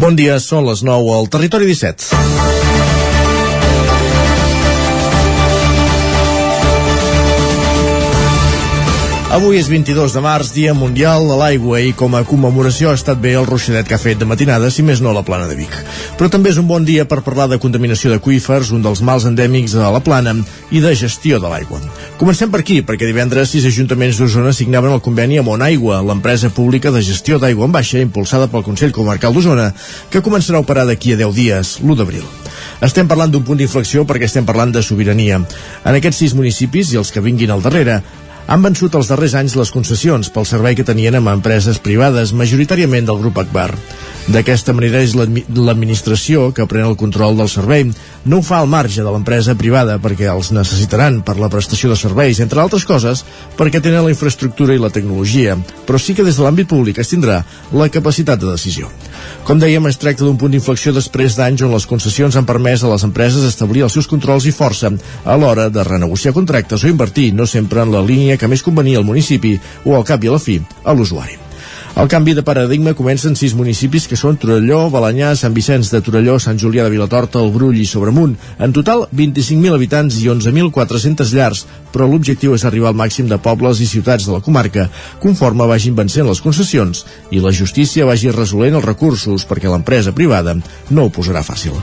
Bon dia, són les 9 al Territori 17. Avui és 22 de març, Dia Mundial de l'Aigua i com a commemoració ha estat bé el ruixadet que ha fet de matinada, si més no a la plana de Vic. Però també és un bon dia per parlar de contaminació d'aquífers, un dels mals endèmics a la plana, i de gestió de l'aigua. Comencem per aquí, perquè divendres sis ajuntaments d'Osona signaven el conveni amb Aigua, l'empresa pública de gestió d'aigua en baixa impulsada pel Consell Comarcal d'Osona, que començarà a operar d'aquí a 10 dies, l'1 d'abril. Estem parlant d'un punt d'inflexió perquè estem parlant de sobirania. En aquests sis municipis i els que vinguin al darrere, han vençut els darrers anys les concessions pel servei que tenien amb empreses privades, majoritàriament del grup Akbar. D'aquesta manera és l'administració que pren el control del servei. No ho fa al marge de l'empresa privada perquè els necessitaran per la prestació de serveis, entre altres coses, perquè tenen la infraestructura i la tecnologia, però sí que des de l'àmbit públic es tindrà la capacitat de decisió. Com dèiem, es tracta d'un punt d'inflexió després d'anys on les concessions han permès a les empreses establir els seus controls i força a l'hora de renegociar contractes o invertir, no sempre en la línia que més convenia al municipi o al cap i a la fi a l'usuari. El canvi de paradigma comença en sis municipis que són Torelló, Balanyà, Sant Vicenç de Torelló, Sant Julià de Vilatorta, el Brull i Sobremunt. En total, 25.000 habitants i 11.400 llars, però l'objectiu és arribar al màxim de pobles i ciutats de la comarca, conforme vagin vencent les concessions i la justícia vagi resolent els recursos perquè l'empresa privada no ho posarà fàcil.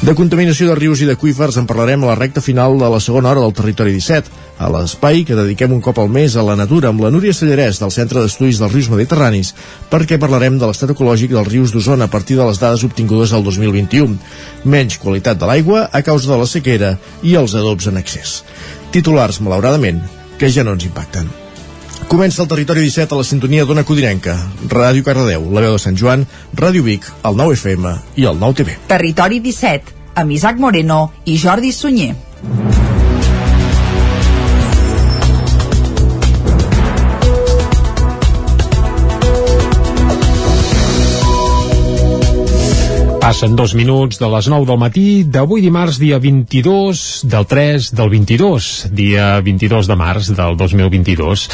De contaminació de rius i d'aquífers en parlarem a la recta final de la segona hora del Territori 17, a l'espai que dediquem un cop al mes a la natura amb la Núria Sallarès del Centre d'Estudis dels Rius Mediterranis perquè parlarem de l'estat ecològic dels rius d'Osona a partir de les dades obtingudes al 2021. Menys qualitat de l'aigua a causa de la sequera i els adobs en excés. Titulars, malauradament, que ja no ens impacten. Comença el Territori 17 a la sintonia d'Ona Codinenca, Ràdio Cardedeu, la veu de Sant Joan, Ràdio Vic, el 9 FM i el 9 TV. Territori 17, amb Isaac Moreno i Jordi Sunyer. Passen dos minuts de les 9 del matí d'avui dimarts, dia 22 del 3 del 22, dia 22 de març del 2022.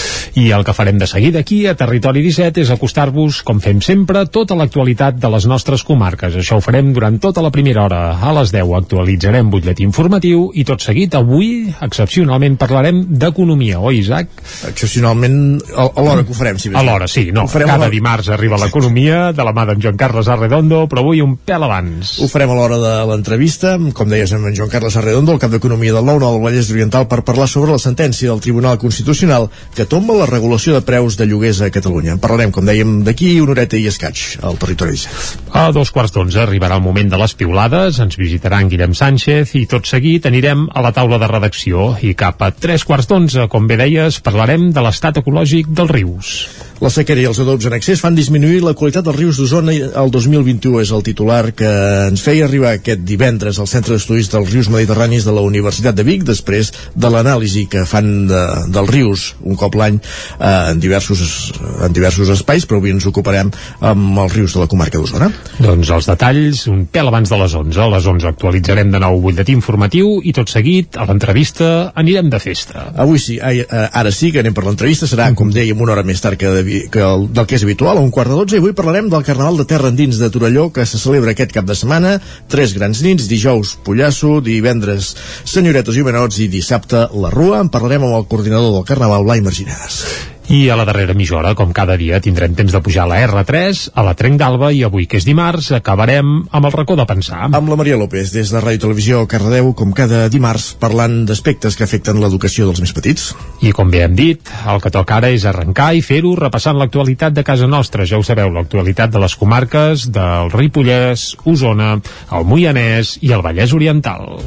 I el que farem de seguida aquí a Territori 17 és acostar-vos, com fem sempre, tota l'actualitat de les nostres comarques. Això ho farem durant tota la primera hora. A les 10 actualitzarem butlletí informatiu i tot seguit avui, excepcionalment, parlarem d'economia, oi, Isaac? Excepcionalment a, a l'hora que ho farem, si més A l'hora, sí, no. Cada dimarts arriba l'economia de la mà d'en Joan Carles Arredondo, però avui un pèl abans. Ho farem a l'hora de l'entrevista, com deies amb en Joan Carles Arredondo, el cap d'Economia del 9 del Vallès Oriental, per parlar sobre la sentència del Tribunal Constitucional que tomba la regulació de preus de lloguers a Catalunya. En parlarem, com dèiem, d'aquí una horeta i escaig al territori 17. A dos quarts d'onze arribarà el moment de les piulades, ens visitarà en Guillem Sánchez i tot seguit anirem a la taula de redacció i cap a tres quarts d'onze, com bé deies, parlarem de l'estat ecològic dels rius. La sequera i els adobs en excés fan disminuir la qualitat dels rius d'Osona el 2021 és el titular que ens feia arribar aquest divendres al Centre d'Estudis dels Rius Mediterranis de la Universitat de Vic després de l'anàlisi que fan de, dels rius un cop l'any eh, en, diversos, en diversos espais però avui ens ocuparem amb els rius de la comarca d'Osona. Doncs els detalls un pèl abans de les 11. A les 11 actualitzarem de nou butlletí informatiu i tot seguit a l'entrevista anirem de festa. Avui sí, ara sí que anem per l'entrevista, serà com dèiem una hora més tard que de que el, del que és habitual, a un quart de dotze, i avui parlarem del Carnaval de Terra Endins de Torelló, que se celebra aquest cap de setmana, tres grans nits, dijous Pollasso, divendres Senyoretes i Menots i dissabte La Rua. En parlarem amb el coordinador del Carnaval, Blai Marginades. I a la darrera mitja hora, com cada dia, tindrem temps de pujar a la R3, a la Trenc d'Alba i avui, que és dimarts, acabarem amb el racó de pensar. Amb la Maria López, des de Ràdio Televisió Cardedeu, com cada dimarts, parlant d'aspectes que afecten l'educació dels més petits. I com bé hem dit, el que toca ara és arrencar i fer-ho repassant l'actualitat de casa nostra. Ja ho sabeu, l'actualitat de les comarques del Ripollès, Osona, el Moianès i el Vallès Oriental.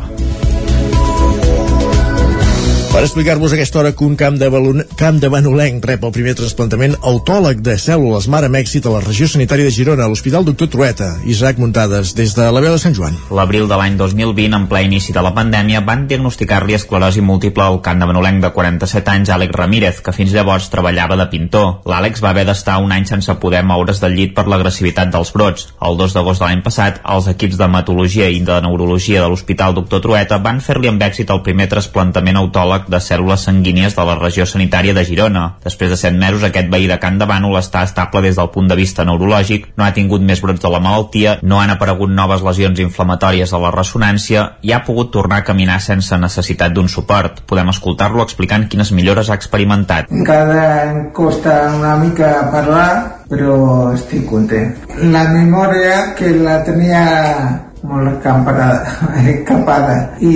Per explicar-vos aquesta hora que un camp de, balon... camp de Banolenc rep el primer trasplantament autòleg de cèl·lules mare èxit a la regió sanitària de Girona, a l'Hospital Doctor Trueta. Isaac Muntades, des de la veu de Sant Joan. L'abril de l'any 2020, en ple inici de la pandèmia, van diagnosticar-li esclerosi múltiple al camp de Banolenc de 47 anys, Àlex Ramírez, que fins llavors treballava de pintor. L'Àlex va haver d'estar un any sense poder moure's del llit per l'agressivitat dels brots. El 2 d'agost de l'any passat, els equips de hematologia i de neurologia de l'Hospital Doctor Trueta van fer-li amb èxit el primer trasplantament autòleg hematòleg de cèl·lules sanguínies de la regió sanitària de Girona. Després de 7 mesos, aquest veí de Can de Bànol està estable des del punt de vista neurològic, no ha tingut més brots de la malaltia, no han aparegut noves lesions inflamatòries a la ressonància i ha pogut tornar a caminar sense necessitat d'un suport. Podem escoltar-lo explicant quines millores ha experimentat. Encara em costa una mica parlar, però estic content. La memòria que la tenia molt escampada, escapada i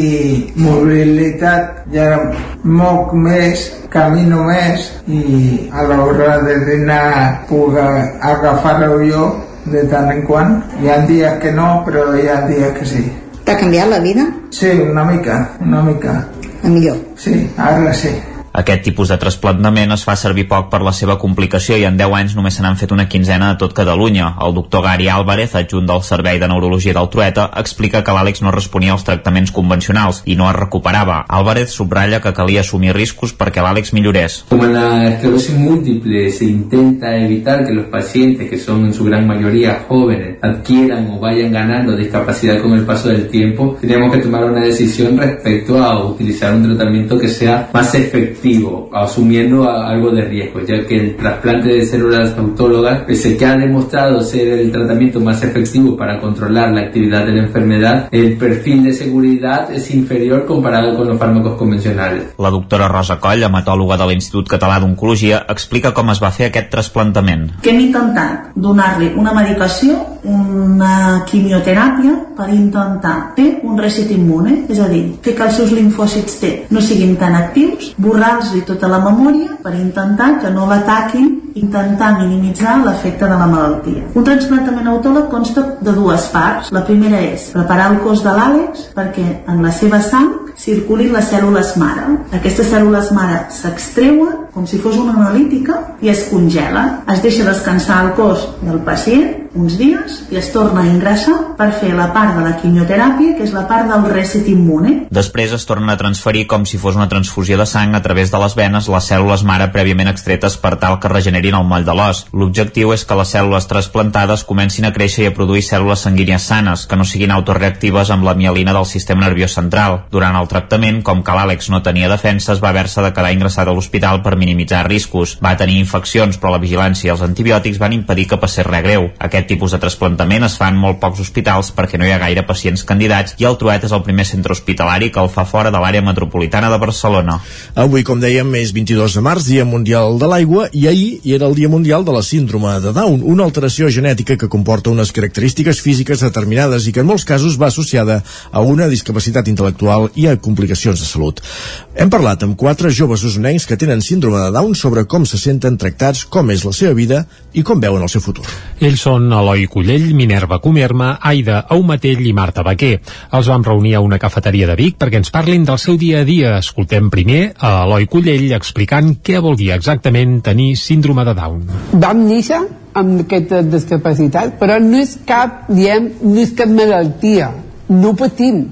mobilitat ja moc més, camino més i a l'hora de dinar puc agafar-ho jo de tant en quant. Hi ha dies que no, però hi ha dies que sí. T'ha canviat la vida? Sí, una mica, una mica. A millor? Sí, ara sí. Aquest tipus de trasplantament es fa servir poc per la seva complicació i en 10 anys només se n'han fet una quinzena de tot Catalunya. El doctor Gary Álvarez, adjunt del Servei de Neurologia del Trueta, explica que l'Àlex no responia als tractaments convencionals i no es recuperava. Álvarez subratlla que calia assumir riscos perquè l'Àlex millorés. Como en la esclerosis múltiple se intenta evitar que los pacientes, que son en su gran mayoría jóvenes, adquieran o vayan ganando discapacidad con el paso del tiempo, tenemos que tomar una decisión respecto a utilizar un tratamiento que sea más efectivo asumiendo algo de riesgo, ya que el trasplante de células autólogas, pese que ha demostrado ser el tratamiento más efectivo para controlar la actividad de la enfermedad, el perfil de seguridad es inferior comparado con los fármacos convencionales. La doctora Rosa Coll, hematòloga de l'Institut Català d'Oncologia, explica com es va fer aquest trasplantament. Que hem intentat donar-li una medicació, una quimioteràpia, per intentar fer un reset immune, és a dir, fer que els seus linfòcits T no siguin tan actius, borrar-los tota la memòria per intentar que no l'ataquin intentar minimitzar l'efecte de la malaltia. Un transplantament autòleg consta de dues parts. La primera és preparar el cos de l'Àlex perquè en la seva sang circulin les cèl·lules mare. Aquestes cèl·lules mare s'extreuen com si fos una analítica i es congela. Es deixa descansar el cos del pacient uns dies i es torna a ingressar per fer la part de la quimioteràpia, que és la part del reset immune. Després es tornen a transferir com si fos una transfusió de sang a través de les venes les cèl·lules mare prèviament extretes per tal que regenerin el moll de l'os. L'objectiu és que les cèl·lules trasplantades comencin a créixer i a produir cèl·lules sanguínies sanes, que no siguin autoreactives amb la mielina del sistema nerviós central. Durant el tractament, com que l'Àlex no tenia defenses, va haver-se de quedar ingressat a l'hospital per minimitzar riscos. Va tenir infeccions, però la vigilància i els antibiòtics van impedir que passés res greu. Aquest tipus de trasplantament es fa en molt pocs hospitals perquè no hi ha gaire pacients candidats i el Truet és el primer centre hospitalari que el fa fora de l'àrea metropolitana de Barcelona. Avui, com dèiem, és 22 de març, Dia Mundial de l'Aigua, i ahir hi era el Dia Mundial de la Síndrome de Down, una alteració genètica que comporta unes característiques físiques determinades i que en molts casos va associada a una discapacitat intel·lectual i a complicacions de salut. Hem parlat amb quatre joves usonencs que tenen síndrome de Down sobre com se senten tractats, com és la seva vida i com veuen el seu futur. Ells són Eloi Collell, Minerva Comerma, Aida Aumatell i Marta Baquer. Els vam reunir a una cafeteria de Vic perquè ens parlin del seu dia a dia. Escoltem primer a Eloi Collell explicant què vol dir exactament tenir síndrome de Down. Vam néixer amb aquesta discapacitat, però no és cap, diem, no és cap malaltia. No patim.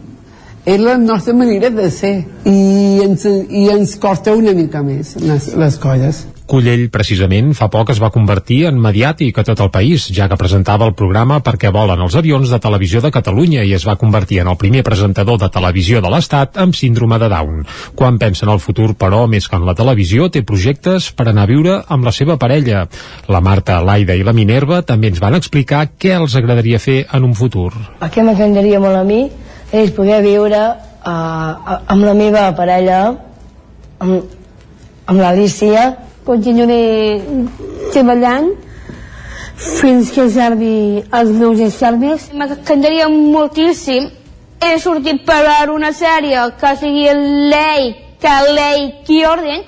És la nostra manera de ser. I ens, i ens costa una mica més les, les coses. Collell, precisament, fa poc es va convertir en mediàtic a tot el país, ja que presentava el programa Perquè volen els avions de Televisió de Catalunya i es va convertir en el primer presentador de televisió de l'Estat amb síndrome de Down. Quan pensa en el futur, però, més que en la televisió, té projectes per anar a viure amb la seva parella. La Marta, l'Aida i la Minerva també ens van explicar què els agradaria fer en un futur. El que m'agradaria molt a mi és poder viure uh, amb la meva parella, amb, amb l'Alicia, continuaré treballant fins que servi els meus estalvis. M'encantaria moltíssim he sortit per una sèrie que sigui l'Ei, que l'Ei qui orden,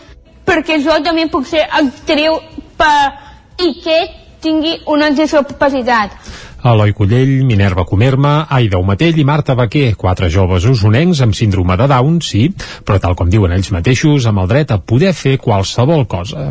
perquè jo també puc ser actriu per... i que tingui una discapacitat. Eloi Collell, Minerva Comerma, Aida Umatell i Marta Baquer, quatre joves usonencs amb síndrome de Down, sí, però tal com diuen ells mateixos, amb el dret a poder fer qualsevol cosa.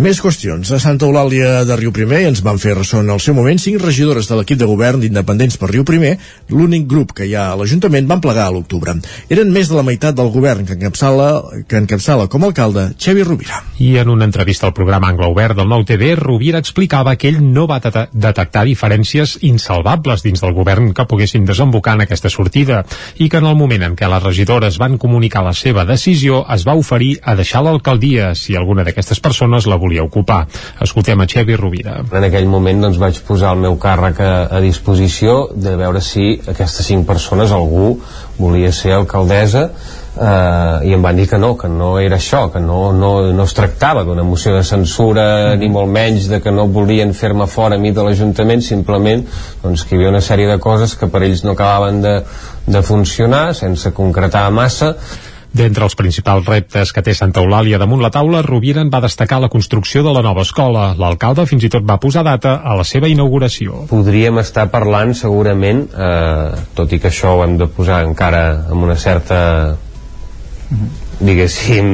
Més qüestions. A Santa Eulàlia de Riu Primer ens van fer ressò en el seu moment cinc regidores de l'equip de govern d'Independents per Riu Primer, l'únic grup que hi ha a l'Ajuntament, van plegar a l'octubre. Eren més de la meitat del govern que encapçala, que encapçala com a alcalde Xavi Rovira. I en una entrevista al programa Anglo Obert del Nou TV, Rovira explicava que ell no va detectar diferències insalvables dins del govern que poguessin desembocar en aquesta sortida i que en el moment en què les regidores van comunicar la seva decisió es va oferir a deixar l'alcaldia si alguna d'aquestes persones la volia volia ocupar. Escoltem a Xevi Rovira. En aquell moment doncs, vaig posar el meu càrrec a, a disposició de veure si aquestes cinc persones algú volia ser alcaldessa eh, i em van dir que no, que no era això, que no, no, no es tractava d'una moció de censura ni molt menys de que no volien fer-me fora a mi de l'Ajuntament, simplement doncs, que hi havia una sèrie de coses que per ells no acabaven de, de funcionar sense concretar massa D'entre els principals reptes que té Santa Eulàlia damunt la taula, Rovira en va destacar la construcció de la nova escola. L'alcalde fins i tot va posar data a la seva inauguració. Podríem estar parlant segurament, eh, tot i que això ho hem de posar encara amb una certa diguéssim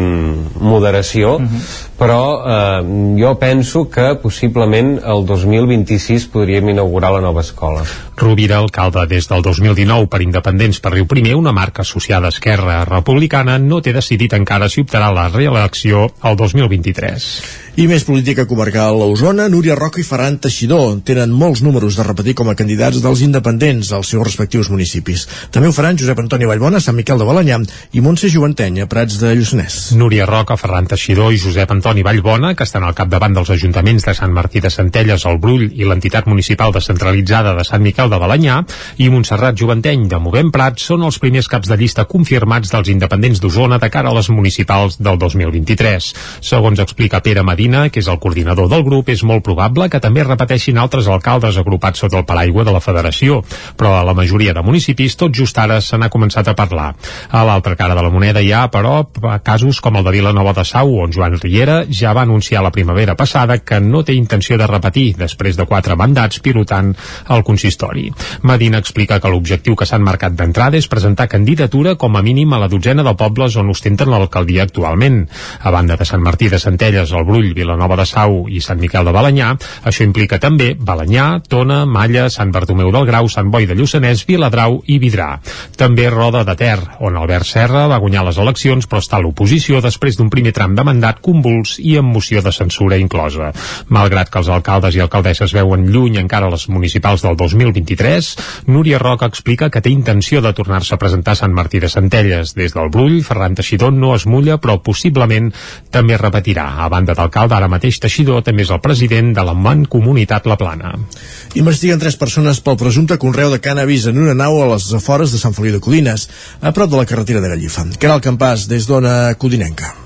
moderació uh -huh. Però eh, jo penso que possiblement el 2026 podríem inaugurar la nova escola Rovira, alcalde des del 2019 per Independents per Riu Primer, una marca associada a Esquerra Republicana, no té decidit encara si optarà la reelecció el 2023. I més política comarcal a Osona, Núria Roca i Ferran Teixidor tenen molts números de repetir com a candidats dels independents als seus respectius municipis. També ho faran Josep Antoni Vallbona, Sant Miquel de Balanyà i Montse Juventenya, Prats de Lluçanès. Núria Roca, Ferran Teixidor i Josep Antoni Vallbona, que estan al capdavant dels ajuntaments de Sant Martí de Centelles, el Brull i l'entitat municipal descentralitzada de Sant Miquel de Balanyà i Montserrat Juventeny de Movem Prats són els primers caps de llista confirmats dels independents d'Osona de cara a les municipals del 2023. Segons explica Pere Medina, que és el coordinador del grup, és molt probable que també repeteixin altres alcaldes agrupats sota el paraigua de la federació, però a la majoria de municipis tot just ara se n'ha començat a parlar. A l'altra cara de la moneda hi ha, però, casos com el de Vilanova de Sau, on Joan Riera ja va anunciar la primavera passada que no té intenció de repetir després de quatre mandats pilotant el consistori. Medina explica que l'objectiu que s'han marcat d'entrada és presentar candidatura com a mínim a la dotzena de pobles on ostenten l'alcaldia actualment. A banda de Sant Martí de Centelles, el Brull, Vilanova de Sau i Sant Miquel de Balanyà. Això implica també Balanyà, Tona, Malla, Sant Bartomeu del Grau, Sant Boi de Lluçanès, Viladrau i Vidrà. També Roda de Ter, on Albert Serra va guanyar les eleccions però està a l'oposició després d'un primer tram de mandat convuls i amb moció de censura inclosa. Malgrat que els alcaldes i alcaldesses veuen lluny encara les municipals del 2023, Núria Roca explica que té intenció de tornar-se a presentar a Sant Martí de Centelles. Des del Brull, Ferran Teixidor no es mulla, però possiblement també repetirà. A banda d'alcalde d'ara mateix Teixidor també és el president de la Mancomunitat La Plana. Investiguen tres persones pel presumpte conreu de cannabis en una nau a les afores de Sant Feliu de Codines, a prop de la carretera de Gallifa. Caral Campàs, des d'Ona Codinenca.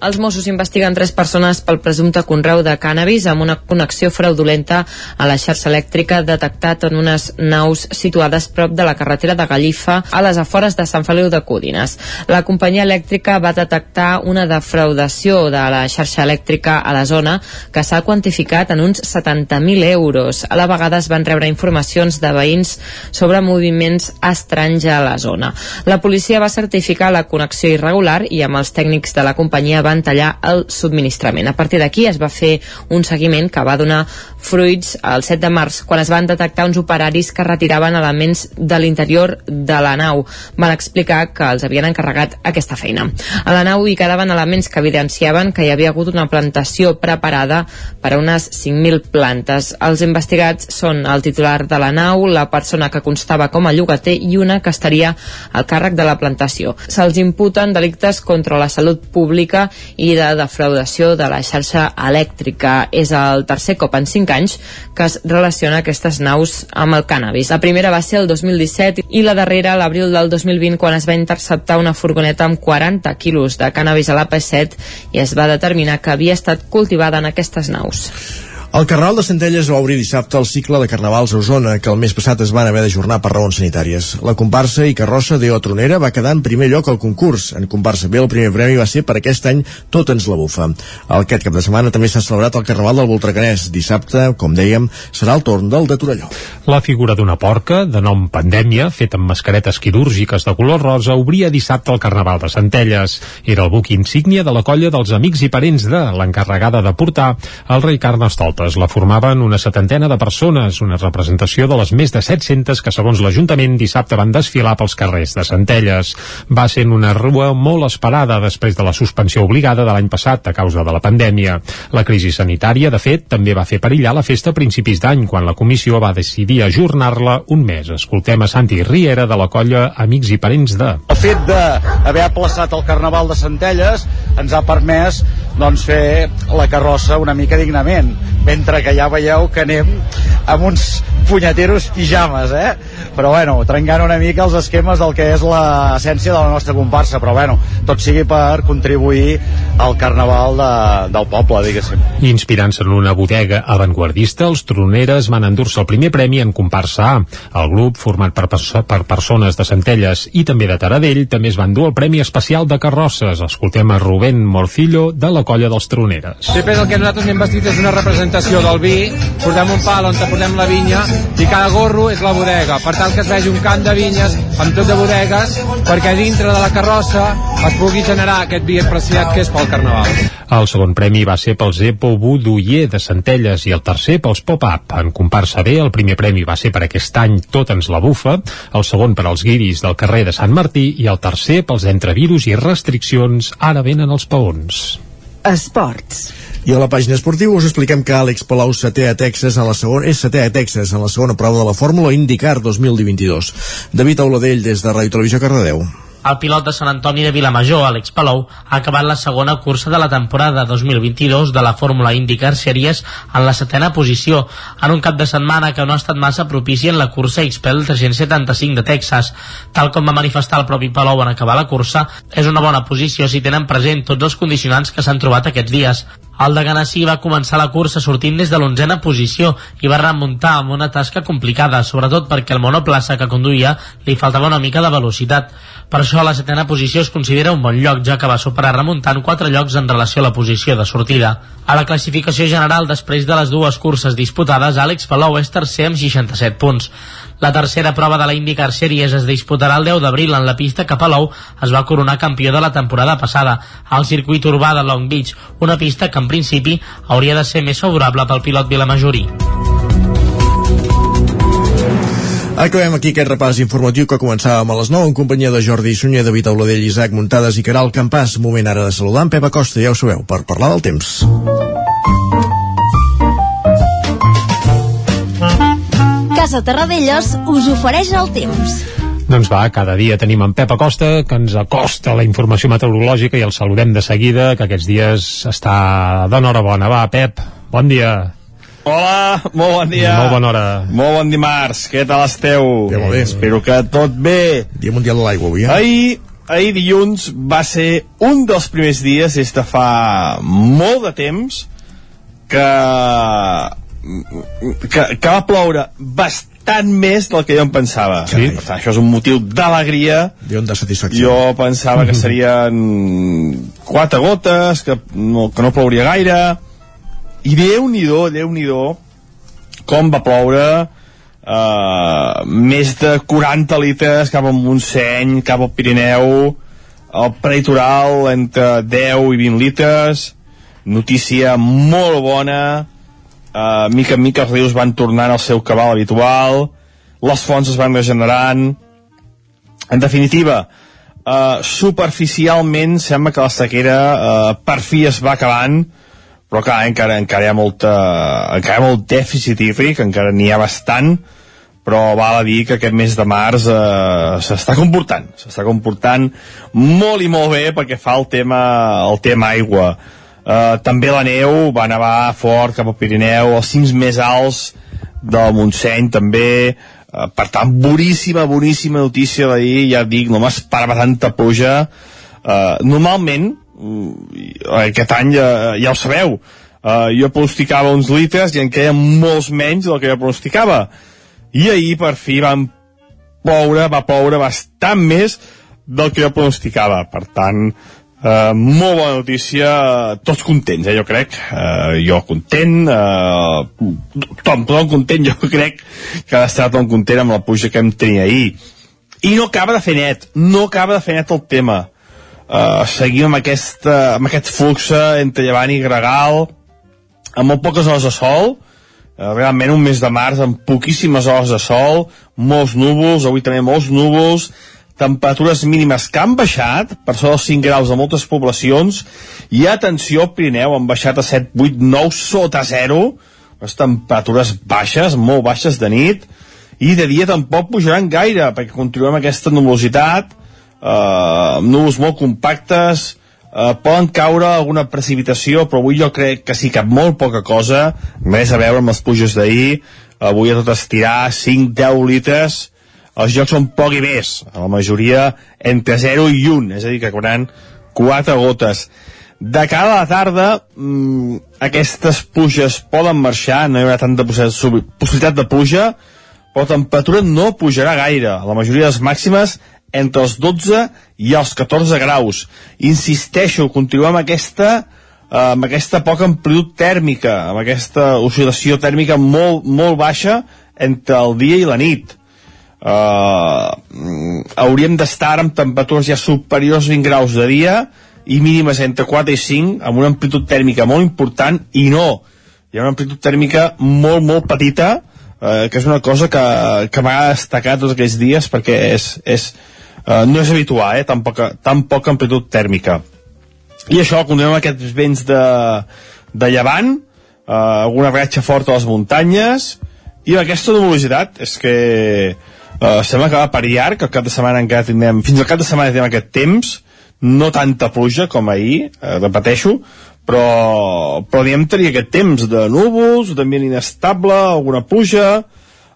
Els Mossos investiguen tres persones pel presumpte conreu de cànnabis amb una connexió fraudulenta a la xarxa elèctrica detectat en unes naus situades prop de la carretera de Gallifa a les afores de Sant Feliu de Cúdines. La companyia elèctrica va detectar una defraudació de la xarxa elèctrica a la zona que s'ha quantificat en uns 70.000 euros. A la vegada es van rebre informacions de veïns sobre moviments estranys a la zona. La policia va certificar la connexió irregular i amb els tècnics de la companyia va van tallar el subministrament. A partir d'aquí es va fer un seguiment que va donar fruits el 7 de març, quan es van detectar uns operaris que retiraven elements de l'interior de la nau. Van explicar que els havien encarregat aquesta feina. A la nau hi quedaven elements que evidenciaven que hi havia hagut una plantació preparada per a unes 5.000 plantes. Els investigats són el titular de la nau, la persona que constava com a llogater i una que estaria al càrrec de la plantació. Se'ls imputen delictes contra la salut pública i de defraudació de la xarxa elèctrica. És el tercer cop en 5 anys que es relaciona aquestes naus amb el cànnabis. La primera va ser el 2017 i la darrera l'abril del 2020 quan es va interceptar una furgoneta amb 40 quilos de cànnabis a l'AP7 i es va determinar que havia estat cultivada en aquestes naus. El Carnaval de Centelles va obrir dissabte el cicle de carnavals a Osona, que el mes passat es van haver d'ajornar per raons sanitàries. La comparsa i carrossa d'Eo Tronera va quedar en primer lloc al concurs. En comparsa B el primer premi va ser per aquest any Tot ens la bufa. Aquest cap de setmana també s'ha celebrat el Carnaval del Voltrecanès. Dissabte, com dèiem, serà el torn del de Torelló. La figura d'una porca, de nom Pandèmia, feta amb mascaretes quirúrgiques de color rosa, obria dissabte el Carnaval de Centelles. Era el buc insígnia de la colla dels amics i parents de l'encarregada de portar el rei Carnestoltes. La formaven una setantena de persones, una representació de les més de 700 que, segons l'Ajuntament, dissabte van desfilar pels carrers de Centelles. Va ser una rua molt esperada després de la suspensió obligada de l'any passat a causa de la pandèmia. La crisi sanitària, de fet, també va fer perillar la festa a principis d'any, quan la comissió va decidir ajornar-la un mes. Escoltem a Santi Riera de la colla Amics i Parents de. El fet d'haver aplaçat el Carnaval de Centelles ens ha permès doncs, fer la carrossa una mica dignament mentre que ja veieu que anem amb uns punyeteros pijames, eh? Però bueno, trencant una mica els esquemes del que és l'essència de la nostra comparsa, però bueno, tot sigui per contribuir al carnaval de, del poble, diguéssim. Inspirant-se en una bodega avantguardista, els troneres van endur-se el primer premi en comparsa A. El grup, format per, perso per persones de Centelles i també de Taradell, també es van dur el Premi Especial de Carrosses. Escoltem a Rubén Morcillo, de la colla dels troneres. Sempre el que nosaltres hem vestit és una representació del vi, portem un pal on portem la vinya i cada gorro és la bodega, per tal que es vegi un camp de vinyes amb tot de bodegues, perquè dintre de la carrossa es pugui generar aquest vi apreciat que és pel Carnaval. El segon premi va ser pels Epo Budoyer de Centelles i el tercer pels Pop-Up. En comparsa B, el primer premi va ser per aquest any Tot ens la bufa, el segon per als guiris del carrer de Sant Martí i el tercer pels entrevirus i restriccions Ara venen els paons. Esports. I a la pàgina esportiva us expliquem que Àlex Palau setè a Texas en la segona, és setè a Texas en la segona prova de la Fórmula IndyCar 2022. David Auladell des de Ràdio Televisió Cardedeu. El pilot de Sant Antoni de Vilamajor, Àlex Palou, ha acabat la segona cursa de la temporada 2022 de la Fórmula IndyCar Series en la setena posició, en un cap de setmana que no ha estat massa propici en la cursa XPEL 375 de Texas. Tal com va manifestar el propi Palou en acabar la cursa, és una bona posició si tenen present tots els condicionants que s'han trobat aquests dies. El de Ganassi va començar la cursa sortint des de l'onzena posició i va remuntar amb una tasca complicada, sobretot perquè el monoplaça que conduïa li faltava una mica de velocitat. Per això la setena posició es considera un bon lloc, ja que va superar remuntant quatre llocs en relació a la posició de sortida. A la classificació general, després de les dues curses disputades, Àlex Palou és tercer amb 67 punts. La tercera prova de la IndyCar Series es disputarà el 10 d'abril en la pista que Palou es va coronar campió de la temporada passada, al circuit urbà de Long Beach, una pista que en principi hauria de ser més favorable pel pilot vilamajorí. Acabem aquí aquest repàs informatiu que començàvem a les 9 en companyia de Jordi Sunyer, David Auladell, Isaac Muntades i Caral Campàs. Moment ara de saludar en Pep Acosta, ja ho sabeu, per parlar del temps. Casa Terradellos us ofereix el temps. Doncs va, cada dia tenim en Pep Acosta, que ens acosta la informació meteorològica i el saludem de seguida, que aquests dies està d'enhorabona. Va, Pep, bon dia. Hola, molt bon dia. Molt bona hora. Molt bon dimarts, què tal esteu? Molt bé. Espero que tot bé. Dia Mundial de l'Aigua avui, eh? Ahir, ahir dilluns va ser un dels primers dies des de fa molt de temps que, que, que va ploure bastant més del que jo em pensava. Sí? Per tant, això és un motiu d'alegria. Dia de satisfacció. Jo pensava que serien quatre gotes, que no, que no plouria gaire, i Déu-n'hi-do, déu nhi déu com va ploure uh, més de 40 litres cap al Montseny, cap al Pirineu, el peritoral entre 10 i 20 litres, notícia molt bona, uh, mica en mica els rius van tornant al seu cabal habitual, les fonts es van regenerant, en definitiva, uh, superficialment sembla que la sequera uh, per fi es va acabant, però clar, encara, encara hi ha molta, encara hi ha molt dèficit hídric, encara n'hi ha bastant, però val a dir que aquest mes de març eh, s'està comportant, s'està comportant molt i molt bé perquè fa el tema, el tema aigua. Eh, també la neu va nevar fort cap al Pirineu, els cims més alts del Montseny també, eh, per tant, boníssima, boníssima notícia d'ahir, ja dic, no m'esperava tanta pluja. Eh, normalment, aquest any ja, ja ho sabeu uh, jo pronosticava uns litres i en queien molts menys del que jo pronosticava. I ahir, per fi, van ploure, va ploure bastant més del que jo pronosticava. Per tant, eh, molt bona notícia, tots contents, eh, jo crec. Eh, jo content, eh, tothom, tothom content, jo crec que ha d'estar tothom content amb la puja que em tenia ahir. I no acaba de fer net, no acaba de fer net el tema. Uh, seguim amb, aquesta, amb aquest flux entre Llevant i Gregal, amb molt poques hores de sol, uh, realment un mes de març amb poquíssimes hores de sol, molts núvols, avui també molts núvols, temperatures mínimes que han baixat per sobre els 5 graus de moltes poblacions i atenció, Pirineu han baixat a 7, 8, 9 sota 0 les temperatures baixes, molt baixes de nit i de dia tampoc pujaran gaire perquè continuem aquesta nuvolositat eh, núvols molt compactes eh, poden caure alguna precipitació però avui jo crec que sí que molt poca cosa res a veure amb les puges d'ahir. Avui a tot estirar 5-10 litres els jocs són poc i més a la majoria entre 0 i 1 és a dir que cauran 4 gotes de cara a la tarda mmm, aquestes pluges poden marxar no hi haurà tanta possibilitat de pluja però la temperatura no pujarà gaire la majoria de les màximes entre els 12 i els 14 graus. Insisteixo, continuem amb aquesta, eh, amb aquesta poca amplitud tèrmica, amb aquesta oscil·lació tèrmica molt, molt baixa entre el dia i la nit. Uh, hauríem d'estar amb temperatures ja superiors a 20 graus de dia i mínimes entre 4 i 5 amb una amplitud tèrmica molt important i no, hi ha una amplitud tèrmica molt, molt petita eh, que és una cosa que, que m'ha destacat tots aquests dies perquè és, és, Uh, no és habitual, eh? Tan poca, tan poca amplitud tèrmica. I això, continuem amb aquests vents de, de llevant, uh, alguna ratxa forta a les muntanyes, i aquesta nuvolositat és que uh, sembla que va per llarg, el cap de setmana encara tindrem, fins al cap de setmana tindrem aquest temps, no tanta pluja com ahir, uh, repeteixo, però, però tenir aquest temps de núvols, també inestable, alguna pluja,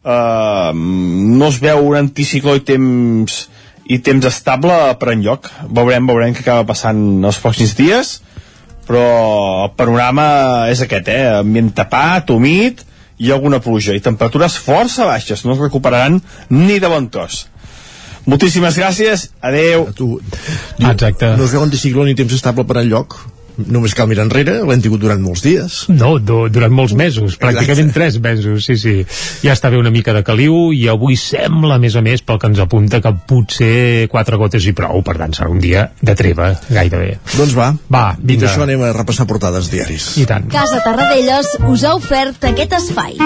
uh, no es veu un anticicló i temps i temps estable per enlloc. Veurem, veurem què acaba passant els pròxims dies, però el panorama és aquest, eh? Ambient tapat, humit i alguna pluja. I temperatures força baixes, no es recuperaran ni de bon tros. Moltíssimes gràcies, adeu. A tu. Diu, Exacte. No es veu anticicló ni temps estable per enlloc només cal mirar enrere, l'hem tingut durant molts dies. No, du durant molts mesos, pràcticament Exacte. tres mesos, sí, sí. Ja està bé una mica de caliu i avui sembla, a més a més, pel que ens apunta, que potser quatre gotes i prou, per tant serà un dia de treva, gairebé. Doncs va, va vinga. Dit això anem a repassar portades diaris. I tant. Casa Tarradellas us ha ofert aquest espai.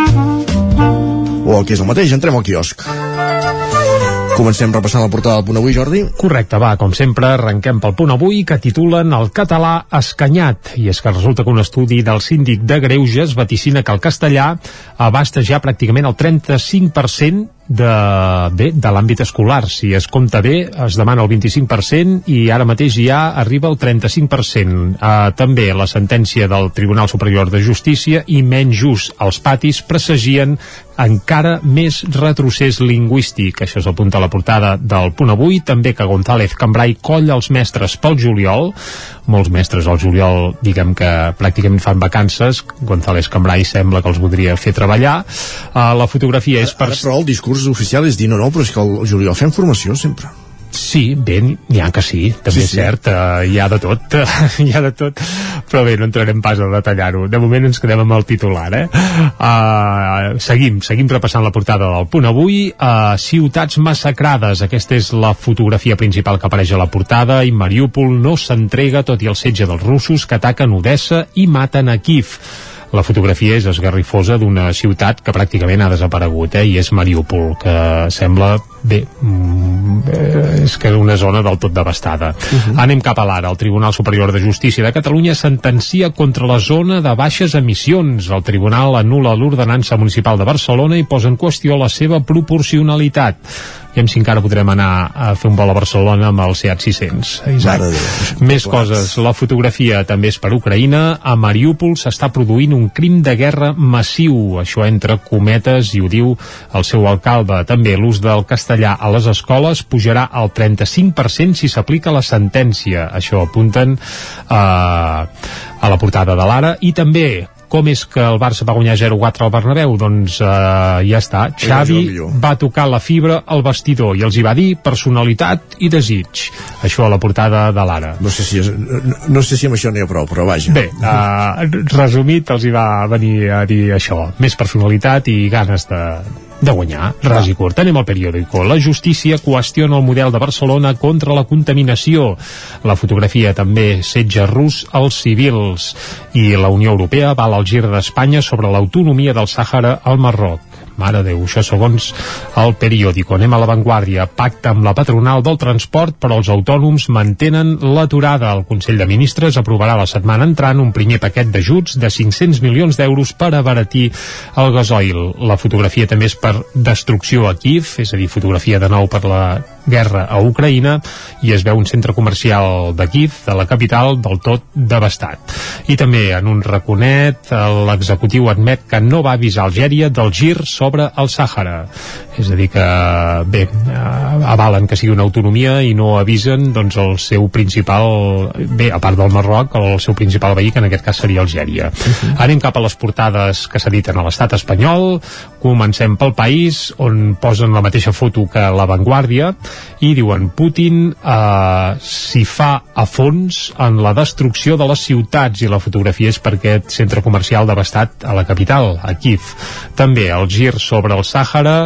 O el que és el mateix, entrem al quiosc. Comencem repassant la portada del punt avui, Jordi. Correcte, va, com sempre, arrenquem pel punt avui que titulen El català escanyat. I és que resulta que un estudi del síndic de Greuges vaticina que el castellà abasta ja pràcticament el 35% de, bé, de l'àmbit escolar. Si es compta bé, es demana el 25% i ara mateix ja arriba al 35%. Uh, també la sentència del Tribunal Superior de Justícia i menys just als patis presagien encara més retrocés lingüístic. Això és el punt a la portada del punt avui. També que González Cambrai colla els mestres pel juliol. Molts mestres al juliol, diguem que pràcticament fan vacances. González Cambrai sembla que els voldria fer treballar. Uh, la fotografia és per... Ara, però el discurs oficial és dir no, no, però és que el juliol fem formació sempre. Sí, bé, n'hi ha que sí, també sí, és sí. cert, uh, hi ha de tot, hi ha de tot, però bé, no entrarem pas a detallar-ho. De moment ens quedem amb el titular, eh? Uh, seguim, seguim repassant la portada del punt avui. Uh, ciutats massacrades, aquesta és la fotografia principal que apareix a la portada, i Mariúpol no s'entrega tot i el setge dels russos que ataquen Odessa i maten a Kiev la fotografia és esgarrifosa d'una ciutat que pràcticament ha desaparegut, eh? i és Mariúpol, que sembla bé, mm, eh, és que és una zona del tot devastada. Uh -huh. Anem cap a l'ara. El Tribunal Superior de Justícia de Catalunya sentencia contra la zona de baixes emissions. El Tribunal anula l'ordenança municipal de Barcelona i posa en qüestió la seva proporcionalitat. I si encara podrem anar a fer un vol a Barcelona amb el Seat 600 Isaac. Més coses, la fotografia també és per Ucraïna. A Mariúpol s'està produint un crim de guerra massiu, això entre cometes i ho diu el seu alcalde. També l'ús del castellà a les escoles pujarà al 35% si s'aplica la sentència, això apunten eh, a la portada de l'Ara. I també com és que el Barça va guanyar 0-4 al Bernabéu? Doncs uh, ja està. Xavi va tocar la fibra al vestidor i els hi va dir personalitat i desig. Això a la portada de l'Ara. No sé si, no, no sé si amb això n'hi ha prou, però vaja. Bé, uh, resumit, els hi va venir a dir això. Més personalitat i ganes de, de guanyar. Ras i curt. Anem al periòdico. La justícia qüestiona el model de Barcelona contra la contaminació. La fotografia també setja rus als civils. I la Unió Europea val el gir d'Espanya sobre l'autonomia del Sàhara al Marroc. Mare Déu, això segons el periòdico. Anem a l'avantguàrdia. Pacte amb la patronal del transport, però els autònoms mantenen l'aturada. El Consell de Ministres aprovarà la setmana entrant un primer paquet d'ajuts de 500 milions d'euros per abaratir el gasoil. La fotografia també és per destrucció a Kiev, és a dir, fotografia de nou per la guerra a Ucraïna i es veu un centre comercial de Kiev, de la capital, del tot devastat. I també en un raconet l'executiu admet que no va avisar Algèria del gir sobre el Sàhara. És a dir que, bé, eh, avalen que sigui una autonomia i no avisen doncs, el seu principal, bé, a part del Marroc, el seu principal veí, que en aquest cas seria Algèria. Uh -huh. Anem cap a les portades que s'editen a l'estat espanyol, comencem pel país, on posen la mateixa foto que l'avantguàrdia, i diuen Putin eh, s'hi fa a fons en la destrucció de les ciutats i la fotografia és per aquest centre comercial devastat a la capital, a Kiev. També el gir sobre el Sàhara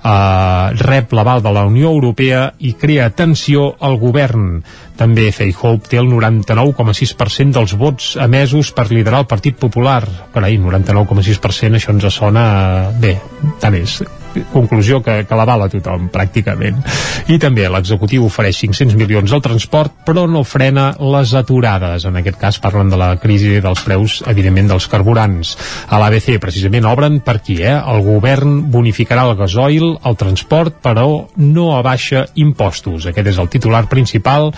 Uh, rep l'aval de la Unió Europea i crea tensió al govern. També Feijóo té el 99,6% dels vots emesos per liderar el Partit Popular. Carai, 99,6% això ens sona... Bé, tant és conclusió que, que l'avala tothom, pràcticament. I també l'executiu ofereix 500 milions al transport, però no frena les aturades. En aquest cas parlen de la crisi dels preus, evidentment, dels carburants. A l'ABC, precisament, obren per aquí, eh? El govern bonificarà el gasoil, el transport, però no abaixa impostos. Aquest és el titular principal,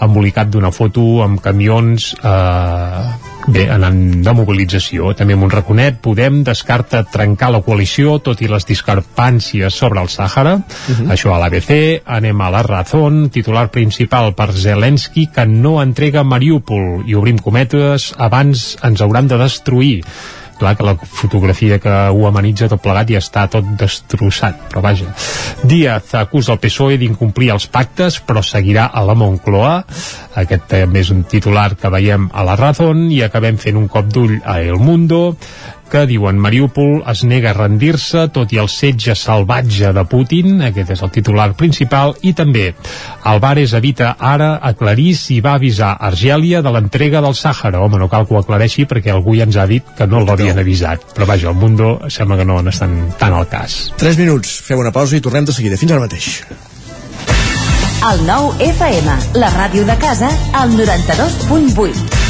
embolicat d'una foto amb camions eh, bé, anant de mobilització. També amb un raconet, Podem descarta trencar la coalició, tot i les discrepàncies sobre el Sàhara. Uh -huh. Això a l'ABC. Anem a la Razón, titular principal per Zelensky, que no entrega Mariúpol. I obrim cometes, abans ens hauran de destruir clar que la fotografia que ho amenitza tot plegat ja està tot destrossat, però vaja. Díaz acusa el PSOE d'incomplir els pactes, però seguirà a la Moncloa. Aquest també és un titular que veiem a la Razón i acabem fent un cop d'ull a El Mundo que diuen Mariúpol es nega a rendir-se tot i el setge salvatge de Putin, aquest és el titular principal, i també Alvarez evita ara aclarir si va avisar Argèlia de l'entrega del Sàhara. Home, no cal que ho aclareixi perquè algú ja ens ha dit que no l'havien avisat. Però vaja, el Mundo sembla que no n'estan tan al cas. 3 minuts, fem una pausa i tornem de seguida. Fins ara mateix. El nou FM, la ràdio de casa, al 92.8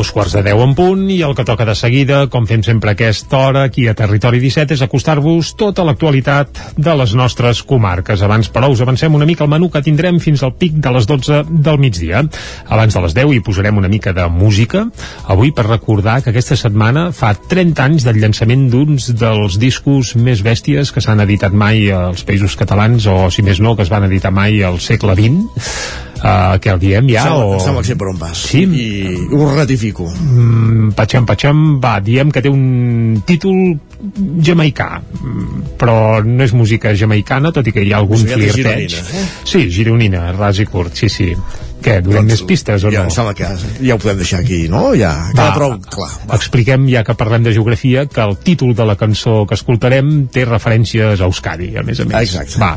Dos quarts de deu en punt i el que toca de seguida, com fem sempre a aquesta hora, aquí a Territori 17, és acostar-vos tota l'actualitat de les nostres comarques. Abans, però, us avancem una mica el menú que tindrem fins al pic de les 12 del migdia. Abans de les 10 hi posarem una mica de música, avui per recordar que aquesta setmana fa 30 anys del llançament d'uns dels discos més bèsties que s'han editat mai als països catalans, o si més no, que es van editar mai al segle XX uh, què el diem ja? Sembla, o... em sembla que on vas. Sí? I ho ratifico. Mm, patxam, patxam, va, diem que té un títol jamaicà, Mm, però no és música jamaicana, tot i que hi ha algun flirteig. eh? Sí, gironina, ras i curt, sí, sí. Què, donem més pistes o ja, no? em sembla que ja, ja ho podem deixar aquí, no? Ja, queda prou clar. Expliquem, ja que parlem de geografia, que el títol de la cançó que escoltarem té referències a Euskadi, a més a més. Exacte. Va,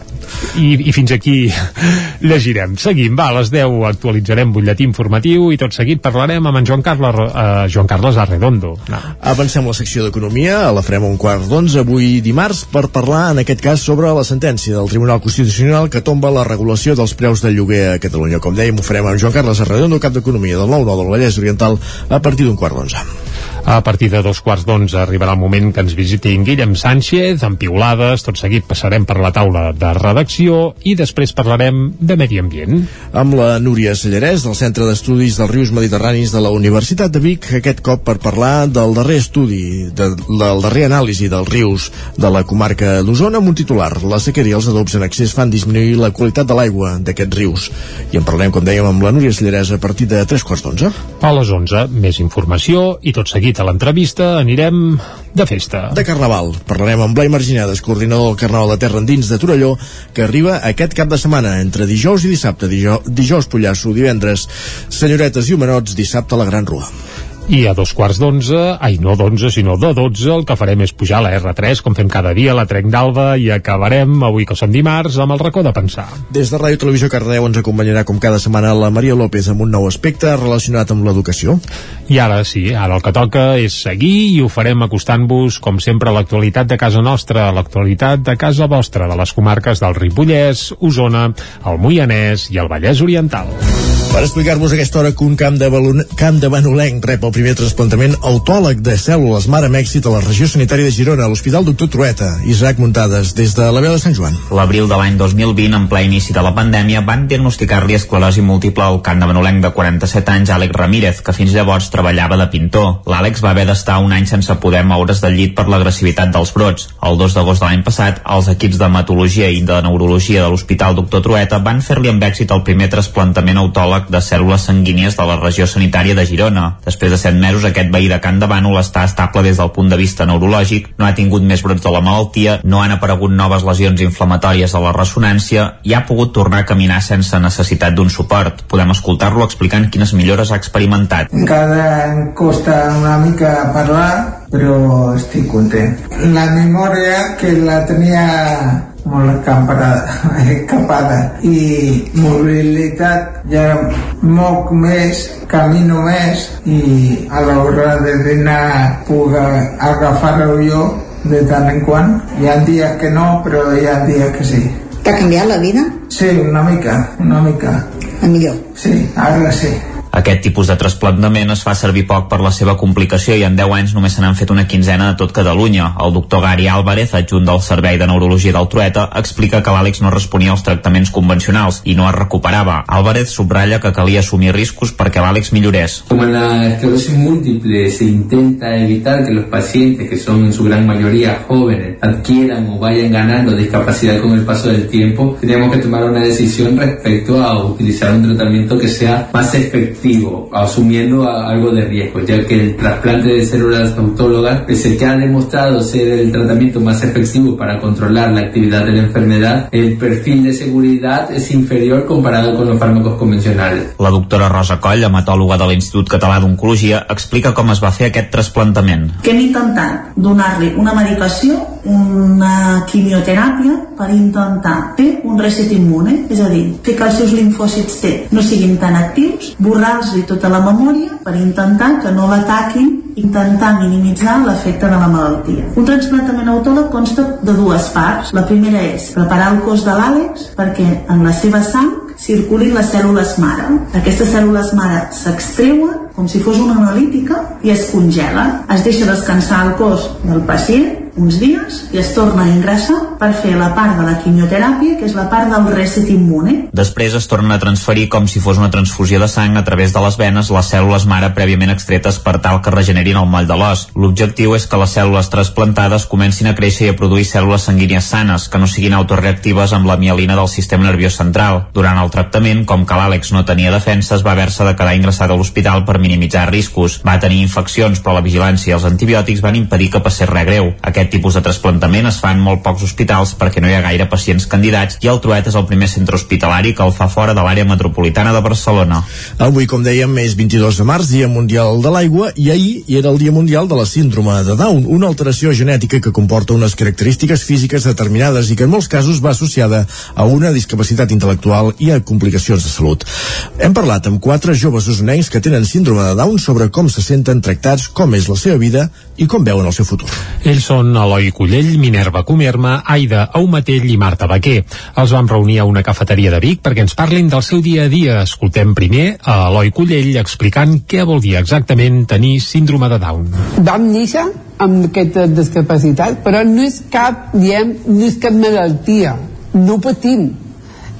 i, i fins aquí llegirem. Seguim, va, a les 10 actualitzarem butlletí informatiu i tot seguit parlarem amb en Joan Carles, uh, Joan Carles Arredondo. No. Avancem la secció d'Economia, la farem un quart d'onze avui dimarts per parlar, en aquest cas, sobre la sentència del Tribunal Constitucional que tomba la regulació dels preus del lloguer a Catalunya. Com dèiem, ho farem amb Joan Carles Arredondo, cap d'Economia del 9-9 del Vallès Oriental, a partir d'un quart d'onze. A partir de dos quarts d'onze arribarà el moment que ens visiti en Guillem Sánchez, amb piulades, tot seguit passarem per la taula de redacció i després parlarem de medi ambient. Amb la Núria Sallarès, del Centre d'Estudis dels Rius Mediterranis de la Universitat de Vic, aquest cop per parlar del darrer estudi, de, del darrer anàlisi dels rius de la comarca d'Osona, amb un titular. La sequera i els adobs en excés fan disminuir la qualitat de l'aigua d'aquests rius. I en parlarem, com dèiem, amb la Núria Sallarès a partir de tres quarts d'onze. A les 11, més informació i tot seguit a l'entrevista anirem de festa. De Carnaval. Parlarem amb Blai Marginades, coordinador del Carnaval de Terra Endins de Torelló, que arriba aquest cap de setmana, entre dijous i dissabte. Dijous, dijous Pollasso, divendres Senyoretes i Homenots, dissabte la Gran Rua. I a dos quarts d'onze, ai no d'onze, sinó de dotze, el que farem és pujar a la R3, com fem cada dia, a la Trenc d'Alba, i acabarem, avui que som dimarts, amb el racó de pensar. Des de Ràdio Televisió Cardeu ens acompanyarà com cada setmana la Maria López amb un nou aspecte relacionat amb l'educació. I ara sí, ara el que toca és seguir i ho farem acostant-vos, com sempre, a l'actualitat de casa nostra, a l'actualitat de casa vostra, de les comarques del Ripollès, Osona, el Moianès i el Vallès Oriental. Per explicar-vos aquesta hora que un camp de, balon... camp de Banolenc rep el primer trasplantament autòleg de cèl·lules mare amb èxit a la regió sanitària de Girona, a l'Hospital Doctor Trueta. Isaac Muntades, des de la veu de Sant Joan. L'abril de l'any 2020, en ple inici de la pandèmia, van diagnosticar-li esclerosi múltiple al camp de Banolenc de 47 anys, Àlex Ramírez, que fins llavors treballava de pintor. L'Àlex va haver d'estar un any sense poder moure's del llit per l'agressivitat dels brots. El 2 d'agost de l'any passat, els equips d'hematologia i de neurologia de l'Hospital Doctor Trueta van fer-li amb èxit el primer trasplantament autòleg de cèl·lules sanguínies de la regió sanitària de Girona. Després de 7 mesos, aquest veí de Can de Bànol està estable des del punt de vista neurològic, no ha tingut més brots de la malaltia, no han aparegut noves lesions inflamatòries a la ressonància i ha pogut tornar a caminar sense necessitat d'un suport. Podem escoltar-lo explicant quines millores ha experimentat. Encara em costa una mica parlar, però estic content. La memòria que la tenia molt acamparada, capada i mobilitat ja moc més, camino més i a l'hora de dinar puc agafar-ho jo de tant en quant. Hi ha dies que no, però hi ha dies que sí. T'ha canviat la vida? Sí, una mica, una mica. A millor? Sí, ara sí. Aquest tipus de trasplantament es fa servir poc per la seva complicació i en 10 anys només se n'han fet una quinzena de tot Catalunya. El doctor Gary Álvarez, adjunt del Servei de Neurologia del Trueta, explica que l'Àlex no responia als tractaments convencionals i no es recuperava. Álvarez subratlla que calia assumir riscos perquè l'Àlex millorés. Como en la esclerosis múltiple se intenta evitar que los pacientes, que son en su gran mayoría jóvenes, adquieran o vayan ganando discapacidad con el paso del tiempo, teníamos que tomar una decisión respecto a utilizar un tratamiento que sea más efectivo asumiendo algo de riesgo, ya que el trasplante de células autólogas es el que ha demostrado ser el tratamiento más efectivo para controlar la actividad de la enfermedad, el perfil de seguridad es inferior comparado con los fármacos convencionales. La doctora Rosa Coll, hematòloga de l'Institut Català d'Oncologia, explica com es va fer aquest trasplantament. Que hem intentat donar-li una medicació, una quimioteràpia, per intentar fer un reset immune, és a dir, fer que els seus linfòcits T no siguin tan actius, borrar-los tota la memòria per intentar que no l'ataquin intentar minimitzar l'efecte de la malaltia. Un transplantament autòleg consta de dues parts. La primera és preparar el cos de l'Àlex perquè en la seva sang circulin les cèl·lules mare. Aquestes cèl·lules mare s'extreuen com si fos una analítica i es congelen. Es deixa descansar el cos del pacient uns dies i es torna a ingressar per fer la part de la quimioteràpia, que és la part del reset immune. Després es tornen a transferir com si fos una transfusió de sang a través de les venes les cèl·lules mare prèviament extretes per tal que regenerin el moll de l'os. L'objectiu és que les cèl·lules trasplantades comencin a créixer i a produir cèl·lules sanguínies sanes, que no siguin autoreactives amb la mielina del sistema nerviós central. Durant el tractament, com que l'Àlex no tenia defenses, va haver-se de quedar ingressat a l'hospital per minimitzar riscos. Va tenir infeccions, però la vigilància i els antibiòtics van impedir que passés res greu. Aquest tipus de trasplantament es fa en molt pocs hospitals perquè no hi ha gaire pacients candidats i el Truet és el primer centre hospitalari que el fa fora de l'àrea metropolitana de Barcelona. Avui, com dèiem, és 22 de març, Dia Mundial de l'Aigua, i ahir era el Dia Mundial de la Síndrome de Down, una alteració genètica que comporta unes característiques físiques determinades i que en molts casos va associada a una discapacitat intel·lectual i a complicacions de salut. Hem parlat amb quatre joves usonencs que tenen síndrome de Down sobre com se senten tractats, com és la seva vida i com veuen el seu futur. Ells són Eloi Collell, Minerva Comerma, Aida Aumatell i Marta Baquer. Els vam reunir a una cafeteria de Vic perquè ens parlin del seu dia a dia. Escoltem primer a Eloi Collell explicant què vol dir exactament tenir síndrome de Down. Vam néixer amb aquesta discapacitat, però no és cap, diem, no és cap malaltia. No patim.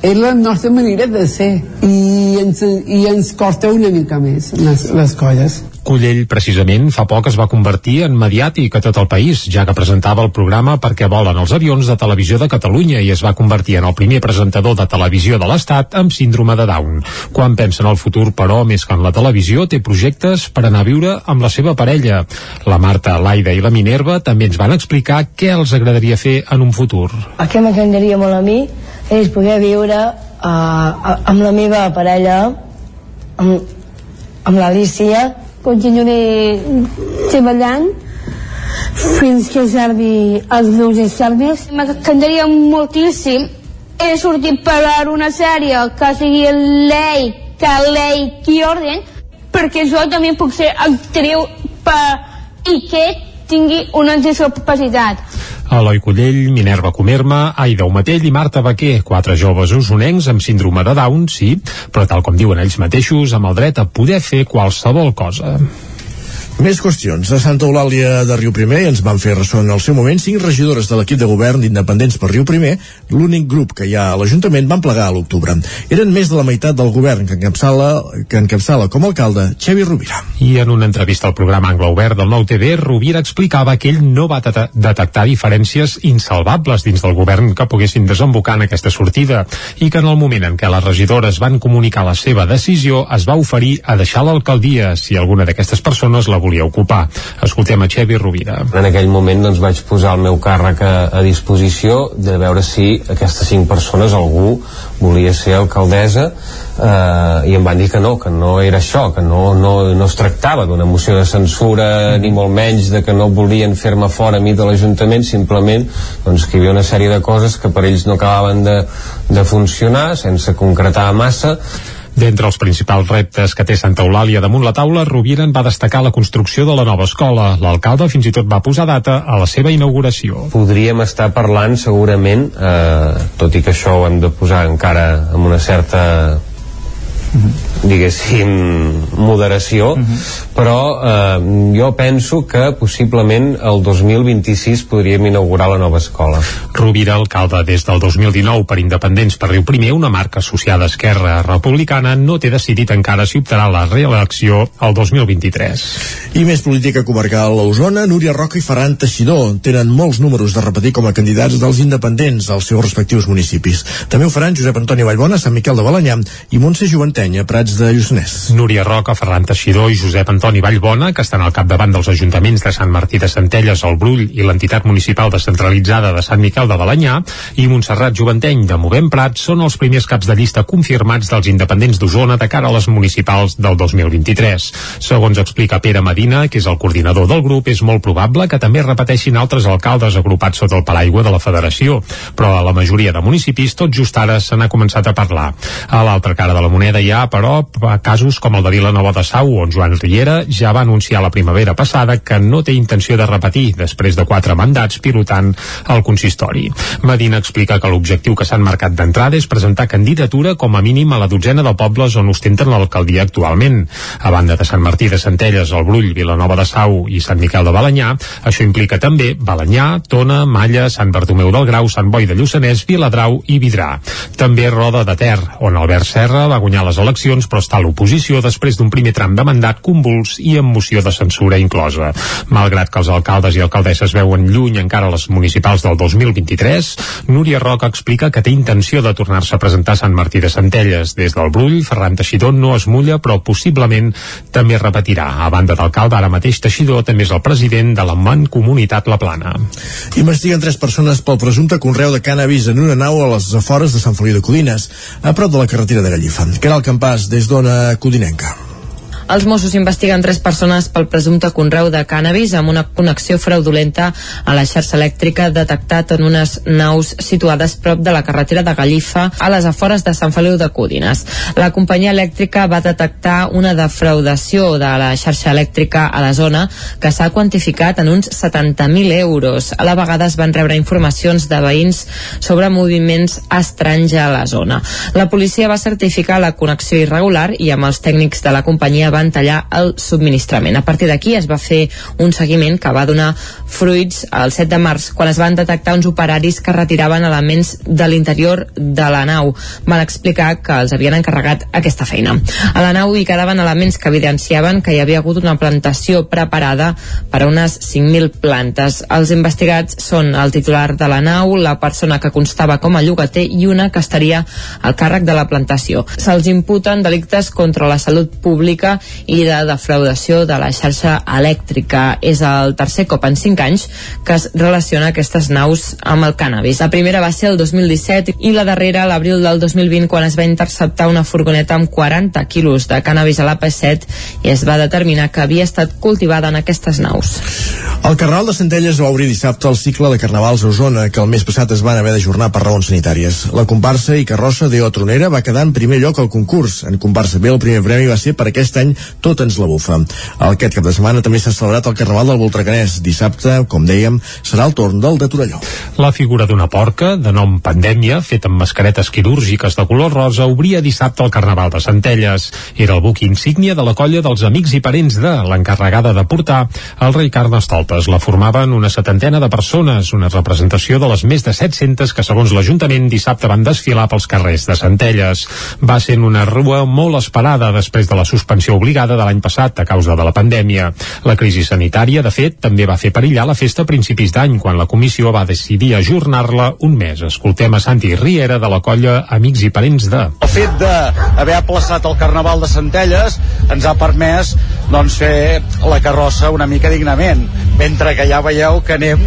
És la nostra manera de ser i ens, i ens costa una mica més les, les coses. Collell, precisament, fa poc es va convertir en mediàtic a tot el país, ja que presentava el programa Perquè volen els avions de Televisió de Catalunya i es va convertir en el primer presentador de televisió de l'Estat amb síndrome de Down. Quan pensa en el futur, però, més que en la televisió, té projectes per anar a viure amb la seva parella. La Marta, l'Aida i la Minerva també ens van explicar què els agradaria fer en un futur. El que m'agradaria molt a mi és poder viure uh, amb la meva parella, amb, amb l'Alicia, continuaré treballant fins que servi els meus estalvis. M'encantaria moltíssim he sortit per una sèrie que sigui Lei, que Lei Kiorden, perquè jo també puc ser actriu per... i que tingui una discapacitat. Eloi Collell, Minerva Comerma, Aida Omatell i Marta Baquer, quatre joves usonencs amb síndrome de Down, sí, però tal com diuen ells mateixos, amb el dret a poder fer qualsevol cosa. Més qüestions. A Santa Eulàlia de Riu Primer ens van fer ressò en el seu moment cinc regidores de l'equip de govern d'Independents per Riu Primer, l'únic grup que hi ha a l'Ajuntament, van plegar a l'octubre. Eren més de la meitat del govern que encapçala, que encapçala com a alcalde Xevi Rovira. I en una entrevista al programa Angle Obert del Nou TV, Rovira explicava que ell no va de detectar diferències insalvables dins del govern que poguessin desembocar en aquesta sortida i que en el moment en què les regidores van comunicar la seva decisió es va oferir a deixar l'alcaldia si alguna d'aquestes persones la volia ocupar. Escoltem a Xevi Rovira. En aquell moment doncs, vaig posar el meu càrrec a, a disposició de veure si aquestes cinc persones algú volia ser alcaldessa eh, i em van dir que no, que no era això, que no, no, no es tractava d'una moció de censura ni molt menys de que no volien fer-me fora a mi de l'Ajuntament, simplement doncs, que hi havia una sèrie de coses que per ells no acabaven de, de funcionar sense concretar massa D'entre els principals reptes que té Santa Eulàlia damunt la taula, Rovira en va destacar la construcció de la nova escola. L'alcalde fins i tot va posar data a la seva inauguració. Podríem estar parlant segurament, eh, tot i que això ho hem de posar encara amb una certa diguéssim moderació uh -huh. però eh, jo penso que possiblement el 2026 podríem inaugurar la nova escola Rovira, alcalde des del 2019 per Independents per Riu Primer, una marca associada a Esquerra Republicana, no té decidit encara si optarà a la reelecció el 2023. I més política comarcal a Osona, Núria Roca i Ferran Teixidor tenen molts números de repetir com a candidats dels independents als seus respectius municipis. També ho faran Josep Antoni Vallbona, Sant Miquel de Balanyà i Montse Juventenya, Prats de Lluçanès. Núria Roca, Ferran Teixidor i Josep Antoni Vallbona, que estan al capdavant dels ajuntaments de Sant Martí de Centelles, el Brull i l'entitat municipal descentralitzada de Sant Miquel de Balanyà i Montserrat Juventeny de Movem Prat són els primers caps de llista confirmats dels independents d'Osona de cara a les municipals del 2023. Segons explica Pere Medina, que és el coordinador del grup, és molt probable que també repeteixin altres alcaldes agrupats sota el paraigua de la federació, però a la majoria de municipis tot just ara se n'ha començat a parlar. A l'altra cara de la moneda hi ha, però, casos com el de Vilanova de Sau, on Joan Riera ja va anunciar la primavera passada que no té intenció de repetir després de quatre mandats pilotant el consistori. Medina explica que l'objectiu que s'han marcat d'entrada és presentar candidatura com a mínim a la dotzena de pobles on ostenten l'alcaldia actualment. A banda de Sant Martí de Centelles, el Brull, Vilanova de Sau i Sant Miquel de Balanyà, això implica també Balanyà, Tona, Malla, Sant Bartomeu del Grau, Sant Boi de Lluçanès, Viladrau i Vidrà. També Roda de Ter, on Albert Serra va guanyar les eleccions però està a l'oposició després d'un primer tram de mandat convuls i amb moció de censura inclosa. Malgrat que els alcaldes i alcaldesses veuen lluny encara les municipals del 2023, Núria Roca explica que té intenció de tornar-se a presentar a Sant Martí de Centelles. Des del Brull, Ferran Teixidor no es mulla, però possiblement també repetirà. A banda d'alcalde, ara mateix Teixidor també és el president de la Mancomunitat La Plana. Investiguen tres persones pel presumpte conreu de cànnabis en una nau a les afores de Sant Feliu de Codines, a prop de la carretera de Gallifa. Caral Campàs, des d'Ona Codinenca. Els Mossos investiguen tres persones pel presumpte conreu de cànnabis amb una connexió fraudulenta a la xarxa elèctrica detectat en unes naus situades prop de la carretera de Gallifa a les afores de Sant Feliu de Codines. La companyia elèctrica va detectar una defraudació de la xarxa elèctrica a la zona que s'ha quantificat en uns 70.000 euros. A la vegada es van rebre informacions de veïns sobre moviments estranys a la zona. La policia va certificar la connexió irregular i amb els tècnics de la companyia van tallar el subministrament. A partir d'aquí es va fer un seguiment que va donar fruits el 7 de març, quan es van detectar uns operaris que retiraven elements de l'interior de la nau. Van explicar que els havien encarregat aquesta feina. A la nau hi quedaven elements que evidenciaven que hi havia hagut una plantació preparada per a unes 5.000 plantes. Els investigats són el titular de la nau, la persona que constava com a llogater i una que estaria al càrrec de la plantació. Se'ls imputen delictes contra la salut pública i de defraudació de la xarxa elèctrica. És el tercer cop en 5 anys que es relaciona aquestes naus amb el cànnabis. La primera va ser el 2017 i la darrera l'abril del 2020 quan es va interceptar una furgoneta amb 40 quilos de cànnabis a l'AP7 i es va determinar que havia estat cultivada en aquestes naus. El Carnaval de Centelles va obrir dissabte el cicle de carnavals a Osona, que el mes passat es van haver d'ajornar per raons sanitàries. La comparsa i carrossa d'Eo Tronera va quedar en primer lloc al concurs. En comparsa B el primer premi va ser per aquest any any tot ens la bufa. Aquest cap de setmana també s'ha celebrat el Carnaval del Voltrecanès. Dissabte, com dèiem, serà el torn del de Torelló. La figura d'una porca, de nom Pandèmia, feta amb mascaretes quirúrgiques de color rosa, obria dissabte el Carnaval de Centelles. Era el buc insígnia de la colla dels amics i parents de l'encarregada de portar el rei Carnestoltes. La formaven una setantena de persones, una representació de les més de 700 que, segons l'Ajuntament, dissabte van desfilar pels carrers de Centelles. Va ser una rua molt esperada després de la suspensió obligada de l'any passat a causa de la pandèmia. La crisi sanitària, de fet, també va fer perillar la festa a principis d'any, quan la comissió va decidir ajornar-la un mes. Escoltem a Santi Riera de la colla Amics i Parents de. El fet d'haver aplaçat el Carnaval de Centelles ens ha permès doncs, fer la carrossa una mica dignament, mentre que ja veieu que anem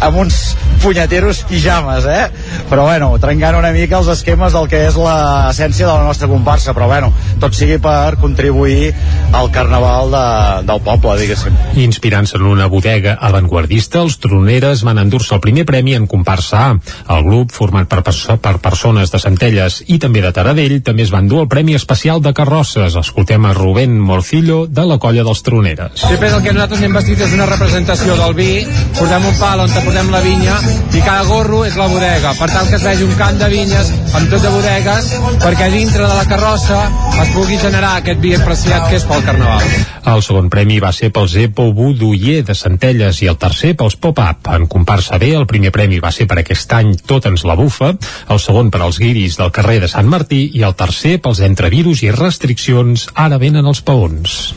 amb uns punyeteros pijames, eh? Però bueno, trencant una mica els esquemes del que és l'essència de la nostra comparsa, però bueno, tot sigui per contribuir al carnaval de, del poble, diguéssim. Inspirant-se en una bodega avantguardista, els troneres van endur-se el primer premi en comparsa A. El grup, format per, perso per persones de Centelles i també de Taradell, també es van dur el Premi Especial de Carrosses. Escoltem a Rubén Morcillo, de la colla dels troneres. Sempre el que nosaltres hem vestit és una representació del vi, portem un pal on portem la vinya i cada gorro és la bodega, per tal que es vegi un camp de vinyes amb tot de bodegues, perquè dintre de la carrossa es pugui generar aquest vi apreciat que és pel Carnaval. El segon premi va ser pels Epo Buduyer de Centelles i el tercer pels Pop-Up. En comparsa B, el primer premi va ser per aquest any Tot ens la bufa, el segon per als guiris del carrer de Sant Martí i el tercer pels entrevirus i restriccions Ara venen els paons.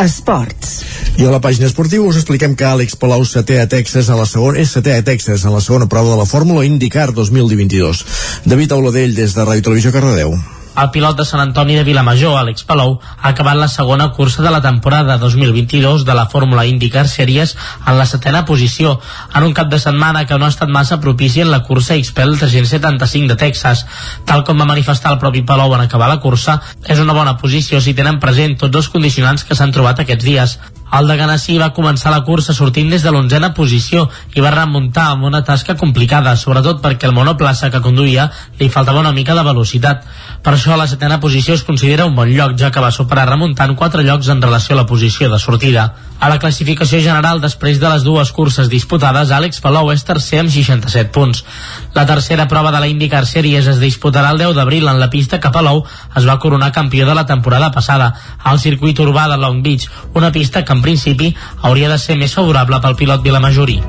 Esports. I a la pàgina esportiva us expliquem que Àlex Palau setè a Texas a la segona, és setè a Texas en la segona prova de la Fórmula IndyCar 2022. David Auladell des de Ràdio Televisió Cardedeu. El pilot de Sant Antoni de Vilamajor, Àlex Palou, ha acabat la segona cursa de la temporada 2022 de la Fórmula IndyCar Series en la setena posició, en un cap de setmana que no ha estat massa propici en la cursa XPEL 375 de Texas. Tal com va manifestar el propi Palou en acabar la cursa, és una bona posició si tenen present tots els condicionants que s'han trobat aquests dies. El de Ganassi va començar la cursa sortint des de l'onzena posició i va remuntar amb una tasca complicada, sobretot perquè el monoplaça que conduïa li faltava una mica de velocitat. Per això la setena posició es considera un bon lloc, ja que va superar remuntant quatre llocs en relació a la posició de sortida. A la classificació general, després de les dues curses disputades, Àlex Palou és tercer amb 67 punts. La tercera prova de la IndyCar Series es disputarà el 10 d'abril en la pista que Palou es va coronar campió de la temporada passada, al circuit urbà de Long Beach, una pista que en principi hauria de ser més favorable pel pilot vilamajorí.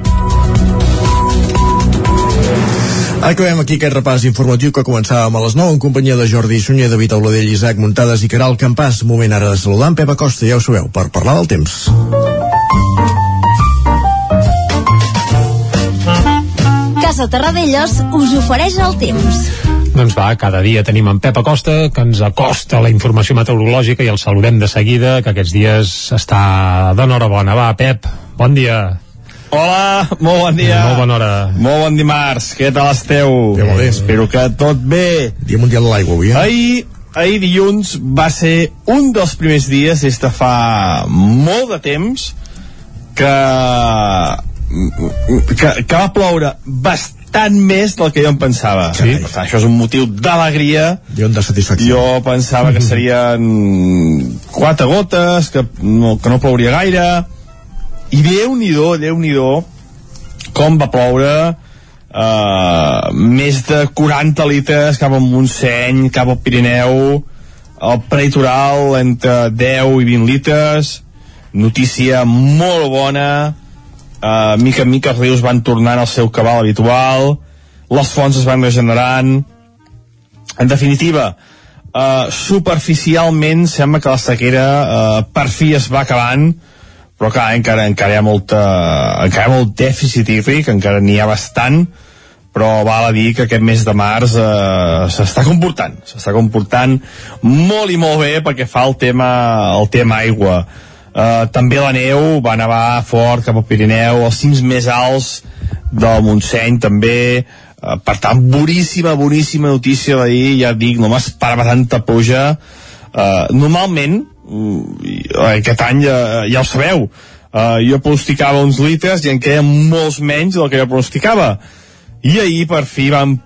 Acabem aquí aquest repàs informatiu que començàvem a les 9 en companyia de Jordi Sunyer, David Auladell, Isaac Muntades i Caral Campàs. Moment ara de saludar en Pep Acosta, ja ho sabeu, per parlar del temps. Casa Terradellos us ofereix el temps. Doncs va, cada dia tenim en Pep Acosta que ens acosta la informació meteorològica i el saludem de seguida, que aquests dies està d'enhorabona. Va, Pep, bon dia. Hola, molt bon dia. Molt bona hora. Molt bon dimarts, què tal esteu? Bé, molt bé. Espero que tot bé. Dia Mundial de l'Aigua avui, eh? Ahir, ahir dilluns va ser un dels primers dies des de fa molt de temps que que, que va ploure bastant més del que jo em pensava. Sí. Per tant, això és un motiu d'alegria. On de satisfacció. Jo pensava que serien quatre gotes, que no, que no plouria gaire, i déu-n'hi-do, déu nhi déu com va ploure uh, més de 40 litres cap al Montseny, cap al Pirineu, el prelitoral entre 10 i 20 litres, notícia molt bona, uh, mica en mica els rius van tornant al seu cabal habitual, les fonts es van regenerant, en definitiva, uh, superficialment sembla que la sequera uh, per fi es va acabant, però clar, encara, encara hi ha molta, encara hi ha molt dèficit hídric, encara n'hi ha bastant, però val a dir que aquest mes de març eh, s'està comportant, s'està comportant molt i molt bé perquè fa el tema, el tema aigua. Eh, també la neu va nevar fort cap al Pirineu, els cims més alts del Montseny també, eh, per tant, boníssima, boníssima notícia d'ahir, ja dic, no m'esperava tanta pluja. Eh, normalment, mm, aquest any ja, ja ho sabeu, eh, jo pronosticava uns litres i en queien molts menys del que jo pronosticava. I ahir per fi van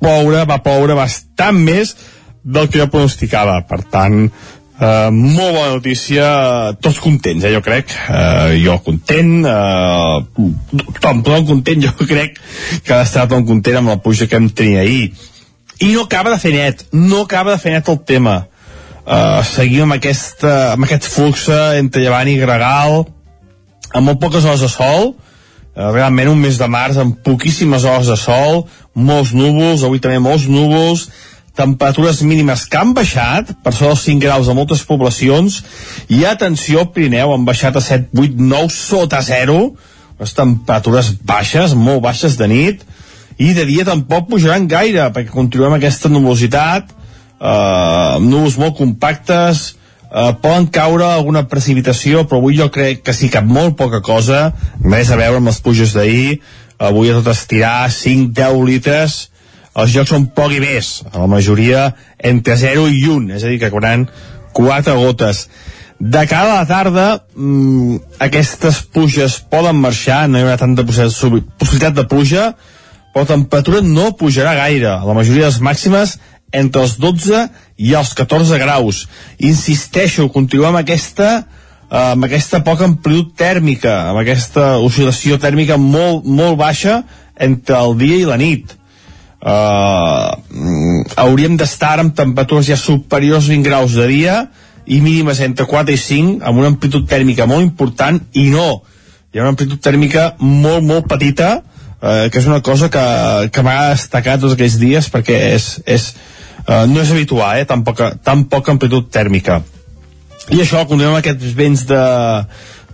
ploure, va ploure bastant més del que jo pronosticava. Per tant, Uh, molt bona notícia, tots contents, eh, jo crec. Uh, jo content, uh, tothom, tothom content, jo crec que ha d'estar tothom content amb la puja que hem tenit ahir. I no acaba de fer net, no acaba de fer net el tema. Uh, seguim amb, aquesta, amb aquest flux entre Llevant i Gregal, amb molt poques hores de sol, uh, realment un mes de març amb poquíssimes hores de sol, molts núvols, avui també molts núvols, temperatures mínimes que han baixat per sobre els 5 graus a moltes poblacions i atenció, Pirineu han baixat a 7, 8, 9 sota 0 les temperatures baixes, molt baixes de nit i de dia tampoc pujaran gaire perquè continuem aquesta nubositat eh, núvols molt compactes eh, poden caure alguna precipitació però avui jo crec que sí que molt poca cosa res a veure amb les puges d'ahir. Avui a tot estirar 5-10 litres els jocs són poc i més, a la majoria entre 0 i 1, és a dir, que cauran 4 gotes. De cara a la tarda, mmm, aquestes pluges poden marxar, no hi haurà tanta possibilitat de pluja, però la temperatura no pujarà gaire. La majoria de les màximes entre els 12 i els 14 graus. Insisteixo, continuem amb aquesta eh, amb aquesta poca amplitud tèrmica, amb aquesta oscil·lació tèrmica molt, molt baixa entre el dia i la nit uh, hauríem d'estar amb temperatures ja superiors a 20 graus de dia i mínimes entre 4 i 5 amb una amplitud tèrmica molt important i no, hi ha una amplitud tèrmica molt molt petita eh, que és una cosa que, que m'ha destacat tots aquells dies perquè és, és, eh, no és habitual eh, tan, poca, tan poca amplitud tèrmica. I això, continuem amb aquests vents de,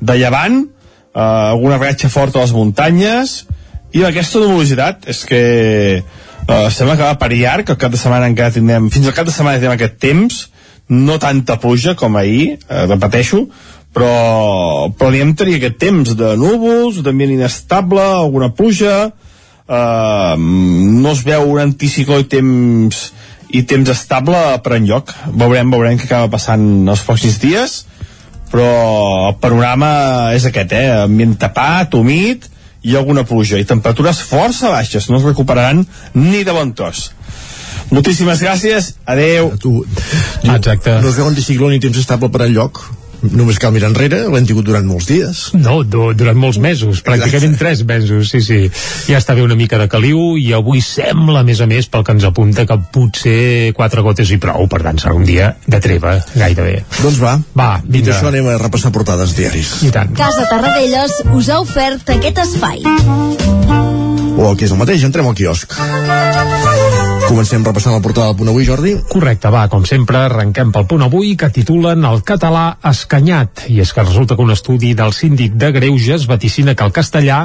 de llevant eh, alguna ratxa forta a les muntanyes i aquesta nubositat és que Uh, sembla que va per llarg, el cap de setmana encara tindrem, fins al cap de setmana tindrem aquest temps, no tanta pluja com ahir, uh, repeteixo, però, però anirem tenir aquest temps de núvols, d'ambient inestable, alguna pluja, uh, no es veu un anticicló i temps i temps estable per enlloc. Veurem, veurem què acaba passant els pròxims dies, però el panorama és aquest, eh? Ambient tapat, humit, i alguna pluja i temperatures força baixes, no es recuperaran ni de bon tros. Moltíssimes gràcies, adeu. A tu. Exacte. No es veu anticicló ni temps estable per enlloc només cal mirar enrere, l'hem tingut durant molts dies. No, du durant molts mesos, pràcticament tres mesos, sí, sí. Ja està bé una mica de caliu i avui sembla, a més a més, pel que ens apunta, que potser quatre gotes i prou, per tant serà un dia de treva, gairebé. Doncs va, va dit això anem a repassar portades diaris. I tant. Casa Tarradellas us ha ofert aquest espai. O el que és el mateix, entrem al quiosc. Comencem repassant la portada del punt avui, Jordi. Correcte, va, com sempre, arrenquem pel punt avui que titulen El català escanyat. I és que resulta que un estudi del síndic de Greuges vaticina que el castellà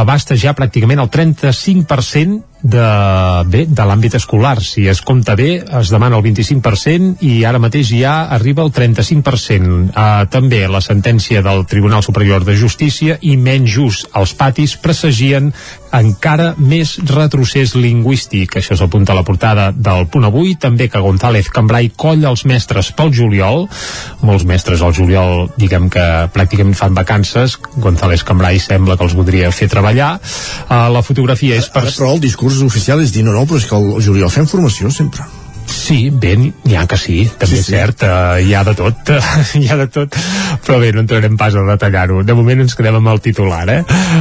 abasta ja pràcticament el 35% de, bé, de l'àmbit escolar. Si es compta bé, es demana el 25% i ara mateix ja arriba al 35%. Uh, també la sentència del Tribunal Superior de Justícia i menys just als patis presagien encara més retrocés lingüístic. Això s'apunta a la portada del punt avui. També que González Cambrai colla els mestres pel juliol. Molts mestres al juliol, diguem que pràcticament fan vacances. González Cambrai sembla que els voldria fer treballar. Uh, la fotografia és per... Ara, però el discurs oficial és dir, no, no, però és que el juliol fem formació sempre. Sí, bé, n'hi ha que sí, també sí, sí. és cert, uh, hi ha de tot, uh, hi ha de tot, però bé, no entrarem pas a detallar-ho. De moment ens quedem amb el titular, eh?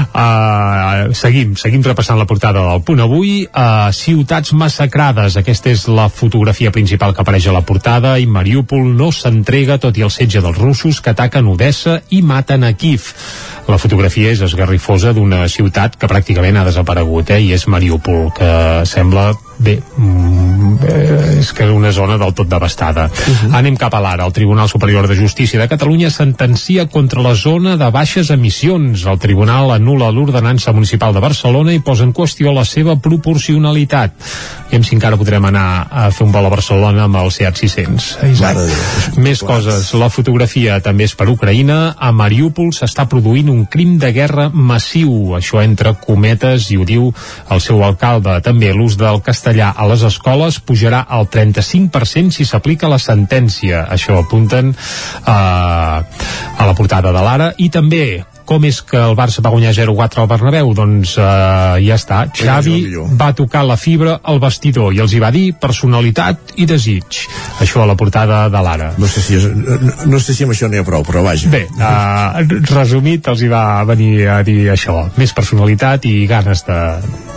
Uh, seguim, seguim repassant la portada del punt avui. Uh, ciutats massacrades, aquesta és la fotografia principal que apareix a la portada, i Mariúpol no s'entrega tot i el setge dels russos que ataquen Odessa i maten a Kiev. La fotografia és esgarrifosa d'una ciutat que pràcticament ha desaparegut, eh? i és Mariúpol, que sembla bé, eh, és que és una zona del tot devastada. Uh -huh. Anem cap a l'ara. El Tribunal Superior de Justícia de Catalunya sentencia contra la zona de baixes emissions. El Tribunal anula l'ordenança municipal de Barcelona i posa en qüestió la seva proporcionalitat. I si encara podrem anar a fer un vol a Barcelona amb el Seat 600. Isaac. Més coses. La fotografia també és per Ucraïna. A Mariúpol s'està produint un crim de guerra massiu. Això entre cometes i ho diu el seu alcalde. També l'ús del castellà a les escoles pujarà al 35% si s'aplica la sentència. Això apunten eh, a la portada de l'Ara. I també com és que el Barça va guanyar 0-4 al Bernabéu? Doncs uh, ja està. Xavi va tocar la fibra al vestidor i els hi va dir personalitat i desig. Això a la portada de l'Ara. No sé si, és, no, no sé si amb això n'hi ha prou, però vaja. Bé, uh, resumit, els hi va venir a dir això. Més personalitat i ganes de,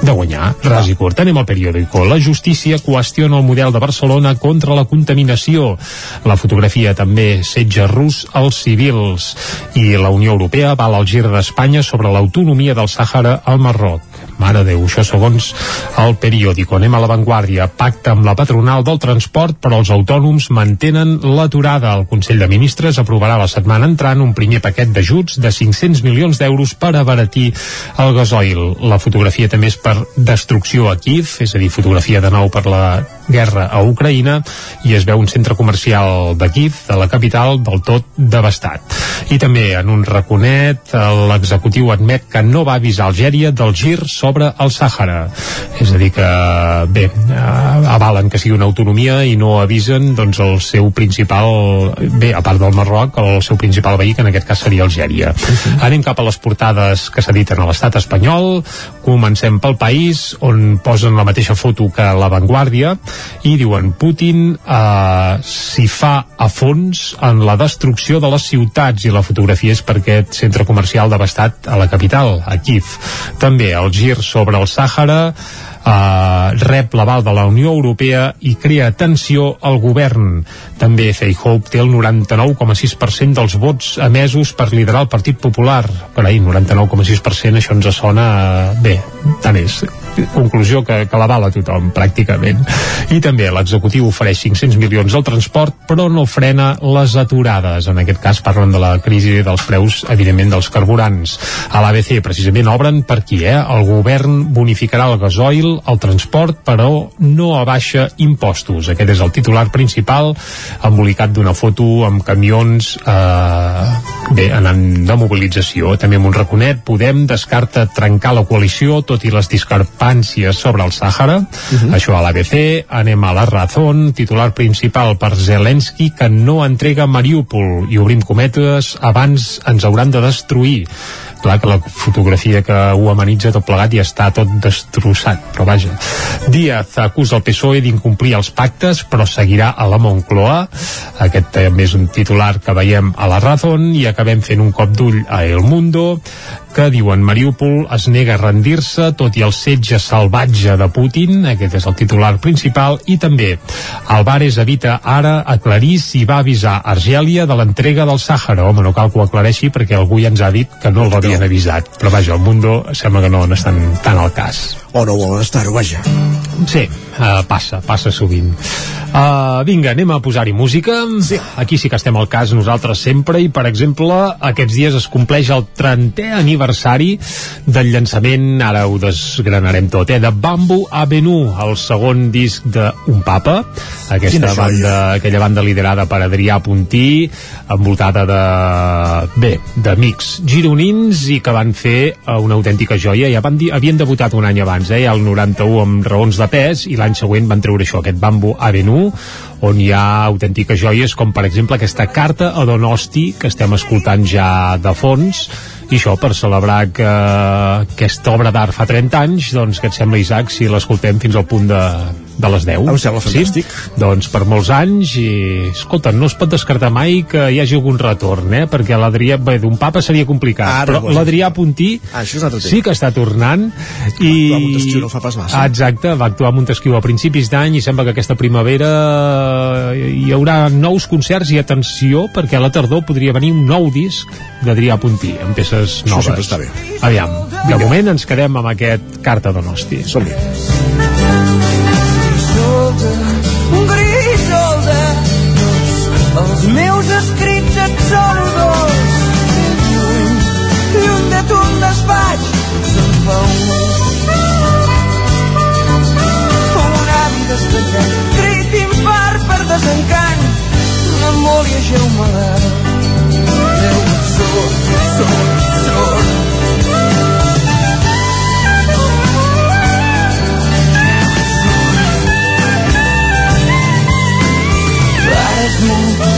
de guanyar. Ras i curt. Anem al periòdico. La justícia qüestiona el model de Barcelona contra la contaminació. La fotografia també setja rus als civils. I la Unió Europea val el gir d'Espanya sobre l'autonomia del Sàhara al Marroc. Mare Déu, això segons el periòdico. Anem a l'avantguàrdia. Pacte amb la patronal del transport, però els autònoms mantenen l'aturada. El Consell de Ministres aprovarà la setmana entrant un primer paquet d'ajuts de 500 milions d'euros per abaratir el gasoil. La fotografia també és per destrucció a Kiev, és a dir, fotografia de nou per la guerra a Ucraïna, i es veu un centre comercial de Kiev, de la capital, del tot devastat. I també en un raconet, l'executiu admet que no va avisar Algèria del gir sobre el Sàhara. És a dir que, bé, eh, avalen que sigui una autonomia i no avisen doncs, el seu principal, bé, a part del Marroc, el seu principal veí, que en aquest cas seria Algèria. Uh -huh. Anem cap a les portades que s'editen a l'estat espanyol. Comencem pel país, on posen la mateixa foto que la Vanguardia, i diuen Putin eh, s'hi fa a fons en la destrucció de les ciutats i la fotografia és per aquest centre comercial devastat a la capital, a Kiev. També el gir sobre el Sàhara Uh, rep l'aval de la Unió Europea i crea tensió al govern. També Feijóo té el 99,6% dels vots emesos per liderar el Partit Popular. Ahir, 99,6%, això ens sona... Uh, bé, tant és. Conclusió que, que l'avala tothom, pràcticament. I també l'executiu ofereix 500 milions al transport, però no frena les aturades. En aquest cas parlen de la crisi dels preus, evidentment, dels carburants. A l'ABC, precisament, obren per aquí, eh? El govern bonificarà el gasoil, el transport, però no abaixa impostos. Aquest és el titular principal, embolicat d'una foto amb camions eh, bé, anant de mobilització. També amb un raconet, Podem descarta trencar la coalició, tot i les discrepàncies sobre el Sàhara. Uh -huh. Això a l'ABC. Anem a la Razón, titular principal per Zelensky, que no entrega Mariupol. I obrim cometes, abans ens hauran de destruir clar que la fotografia que ho amenitza tot plegat ja està tot destrossat, però vaja. Díaz acusa el PSOE d'incomplir els pactes, però seguirà a la Moncloa. Aquest també és un titular que veiem a la Razón i acabem fent un cop d'ull a El Mundo que diuen Mariupol es nega a rendir-se tot i el setge salvatge de Putin, aquest és el titular principal, i també Alvarez evita ara aclarir si va avisar Argèlia de l'entrega del Sàhara. Home, no cal que ho aclareixi perquè algú ja ens ha dit que no l'havien avisat. Però vaja, el Mundo sembla que no n'estan tan al cas. O no volen estar-ho, vaja. Sí, uh, passa, passa sovint. Uh, vinga, anem a posar-hi música. Sí. Aquí sí que estem al cas nosaltres sempre i, per exemple, aquests dies es compleix el 30è aniversari del llançament, ara ho desgranarem tot, eh, de Bamboo Avenue, el segon disc d'un papa, aquesta banda, aquella banda liderada per Adrià Puntí, envoltada de, bé, d'amics gironins i que van fer una autèntica joia. Ja van dir, havien debutat un any abans, eh, el 91 amb raons de pes, i l'any següent van treure això, aquest Bamboo Avenue, on hi ha autèntiques joies com per exemple aquesta carta a Donosti que estem escoltant ja de fons. I això per celebrar que aquesta obra d'art fa 30 anys doncs què et sembla Isaac si l'escoltem fins al punt de, de les 10 em sembla fantàstic. Sí? doncs per molts anys i escolta, no es pot descartar mai que hi hagi algun retorn eh? perquè l'Adrià, bé, d'un papa seria complicat. Ara, però l'Adrià Puntí ah, sí que està tornant i... va Montesquieu no fa pas massa. Exacte, va actuar Montesquieu a principis d'any i sembla que aquesta primavera hi haurà nous concerts i atenció perquè a la tardor podria venir un nou disc d'Adrià Puntí amb peces noves. Això està bé. aviam, de Vinga. moment ens quedem amb aquest Carta d'Honosti. Som-hi despetat crit infart per desencant memòria geumada Déu sort, sort, sort Pares meu, sembla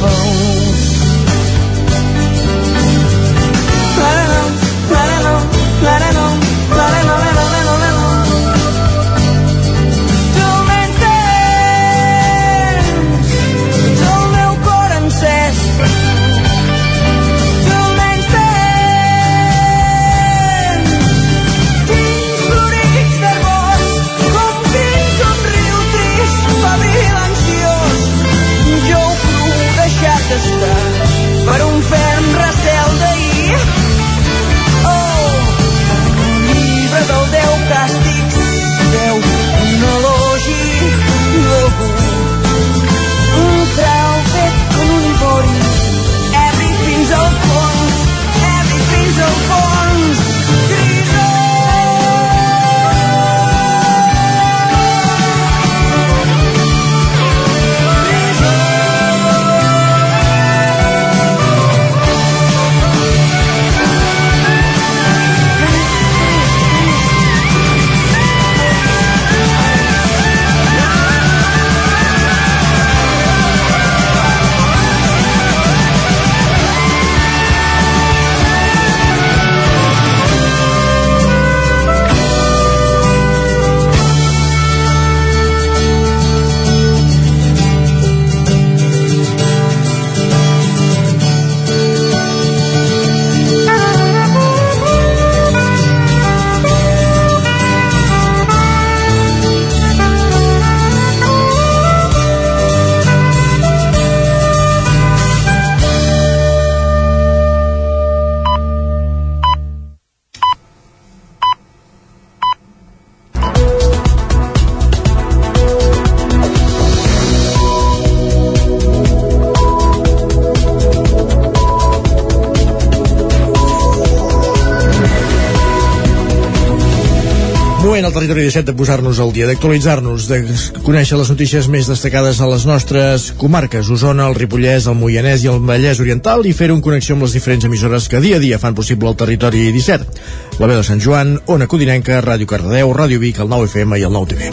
phone. Al territori 17 de posar-nos al dia, d'actualitzar-nos, de conèixer les notícies més destacades a les nostres comarques, Osona, el Ripollès, el Moianès i el Vallès Oriental i fer-ho en connexió amb les diferents emissores que dia a dia fan possible el territori 17. La veu de Sant Joan, Ona Codinenca, Ràdio Cardedeu, Ràdio Vic, el 9FM i el 9TV.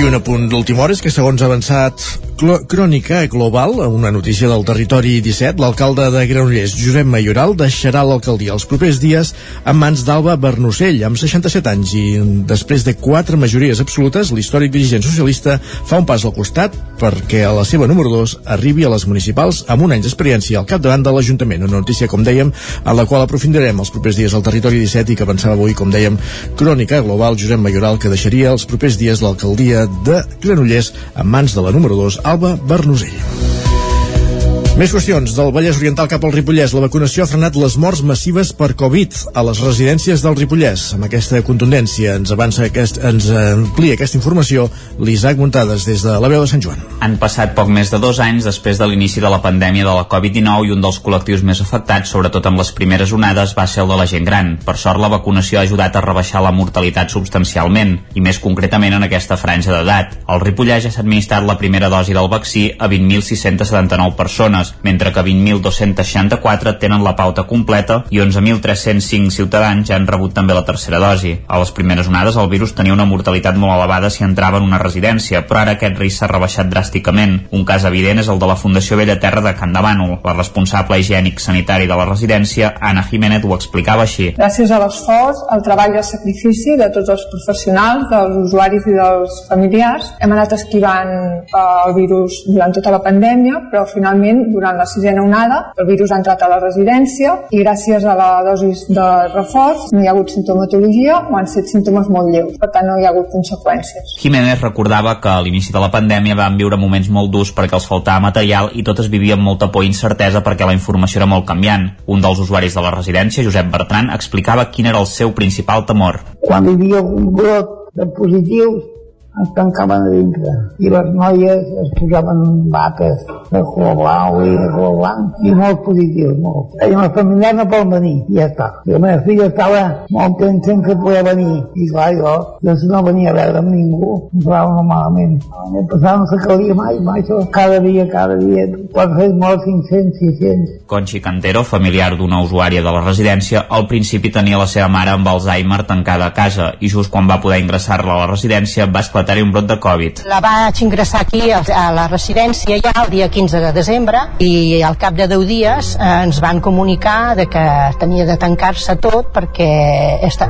I un apunt d'última hora és que segons avançat Crònica Global, una notícia del territori 17, l'alcalde de Granollers, Josep Mayoral, deixarà l'alcaldia els propers dies en mans d'Alba Bernocell, amb 67 anys, i després de quatre majories absolutes, l'històric dirigent socialista fa un pas al costat perquè a la seva número 2 arribi a les municipals amb un any d'experiència al capdavant de l'Ajuntament. Una notícia, com dèiem, a la qual aprofundirem els propers dies al territori 17 i que pensava avui, com dèiem, Crònica Global, Josep Mayoral, que deixaria els propers dies l'alcaldia de Granollers en mans de la número 2, Alba Bernusell. Més qüestions. Del Vallès Oriental cap al Ripollès, la vacunació ha frenat les morts massives per Covid a les residències del Ripollès. Amb aquesta contundència ens avança aquest, ens amplia aquesta informació l'Isaac Muntades des de la veu de Sant Joan. Han passat poc més de dos anys després de l'inici de la pandèmia de la Covid-19 i un dels col·lectius més afectats, sobretot amb les primeres onades, va ser el de la gent gran. Per sort, la vacunació ha ajudat a rebaixar la mortalitat substancialment, i més concretament en aquesta franja d'edat. Al Ripollès ja s'ha administrat la primera dosi del vaccí a 20.679 persones, persones, mentre que 20.264 tenen la pauta completa i 11.305 ciutadans ja han rebut també la tercera dosi. A les primeres onades el virus tenia una mortalitat molt elevada si entrava en una residència, però ara aquest risc s'ha rebaixat dràsticament. Un cas evident és el de la Fundació Vella Terra de Can Bànol. La responsable higiènic sanitari de la residència, Anna Jiménez, ho explicava així. Gràcies a l'esforç, al treball i al sacrifici de tots els professionals, dels usuaris i dels familiars, hem anat esquivant eh, el virus durant tota la pandèmia, però finalment durant la sisena onada el virus ha entrat a la residència i gràcies a la dosi de reforç no hi ha hagut sintomatologia o han set símptomes molt lleus, per tant no hi ha hagut conseqüències. Jiménez recordava que a l'inici de la pandèmia van viure moments molt durs perquè els faltava material i totes vivien amb molta por i incertesa perquè la informació era molt canviant. Un dels usuaris de la residència, Josep Bertran, explicava quin era el seu principal temor. Quan hi havia un brot de positius es tancaven a dintre i les noies es posaven bates de color blau i de color blanc i molt positius, molt. I la família no pot venir i ja està. I la meva filla estava molt tensa que podia venir i clar, jo, jo si no venia a veure amb ningú, em trobava molt malament. El passat no s'acabaria mai, mai, això cada dia, cada dia, quan fes molt 500, 600. Conchi Cantero, familiar d'una usuària de la residència, al principi tenia la seva mare amb Alzheimer tancada a casa i just quan va poder ingressar-la a la residència va esclatar esclatar-hi un brot de Covid. La vaig ingressar aquí a la residència ja el dia 15 de desembre i al cap de 10 dies eh, ens van comunicar de que tenia de tancar-se tot perquè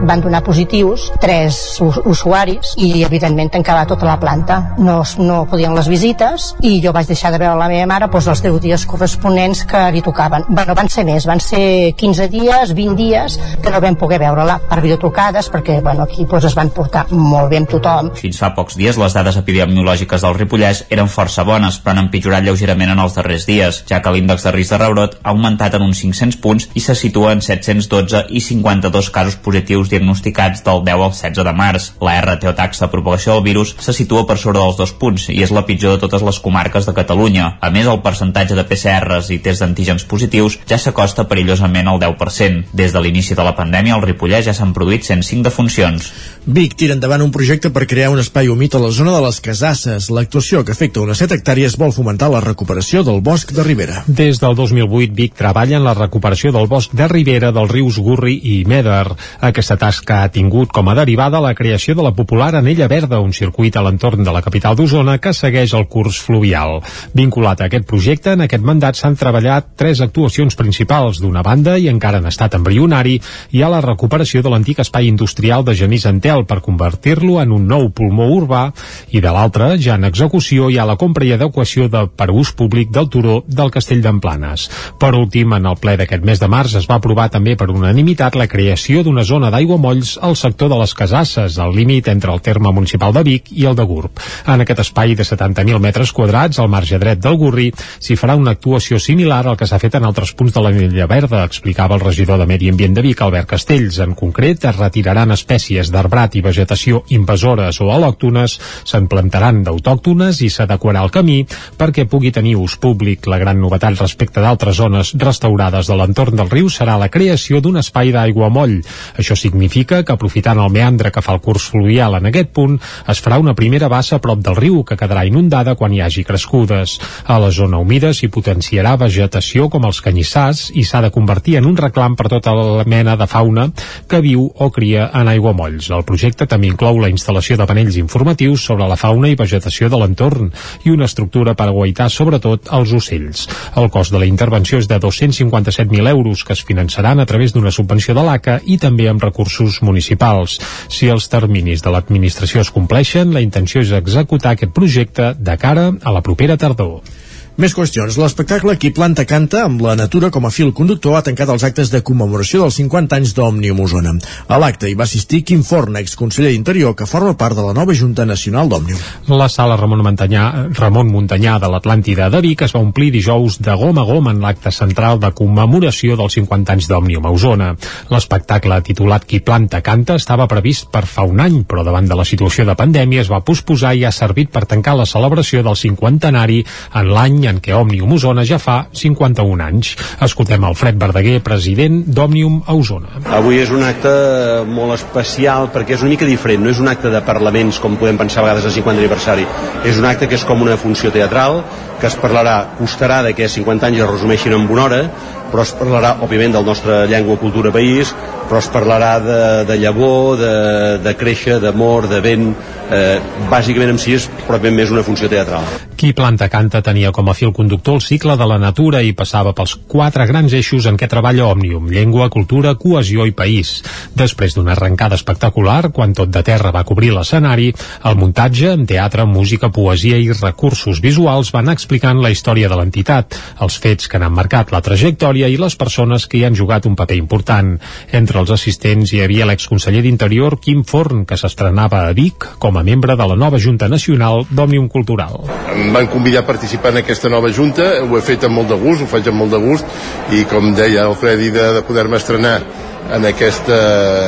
van donar positius tres usuaris i evidentment tancava tota la planta. No, no podien les visites i jo vaig deixar de veure la meva mare doncs, els 10 dies corresponents que li tocaven. Bueno, van ser més, van ser 15 dies, 20 dies que no vam poder veure-la per videotrucades perquè bueno, aquí doncs, es van portar molt bé amb tothom. Fins fa pocs dies les dades epidemiològiques del Ripollès eren força bones, però han empitjorat lleugerament en els darrers dies, ja que l'índex de risc de rebrot ha augmentat en uns 500 punts i se situa en 712 i 52 casos positius diagnosticats del 10 al 16 de març. La RT o taxa de propagació del virus se situa per sobre dels dos punts i és la pitjor de totes les comarques de Catalunya. A més, el percentatge de PCRs i tests d'antígens positius ja s'acosta perillosament al 10%. Des de l'inici de la pandèmia, al Ripollès ja s'han produït 105 defuncions. Vic tira endavant un projecte per crear un espai humit a la zona de les Casasses. L'actuació, que afecta unes 7 hectàrees, vol fomentar la recuperació del bosc de Ribera. Des del 2008, Vic treballa en la recuperació del bosc de Ribera dels rius Gurri i Meder. Aquesta tasca ha tingut com a derivada la creació de la popular Anella Verda, un circuit a l'entorn de la capital d'Osona que segueix el curs fluvial. Vinculat a aquest projecte, en aquest mandat s'han treballat tres actuacions principals. D'una banda, i encara en estat embrionari, hi ha la recuperació de l'antic espai industrial de Genís Antel per convertir-lo en un nou pulmó urbà i de l'altra, ja en execució, hi ha la compra i adequació de per ús públic del turó del Castell d'Emplanes. Per últim, en el ple d'aquest mes de març es va aprovar també per unanimitat la creació d'una zona d'aigua molls al sector de les Casasses, al límit entre el terme municipal de Vic i el de Gurb. En aquest espai de 70.000 metres quadrats, al marge dret del Gurri, s'hi farà una actuació similar al que s'ha fet en altres punts de la Milla Verda, explicava el regidor de Medi Ambient de Vic, Albert Castells. En concret, es retiraran espècies d'arbrat arbrat i vegetació invasores o al·lòctona oportunes se'n plantaran d'autòctones i s'adequarà el camí perquè pugui tenir ús públic. La gran novetat respecte d'altres zones restaurades de l'entorn del riu serà la creació d'un espai d'aigua moll. Això significa que aprofitant el meandre que fa el curs fluvial en aquest punt, es farà una primera bassa a prop del riu que quedarà inundada quan hi hagi crescudes. A la zona humida s'hi potenciarà vegetació com els canyissars i s'ha de convertir en un reclam per tota la mena de fauna que viu o cria en aiguamolls. El projecte també inclou la instal·lació de panells informatius sobre la fauna i vegetació de l'entorn i una estructura per aguaitar sobretot els ocells. El cost de la intervenció és de 257.000 euros que es finançaran a través d'una subvenció de l'ACA i també amb recursos municipals. Si els terminis de l'administració es compleixen, la intenció és executar aquest projecte de cara a la propera tardor. Més qüestions. L'espectacle Qui planta canta, amb la natura com a fil conductor, ha tancat els actes de commemoració dels 50 anys d'Òmnium Osona. A l'acte hi va assistir Quim Forn, exconseller d'Interior, que forma part de la nova Junta Nacional d'Òmnium. La sala Ramon Montanyà, Ramon Montanyà de l'Atlàntida de Vic es va omplir dijous de gom a gom en l'acte central de commemoració dels 50 anys d'Òmnium a Osona. L'espectacle titulat Qui planta canta estava previst per fa un any, però davant de la situació de pandèmia es va posposar i ha servit per tancar la celebració del cinquantenari en l'any en què Òmnium Osona ja fa 51 anys. Escoltem el Fred Verdaguer, president d'Òmnium a Osona. Avui és un acte molt especial perquè és una mica diferent, no és un acte de parlaments com podem pensar a vegades al 50 aniversari, és un acte que és com una funció teatral, que es parlarà, costarà de que 50 anys es resumeixin en una hora, però es parlarà, òbviament, del nostre llengua, cultura, país, però es parlarà de, de llavor, de, de créixer, d'amor, de vent, eh, bàsicament en si és pròpiament més una funció teatral. Qui planta canta tenia com a fil conductor el cicle de la natura i passava pels quatre grans eixos en què treballa Òmnium, llengua, cultura, cohesió i país. Després d'una arrencada espectacular, quan tot de terra va cobrir l'escenari, el muntatge, amb teatre, música, poesia i recursos visuals van explicant la història de l'entitat, els fets que n'han marcat la trajectòria i les persones que hi han jugat un paper important. Entre els assistents hi havia l'exconseller d'Interior Quim Forn, que s'estrenava a Vic com a membre de la nova Junta Nacional d'Òmnium Cultural. Em van convidar a participar en aquesta nova Junta, ho he fet amb molt de gust, ho faig amb molt de gust, i com deia el Fredi, de, de poder-me estrenar en, aquesta,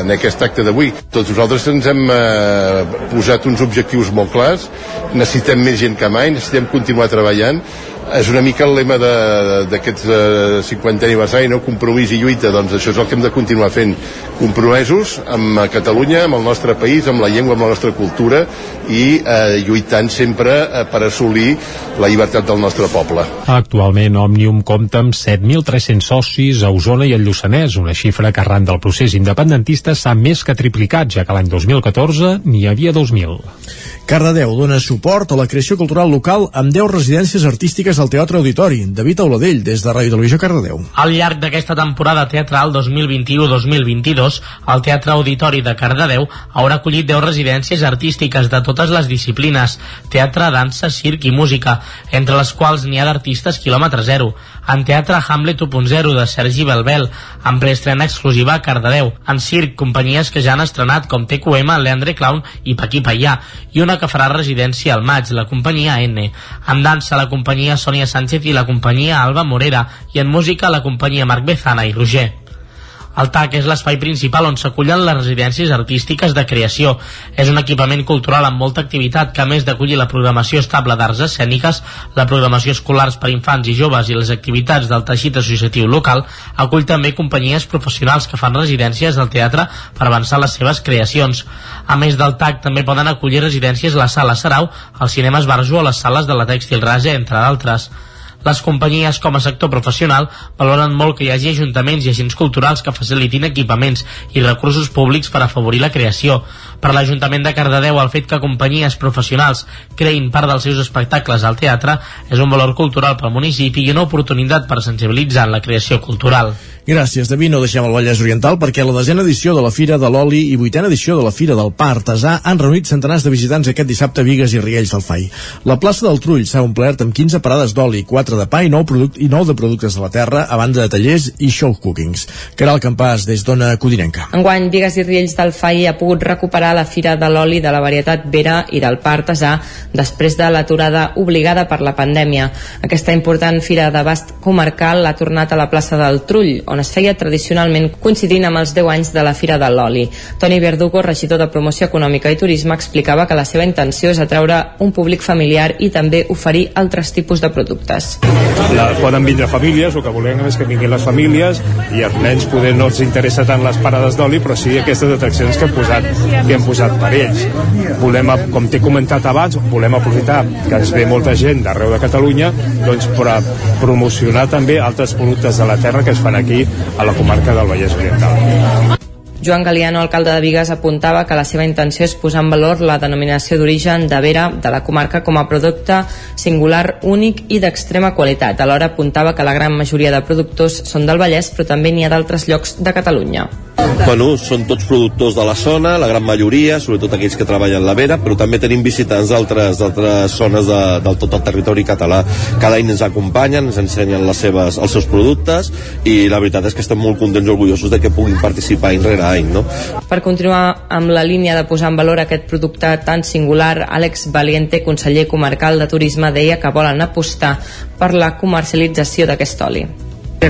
en aquest acte d'avui. Tots nosaltres ens hem eh, posat uns objectius molt clars, necessitem més gent que mai, necessitem continuar treballant, és una mica el lema d'aquest eh, 50 aniversari, no? compromís i lluita, doncs això és el que hem de continuar fent, compromesos amb Catalunya, amb el nostre país, amb la llengua, amb la nostra cultura i eh, lluitant sempre eh, per assolir la llibertat del nostre poble. Actualment Òmnium compta amb 7.300 socis a Osona i el Lluçanès, una xifra que arran del procés independentista s'ha més que triplicat, ja que l'any 2014 n'hi havia 2.000. Cardedeu dona suport a la creació cultural local amb 10 residències artístiques al Teatre Auditori. David Auladell, des de Ràdio Televisió Cardedeu. Al llarg d'aquesta temporada teatral 2021-2022, el Teatre Auditori de Cardedeu haurà acollit 10 residències artístiques de totes les disciplines, teatre, dansa, circ i música, entre les quals n'hi ha d'artistes quilòmetre zero. En teatre, Hamlet 1.0 de Sergi Belbel, amb preestrena exclusiva a Cardedeu. En circ, companyies que ja han estrenat com TQM, Leandre Clown i Paquí Paià, i una que farà residència al maig, la companyia N. En dansa, la companyia Sònia Sánchez i la companyia Alba Morera, i en música, la companyia Marc Bezana i Roger. El TAC és l'espai principal on s'acullen les residències artístiques de creació. És un equipament cultural amb molta activitat que, a més d'acollir la programació estable d'arts escèniques, la programació escolars per infants i joves i les activitats del teixit associatiu local, acull també companyies professionals que fan residències del teatre per avançar les seves creacions. A més del TAC, també poden acollir residències la Sala Sarau, el Cinema Esbarjo o les sales de la Tèxtil Rase, entre d'altres. Les companyies com a sector professional valoren molt que hi hagi ajuntaments i agents culturals que facilitin equipaments i recursos públics per afavorir la creació. Per l'Ajuntament de Cardedeu, el fet que companyies professionals creïn part dels seus espectacles al teatre és un valor cultural pel municipi i una oportunitat per sensibilitzar en la creació cultural. Gràcies, David. No deixem el Vallès Oriental perquè la desena edició de la Fira de l'Oli i vuitena edició de la Fira del Pa Artesà han reunit centenars de visitants aquest dissabte a Vigues i Riells del Fai. La plaça del Trull s'ha omplert amb 15 parades d'oli, 4 de pa i 9, product, i 9 de productes de la terra, a banda de tallers i show cookings. Caral Campàs, des d'Ona Codinenca. Enguany, Vigues i Riells del Fai ha pogut recuperar la Fira de l'Oli de la varietat Vera i del Pa Artesà després de l'aturada obligada per la pandèmia. Aquesta important fira d'abast comarcal ha tornat a la plaça del Trull, on es feia tradicionalment coincidint amb els 10 anys de la Fira de l'Oli. Toni Verdugo, regidor de Promoció Econòmica i Turisme, explicava que la seva intenció és atraure un públic familiar i també oferir altres tipus de productes. La, poden vindre famílies, el que volem és que vinguin les famílies i els nens poder no els interessa tant les parades d'oli, però sí aquestes atraccions que hem posat, que hem posat per ells. Volem, com t'he comentat abans, volem aprofitar que ens ve molta gent d'arreu de Catalunya doncs, per promocionar també altres productes de la terra que es fan aquí a la comarca del Vallès Oriental. Joan Galiano, alcalde de Vigues, apuntava que la seva intenció és posar en valor la denominació d'origen de Vera de la comarca com a producte singular, únic i d'extrema qualitat. Alhora apuntava que la gran majoria de productors són del Vallès, però també n'hi ha d'altres llocs de Catalunya. Bueno, són tots productors de la zona, la gran majoria, sobretot aquells que treballen la vera, però també tenim visitants d'altres d'altres zones de, del tot el territori català. Cada any ens acompanyen, ens ensenyen les seves, els seus productes i la veritat és que estem molt contents i orgullosos de que puguin participar any rere any. No? Per continuar amb la línia de posar en valor aquest producte tan singular, Àlex Valiente, conseller comarcal de Turisme, deia que volen apostar per la comercialització d'aquest oli.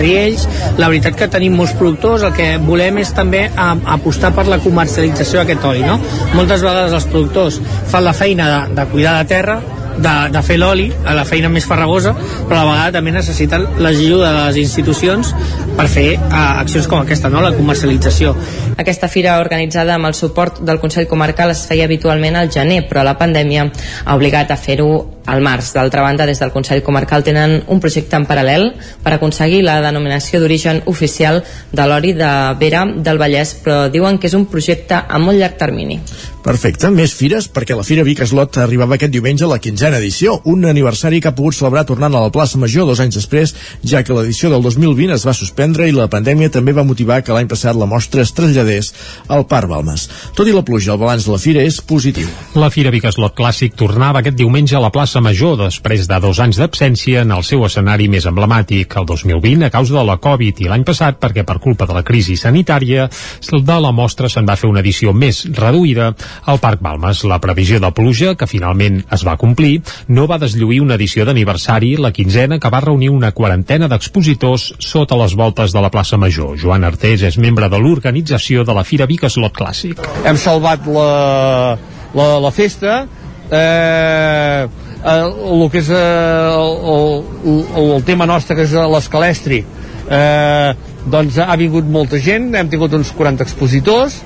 Riells, la veritat que tenim molts productors, el que volem és també a, apostar per la comercialització d'aquest oli, no? Moltes vegades els productors fan la feina de, de cuidar la terra, de, de fer l'oli, a la feina més farragosa, però a la vegada també necessiten l'ajuda de les institucions per fer uh, accions com aquesta, no? la comercialització. Aquesta fira organitzada amb el suport del Consell Comarcal es feia habitualment al gener, però la pandèmia ha obligat a fer-ho al març. D'altra banda, des del Consell Comarcal tenen un projecte en paral·lel per aconseguir la denominació d'origen oficial de l'oli de Vera del Vallès, però diuen que és un projecte a molt llarg termini. Perfecte, més fires perquè la Fira Vic Eslot arribava aquest diumenge a la quinzena edició, un aniversari que ha pogut celebrar tornant a la plaça Major dos anys després, ja que l'edició del 2020 es va suspendre i la pandèmia també va motivar que l'any passat la mostra es traslladés al Parc Balmes. Tot i la pluja, el balanç de la Fira és positiu. La Fira Vic Eslot Clàssic tornava aquest diumenge a la plaça Major després de dos anys d'absència en el seu escenari més emblemàtic, el 2020 a causa de la Covid i l'any passat perquè per culpa de la crisi sanitària de la mostra se'n va fer una edició més reduïda al Parc Balmes. La previsió de pluja, que finalment es va complir, no va deslluir una edició d'aniversari, la quinzena, que va reunir una quarantena d'expositors sota les voltes de la plaça Major. Joan Artés és membre de l'organització de la Fira Vic Slot Clàssic. Hem salvat la, la, la festa, eh, el que és eh, el, el, el tema nostre que és l'escalestri eh, doncs ha vingut molta gent hem tingut uns 40 expositors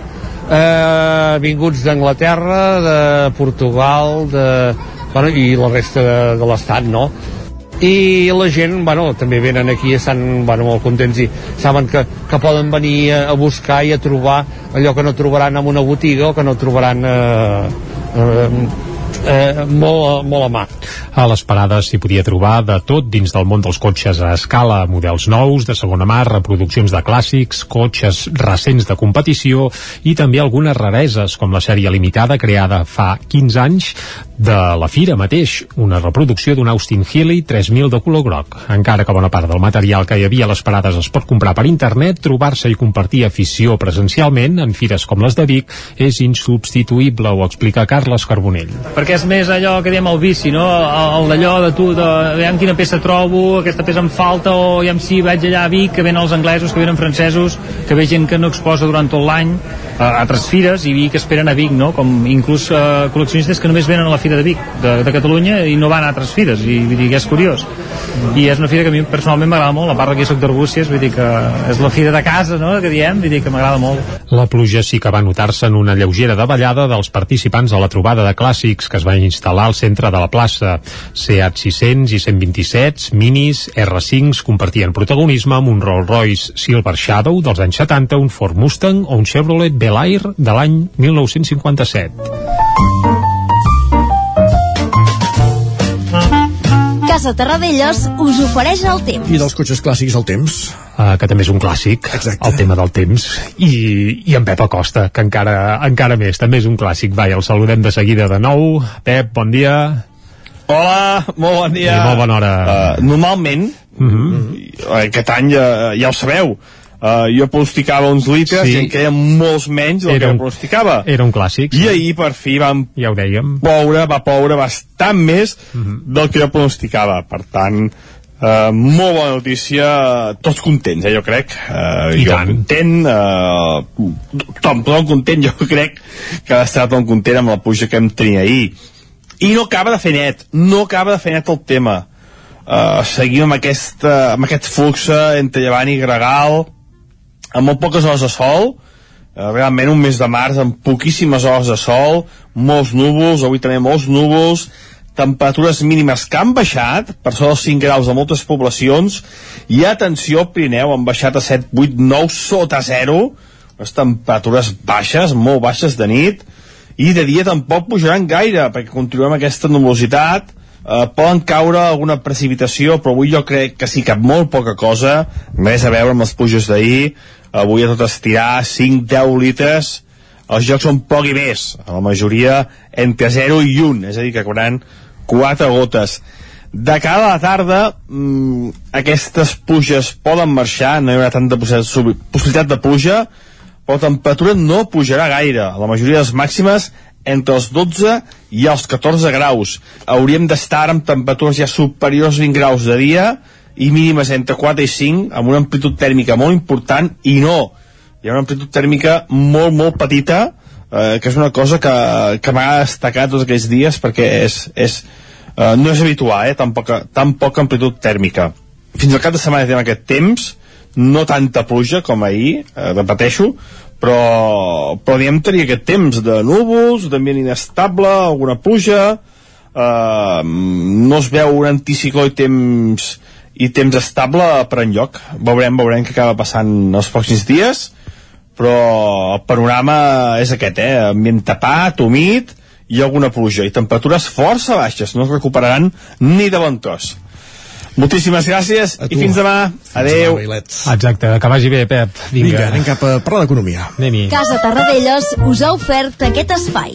eh, vinguts d'Anglaterra de Portugal de, bueno, i la resta de, de l'estat no? i la gent bueno, també venen aquí i estan bueno, molt contents i saben que, que poden venir a, a buscar i a trobar allò que no trobaran en una botiga o que no trobaran eh, eh, eh, molt, molt a mà. A les parades s'hi podia trobar de tot dins del món dels cotxes a escala, models nous, de segona mà, reproduccions de clàssics, cotxes recents de competició i també algunes rareses, com la sèrie limitada creada fa 15 anys de la Fira mateix, una reproducció d'un Austin Healey 3000 de color groc. Encara que bona part del material que hi havia a les parades es pot comprar per internet, trobar-se i compartir afició presencialment en fires com les de Vic és insubstituïble, ho explica Carles Carbonell. Perquè és més allò que diem el vici, no? El d'allò de tu, de veiem quina peça trobo, aquesta peça em falta, o ja si vaig allà a Vic, que venen els anglesos, que venen francesos, que ve gent que no exposa durant tot l'any a altres fires i Vic esperen a Vic, no? Com inclús eh, col·leccionistes que només venen a la Fira de Vic, de, de Catalunya, i no van a altres fires, i que és curiós. I és una fira que a mi personalment m'agrada molt, a part que soc d'Arbúcies, vull dir que és la fira de casa, no?, que diem, vull dir que m'agrada molt. La pluja sí que va notar-se en una lleugera davallada dels participants a la trobada de clàssics que es va instal·lar al centre de la plaça. Seat 600 i 127, Minis, R5 compartien protagonisme amb un Rolls Royce Silver Shadow dels anys 70, un Ford Mustang o un Chevrolet Bel Air de l'any 1957. Casa Terradellos us ofereix el temps. I dels cotxes clàssics el temps. Uh, que també és un clàssic, Exacte. el tema del temps i, i en Pep Acosta que encara, encara més, també és un clàssic vai, el saludem de seguida de nou Pep, bon dia Hola, molt bon dia. I molt bona hora. Uh, normalment, uh -huh. aquest any ja, ja ho sabeu, uh, jo pronosticava uns litres Sí. sí. i en queien molts menys del Era que un- pronosticava. era un clàssic I ahir per fi vam ja ho dèiem ploure, va ploure bastant més del que jo pronosticava. Per tant, Uh, molt bona notícia, tots contents, eh, jo crec. Uh, I jo tant. content, uh, tothom, tothom content, jo crec que ha d'estar tothom content amb la puja que hem tenit ahir. I no acaba de fer net, no acaba de fer net el tema. Uh, seguim amb, aquesta, amb aquest flux entre Llevant i Gregal, amb molt poques hores de sol, uh, realment un mes de març amb poquíssimes hores de sol, molts núvols, avui també molts núvols, temperatures mínimes que han baixat per sobre els 5 graus de moltes poblacions i atenció, Pirineu han baixat a 7, 8, 9 sota 0 les temperatures baixes, molt baixes de nit i de dia tampoc pujaran gaire perquè continuem aquesta nuvolositat eh, poden caure alguna precipitació però avui jo crec que sí que molt poca cosa res a veure amb les pluges d'ahir avui a tot estirar 5-10 litres els jocs són poc i més, a la majoria entre 0 i 1, és a dir, que cauran 4 gotes. De cara a la tarda, mmm, aquestes pluges poden marxar, no hi haurà tanta possi- possibilitat de pluja, però la temperatura no pujarà gaire. La majoria de les màximes entre els 12 i els 14 graus. Hauríem d'estar amb temperatures ja superiors a 20 graus de dia i mínimes entre 4 i 5, amb una amplitud tèrmica molt important, i no, hi ha una amplitud tèrmica molt, molt petita, eh, que és una cosa que, que m'ha destacat tots aquests dies perquè és, és, eh, no és habitual, eh, tan, poca, tan poca amplitud tèrmica. Fins al cap de setmana tenim aquest temps, no tanta pluja com ahir, eh, repeteixo, però, però diguem tenir aquest temps de núvols, d'ambient inestable, alguna pluja, eh, no es veu un anticicló i temps i temps estable per enlloc. Veurem, veurem què acaba passant els pròxims dies, però el panorama és aquest, eh? Ambient tapat, humit i alguna pluja. I temperatures força baixes, no es recuperaran ni de bon tros. Moltíssimes gràcies i fins demà. Adeu. Exacte, que vagi bé, Pep. Vinga, Vinga, anem cap a parlar d'economia. Casa Tarradellas us ha ofert aquest espai.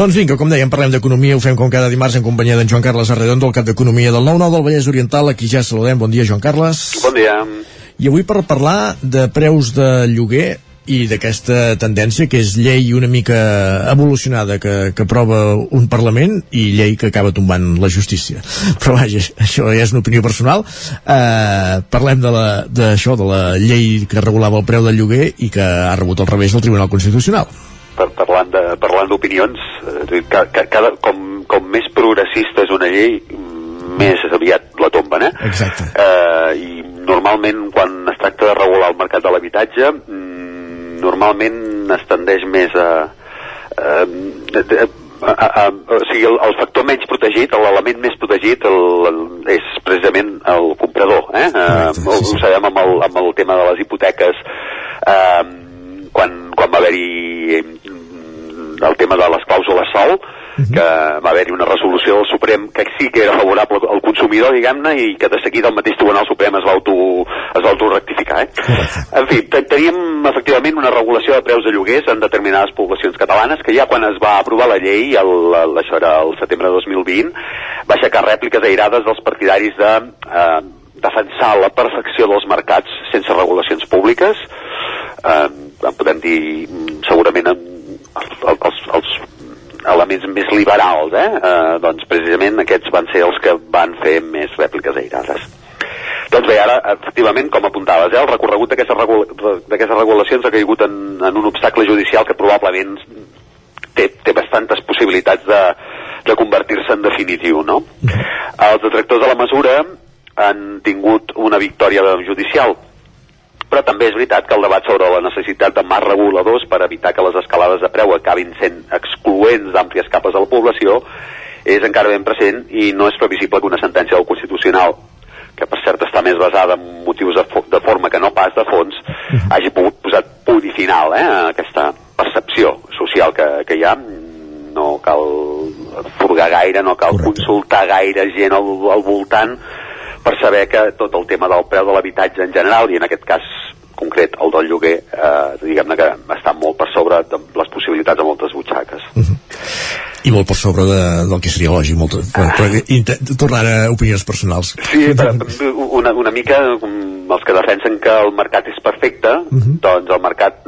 Doncs vinga, com dèiem, parlem d'economia, ho fem com cada dimarts en companyia d'en Joan Carles Arredondo, el cap d'Economia del 9-9 del Vallès Oriental, aquí ja saludem. Bon dia, Joan Carles. Bon dia. I avui per parlar de preus de lloguer i d'aquesta tendència que és llei una mica evolucionada que, que aprova un Parlament i llei que acaba tombant la justícia però vaja, això ja és una opinió personal eh, parlem de la- d'això de, de la llei que regulava el preu del lloguer i que ha rebut el revés del Tribunal Constitucional Per, parlant de parlant d'opinions, eh, ca, ca, cada, com, com més progressista és una llei, mm, més aviat la tomben, eh? Exacte. Eh, I normalment, quan es tracta de regular el mercat de l'habitatge, mm, normalment es tendeix més a... a, a, a, a, o sigui, el, el factor menys protegit, l'element més protegit el, el, és precisament el comprador. Eh? Eh, ho, ho sabem amb el, amb el tema de les hipoteques, eh, quan, quan va haver-hi mm, el tema de les clàusules sol, que va haver-hi una resolució del Suprem que sí que era favorable al consumidor, diguem-ne, i que de seguida el mateix Tribunal Suprem es va auto, es va auto-rectificar. Eh? En fi, te- teníem efectivament una regulació de preus de lloguers en determinades poblacions catalanes que ja quan es va aprovar la llei, el, el, això era el setembre de 2020, va aixecar rèpliques airades dels partidaris de eh, defensar la perfecció dels mercats sense regulacions públiques, eh, en podem dir mm, segurament en els, els, elements més liberals, eh? eh? doncs precisament aquests van ser els que van fer més rèpliques airades. Doncs bé, ara, efectivament, com apuntaves, eh, el recorregut d'aquestes regula regulacions ha caigut en, en un obstacle judicial que probablement té, té bastantes possibilitats de, de convertir-se en definitiu, no? Els detractors de la mesura han tingut una victòria judicial, però també és veritat que el debat sobre la necessitat de marcs reguladors per evitar que les escalades de preu acabin sent excloents d'àmplies capes de la població és encara ben present i no és previsible que una sentència del Constitucional que per cert està més basada en motius de, fo de forma que no pas de fons, hagi pogut posar punt i final eh, a aquesta percepció social que, que hi ha. No cal furgar gaire, no cal Correcte. consultar gaire gent al, al voltant per saber que tot el tema del preu de l'habitatge en general, i en aquest cas concret el del lloguer, eh, diguem-ne que està molt per sobre de les possibilitats de moltes butxaques. Uh -huh. I molt per sobre de, del que seria lògic, molt, per, per, per, tornar a opinions personals. Sí, per, una, una mica els que defensen que el mercat és perfecte, uh -huh. doncs el mercat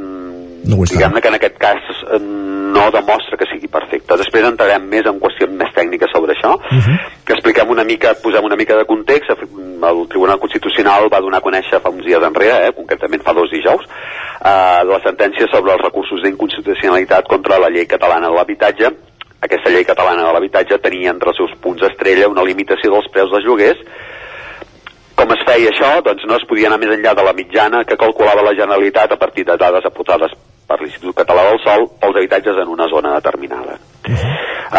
no diguem-ne que en aquest cas eh, no demostra que sigui perfecte. Després entrarem més en qüestions més tècniques sobre això, uh -huh. que expliquem una mica, posem una mica de context. El Tribunal Constitucional va donar a conèixer fa uns dies enrere, eh, concretament fa dos dijous, eh, la sentència sobre els recursos d'inconstitucionalitat contra la llei catalana de l'habitatge. Aquesta llei catalana de l'habitatge tenia entre els seus punts estrella una limitació dels preus dels lloguers com es feia això? Doncs no es podia anar més enllà de la mitjana que calculava la Generalitat a partir de dades aportades per l'Institut Català del Sol pels habitatges en una zona determinada.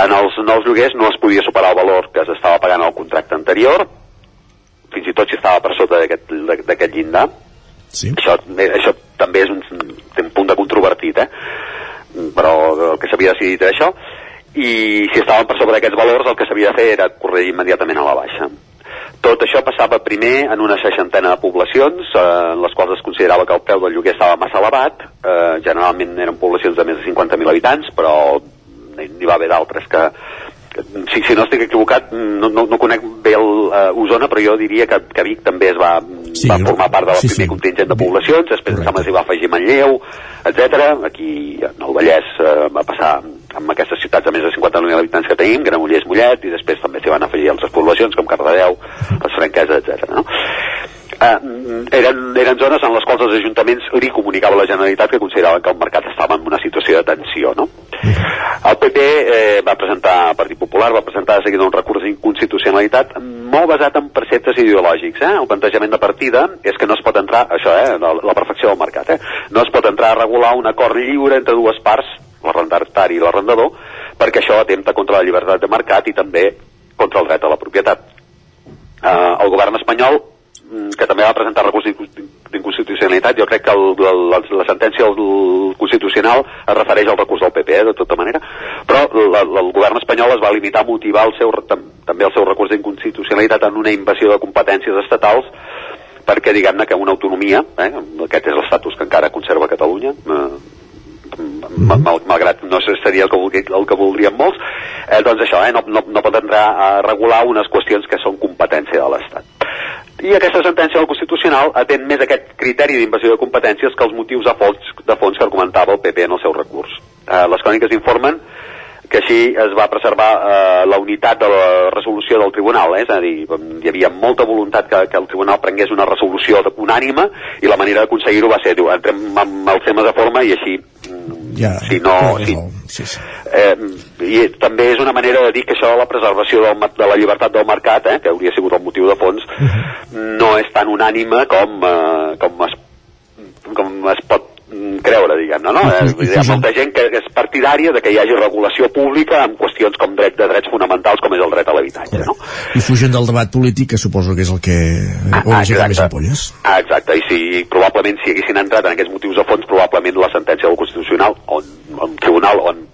En els nous lloguers no es podia superar el valor que s'estava pagant al contracte anterior, fins i tot si estava per sota d'aquest llindar. Sí. Això, eh, això també és un, té un punt de controvertit, eh? però el que s'havia decidit era això, i si estaven per sobre d'aquests valors el que s'havia de fer era corregir immediatament a la baixa. Tot això passava primer en una seixantena de poblacions, eh, en les quals es considerava que el preu del lloguer estava massa elevat. Eh, generalment eren poblacions de més de 50.000 habitants, però n'hi va haver d'altres que, si, si no estic equivocat, no, no, no conec bé el uh, Osona, però jo diria que, que Vic també es va, sí, va formar part del sí, primer sí. contingent de poblacions, després Correcte. s'hi va afegir Manlleu, etc. Aquí en el Vallès uh, va passar amb aquestes ciutats de més de 50.000 habitants que tenim, Granollers, Mollet, i després també s'hi van afegir altres poblacions com Cardedeu, les Franqueses, etc. No? Eh, eren, eren zones en les quals els ajuntaments li comunicava a la Generalitat que consideraven que el mercat estava en una situació de tensió. No? El PP eh, va presentar, el Partit Popular va presentar de seguida un recurs d'inconstitucionalitat molt basat en preceptes ideològics. Eh? El plantejament de partida és que no es pot entrar, això, eh, la, la perfecció del mercat, eh? no es pot entrar a regular un acord lliure entre dues parts l'arrendatari i l'arrendador, perquè això atempta contra la llibertat de mercat i també contra el dret a la propietat. Eh, el govern espanyol, mm, que també va presentar recurs d'inconstitucionalitat, jo crec que el, la, la sentència del Constitucional es refereix al recurs del PP, eh, de tota manera, però la, el govern espanyol es va limitar a motivar el seu, també el seu recurs d'inconstitucionalitat en una invasió de competències estatals perquè diguem-ne que una autonomia, eh, aquest és l'estatus que encara conserva Catalunya, eh, mal, malgrat no seria el que, vulgui, el que voldrien molts, eh, doncs això, eh, no, no, no pot entrar a regular unes qüestions que són competència de l'Estat. I aquesta sentència del Constitucional atén més aquest criteri d'invasió de competències que els motius de fons, de fons que argumentava el PP en el seu recurs. Eh, les cròniques informen que així es va preservar eh, la unitat de la resolució del tribunal, eh? és a dir, hi havia molta voluntat que, que el tribunal prengués una resolució unànima i la manera d'aconseguir-ho va ser, diu, entrem amb els temes de forma i així ja, si no... Si, sí, sí. Eh, I també és una manera de dir que això de la preservació del, de la llibertat del mercat, eh, que hauria sigut el motiu de fons, uh -huh. no és tan unànime com, eh, com, es, com es pot creure, diguem-ne, no? Eh, hi ha molta gent que és partidària de que hi hagi regulació pública en qüestions com dret de drets fonamentals com és el dret a l'habitatge, no? I fugen del debat polític, que suposo que és el que ah, ah, exacte. més ampolles. Ah, exacte, i si probablement si haguessin entrat en aquests motius de fons, probablement la sentència del Constitucional, on, un tribunal on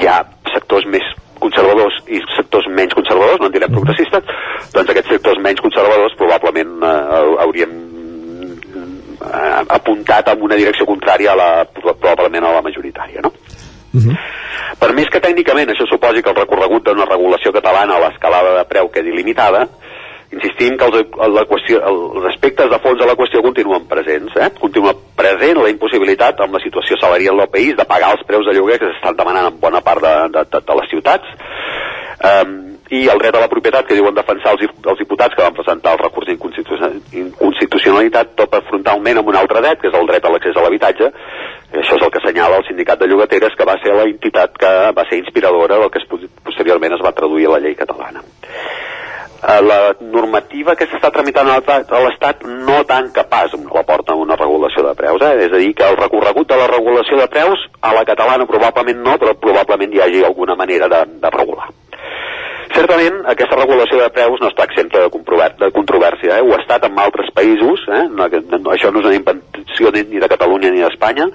hi ha sectors més conservadors i sectors menys conservadors, no en direm progressistes, doncs aquests sectors menys conservadors probablement eh, haurien eh, apuntat en una direcció contrària a la, probablement a la majoritària, no? Uh mhm. -huh. Per més que tècnicament això suposi que el recorregut d'una regulació catalana a l'escalada de preu quedi limitada, insistim que els, la qüestió, els aspectes de fons de la qüestió continuen presents. Eh? Continua present la impossibilitat amb la situació salarial del país de pagar els preus de lloguer que s'estan demanant en bona part de, de, de, de les ciutats. Um, i el dret a la propietat que diuen defensar els, els diputats que van presentar el recurs d'inconstitucionalitat topa frontalment amb un altre dret, que és el dret a l'accés a l'habitatge. Això és el que assenyala el sindicat de llogateres, que va ser la entitat que va ser inspiradora del que es, posteriorment es va traduir a la llei catalana. Eh, la normativa que s'està tramitant a l'Estat no tanca pas la porta a una regulació de preus, eh? és a dir, que el recorregut de la regulació de preus a la catalana probablement no, però probablement hi hagi alguna manera de, de regular. Certament, aquesta regulació de preus no està exempta de, de controvèrsia. Eh? Ho ha estat en altres països, eh? no, no, això no és una invenció ni de Catalunya ni d'Espanya.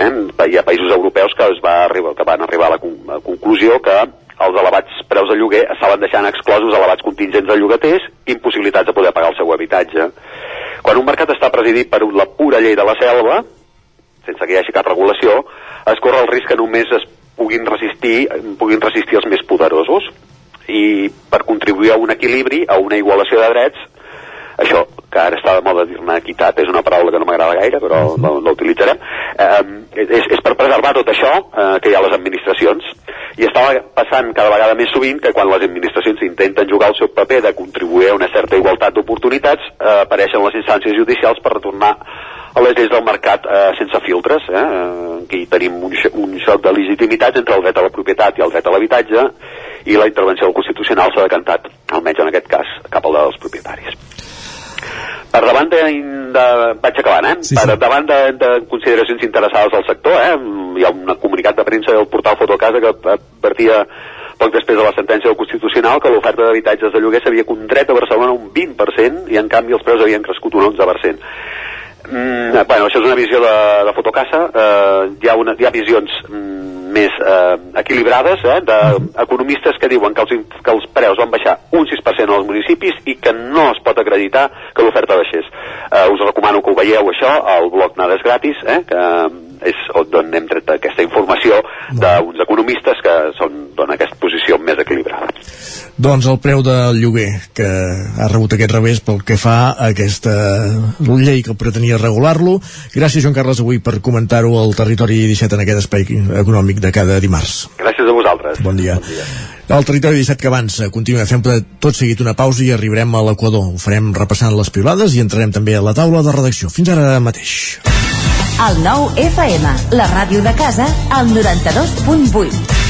Eh? Hi ha països europeus que, es va arribar, que van arribar a la, con a conclusió que els elevats preus de lloguer estaven deixant exclosos elevats contingents de llogaters impossibilitats de poder pagar el seu habitatge. Quan un mercat està presidit per la pura llei de la selva, sense que hi hagi cap regulació, es corre el risc que només es puguin resistir, puguin resistir els més poderosos i per contribuir a un equilibri, a una igualació de drets, això, que ara està de moda dir-ne equitat, és una paraula que no m'agrada gaire, però uh -huh. no, no utilitzarem, eh, és, és per preservar tot això eh, que hi ha a les administracions. I estava passant cada vegada més sovint que quan les administracions intenten jugar el seu paper de contribuir a una certa igualtat d'oportunitats, eh, apareixen les instàncies judicials per retornar a les lleis del mercat eh, sense filtres. Eh? Aquí tenim un, un xoc de legitimitats entre el dret a la propietat i el dret a l'habitatge i la intervenció del Constitucional s'ha decantat, almenys en aquest cas, cap al dels propietaris. Per davant de, de vaig acabant, eh? Sí, sí. Per davant de, de consideracions interessades del sector, eh? Hi ha un comunicat de premsa del portal Fotocasa que advertia poc després de la sentència del Constitucional que l'oferta d'habitatges de lloguer s'havia contret a Barcelona un 20% i en canvi els preus havien crescut un 11%. Mm, bueno, això és una visió de, de Fotocasa. Eh, hi, ha una, hi ha visions mm, més eh, equilibrades eh, d'economistes que diuen que els, que els preus van baixar un 6% als municipis i que no es pot acreditar que l'oferta baixés. Eh, us recomano que ho veieu això al blog Nades Gratis, eh, que és on hem tret aquesta informació d'uns economistes que són, donen aquesta posició més equilibrada. Doncs el preu del lloguer que ha rebut aquest revés pel que fa a aquesta llei que pretenia regular-lo. Gràcies, Joan Carles, avui per comentar-ho al Territori 17 en aquest espai econòmic de cada dimarts. Gràcies a vosaltres. Bon dia. Bon dia. El Territori 17 que avança. Continuem fent tot seguit una pausa i arribarem a l'Equador. Ho farem repassant les pilades i entrarem també a la taula de redacció. Fins ara mateix. El nou FM, la ràdio de casa, al 92.8.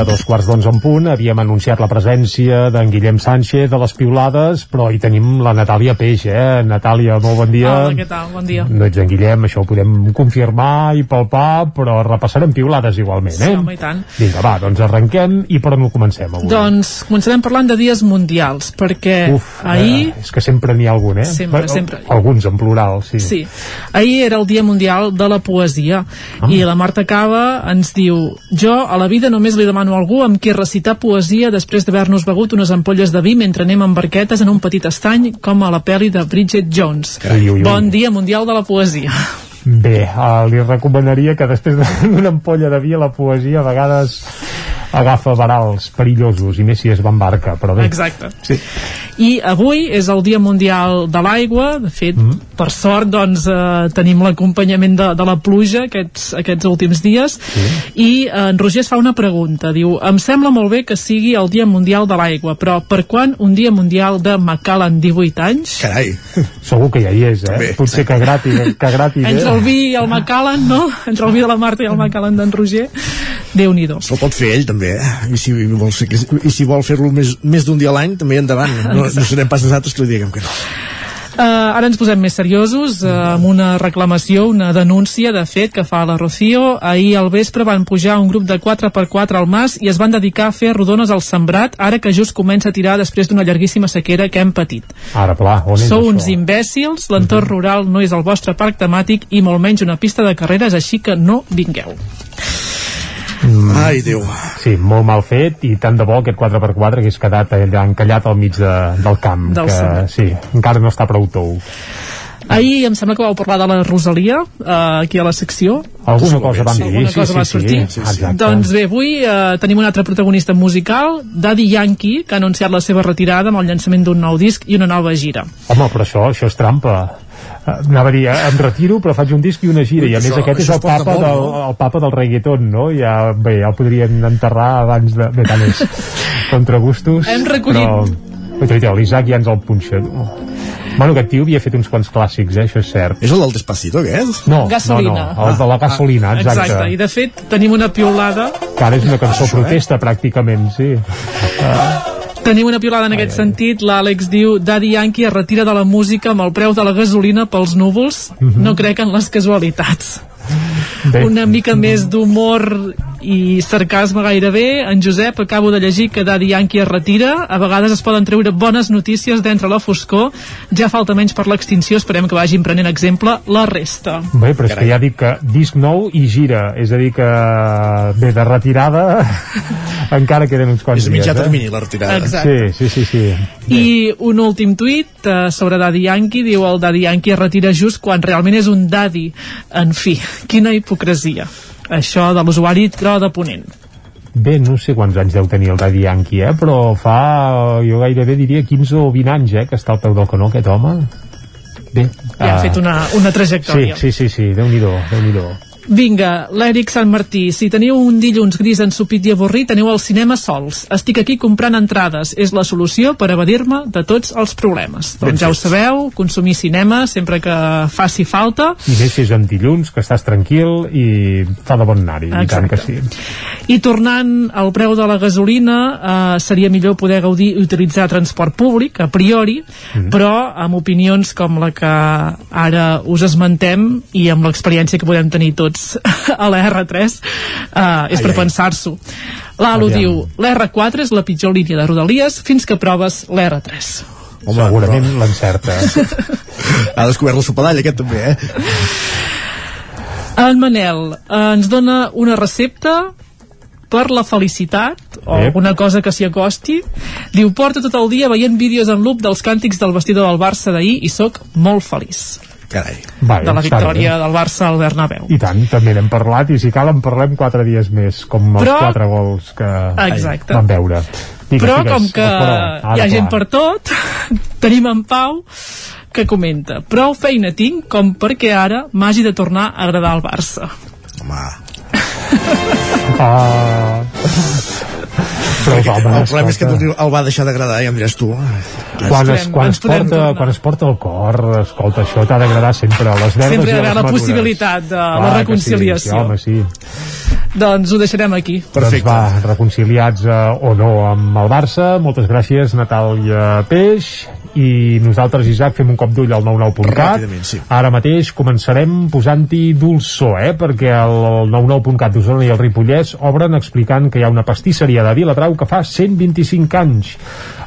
A dos quarts d'onze en punt havíem anunciat la presència d'en Guillem Sánchez de les Piulades, però hi tenim la Natàlia Peix, eh? Natàlia, molt bon dia. Hola, què tal? Bon dia. No ets en Guillem, això ho podem confirmar i palpar, però repassarem piulades igualment, eh? Sí, home, i tant. Vinga, va, doncs arrenquem i per on ho comencem avui? Doncs començarem parlant de dies mundials, perquè Uf, ahir... Eh, és que sempre n'hi ha algun, eh? Sempre, Bé, sempre. Alguns en plural, sí. Sí. Ahir era el Dia Mundial de la Poesia Ah. i la Marta Cava ens diu Jo a la vida només li demano a algú amb qui recitar poesia després d'haver-nos begut unes ampolles de vi mentre anem amb barquetes en un petit estany com a la pel·li de Bridget Jones. Ui, ui, ui. Bon Dia Mundial de la Poesia. Bé, uh, li recomanaria que després d'una ampolla de vi a la poesia a vegades agafa varals perillosos i més si es va en barca, però bé. Exacte. Sí. I avui és el Dia Mundial de l'Aigua, de fet, mm. per sort, doncs, eh, tenim l'acompanyament de, de la pluja aquests, aquests últims dies, sí. i eh, en Roger es fa una pregunta, diu, em sembla molt bé que sigui el Dia Mundial de l'Aigua, però per quan un Dia Mundial de Macallan 18 anys? Carai. Segur que ja hi és, eh? També. Potser que grati, que grati bé. Entre el vi i el Macallan, no? Entre el vi de la Marta i el Macallan d'en Roger, déu nhi Se'l pot fer ell també, eh? I si vol, ser, i si vol fer-lo més, més d'un dia a l'any, també endavant. No, no serem pas nosaltres que li diguem que no. Uh, ara ens posem més seriosos uh, amb una reclamació, una denúncia de fet que fa la Rocío. Ahir al vespre van pujar un grup de 4x4 al mas i es van dedicar a fer rodones al sembrat ara que just comença a tirar després d'una llarguíssima sequera que hem patit. Ara, pla, on és Sou això? uns imbècils, l'entorn rural no és el vostre parc temàtic i molt menys una pista de carreres, així que no vingueu. Mm. Ai, Déu. Sí, molt mal fet i tant de bo aquest 4x4 hagués quedat allà encallat al mig de, del camp Del que sí, encara no està prou tou Ahir em sembla que vau parlar de la Rosalia, uh, aquí a la secció. alguna cosa vam dir Alguna sí, cosa sí, va sí, sortir. sí, exacte. Doncs bé, avui eh, tenim un altre protagonista musical, Daddy Yankee, que ha anunciat la seva retirada amb el llançament d'un nou disc i una nova gira. Home, però això, això és trampa. Eh, Anava a dir, eh, em retiro però faig un disc i una gira i a més això- aquest és el papa, molt, del, no? el papa del reggaeton no? ja, bé, ja el podrien enterrar abans de... bé, tant és contra gustos Hem recollit- però, però l'Isaac ja ens el punxa bueno, aquest tio havia fet uns quants clàssics eh? això és cert És el del Despacito, aquest? no, Gasolina. no, no, el de la gasolina exacte, Exacte, i de fet tenim una piulada que ara és una cançó protesta pràcticament sí. Tenim una piulada en aquest sentit, l'Àlex diu Daddy Yankee es retira de la música amb el preu de la gasolina pels núvols, no crec en les casualitats. Bé. Una mica més d'humor i sarcasme gairebé. En Josep, acabo de llegir que Daddy Yankee es retira. A vegades es poden treure bones notícies d'entre la foscor. Ja falta menys per l'extinció, esperem que vagin prenent exemple la resta. Bé, però és que ja dic que disc nou i gira, és a dir que bé, de retirada encara queden uns quants És a mitjà dies, termini, eh? la retirada. Exacte. Sí, sí, sí, sí. I un últim tuit uh, sobre Daddy Yankee, diu el Daddy Yankee es retira just quan realment és un daddy. En fi, quina hipocresia. Això de l'usuari troba de ponent. Bé, no sé quants anys deu tenir el Daddy Yankee, eh? però fa, jo gairebé diria 15 o 20 anys eh, que està al peu del canó aquest home. Bé, Ja ha ah, fet una, una Sí, trajectòria. sí, sí, sí, Déu-n'hi-do, déu nhi déu Vinga, l'Èric Sant Martí, si teniu un dilluns gris ensupit i avorrit, aneu al cinema sols. Estic aquí comprant entrades. És la solució per evadir-me de tots els problemes. Ben doncs ja ho sabeu, consumir cinema sempre que faci falta. I més si és en dilluns, que estàs tranquil i fa de bon anar-hi, i tant que sí. I tornant al preu de la gasolina, eh, seria millor poder gaudir i utilitzar transport públic, a priori, mm. però amb opinions com la que ara us esmentem i amb l'experiència que podem tenir tots a la R3, eh, és Ai, per pensar-s'ho. L'Alo diu, l'R4 és la pitjor línia de Rodalies fins que proves l'R3. Home, Segurament l'encerta. Ha descobert la sopadalla, aquest també, eh? En Manel eh, ens dona una recepta per la felicitat o Ep. alguna cosa que s'hi acosti diu, porto tot el dia veient vídeos en loop dels càntics del vestidor del Barça d'ahir i sóc molt feliç Carai. Vai, de la victòria del Barça al Bernabéu I tant, també n'hem parlat i si cal en parlem quatre dies més, com els Però- quatre gols que Exacte. vam veure. Digues, però digues, com que però, hi ha ara, gent clar. per tot tenim en Pau que comenta prou feina tinc com perquè ara m'hagi de tornar a agradar el Barça Home, Ah, però els homes el problema és que escolta, el va deixar d'agradar, ja em diràs tu. quan es, quan, es porta, quan es porta el cor, escolta, això t'ha d'agradar sempre, les verdes Sempre hi i ha la madures. possibilitat de Clar la reconciliació. Sí, sí, home, sí. Doncs ho deixarem aquí. Doncs va, reconciliats eh, o no amb el Barça. Moltes gràcies, Natàlia Peix. I nosaltres, Isaac, fem un cop d'ull al 99.cat. Ràpidament, sí. Ara mateix començarem posant-hi dolçor, eh? perquè el 99.cat d'Osona i el Ripollès obren explicant que hi ha una pastisseria de Viladrau que fa 125 anys.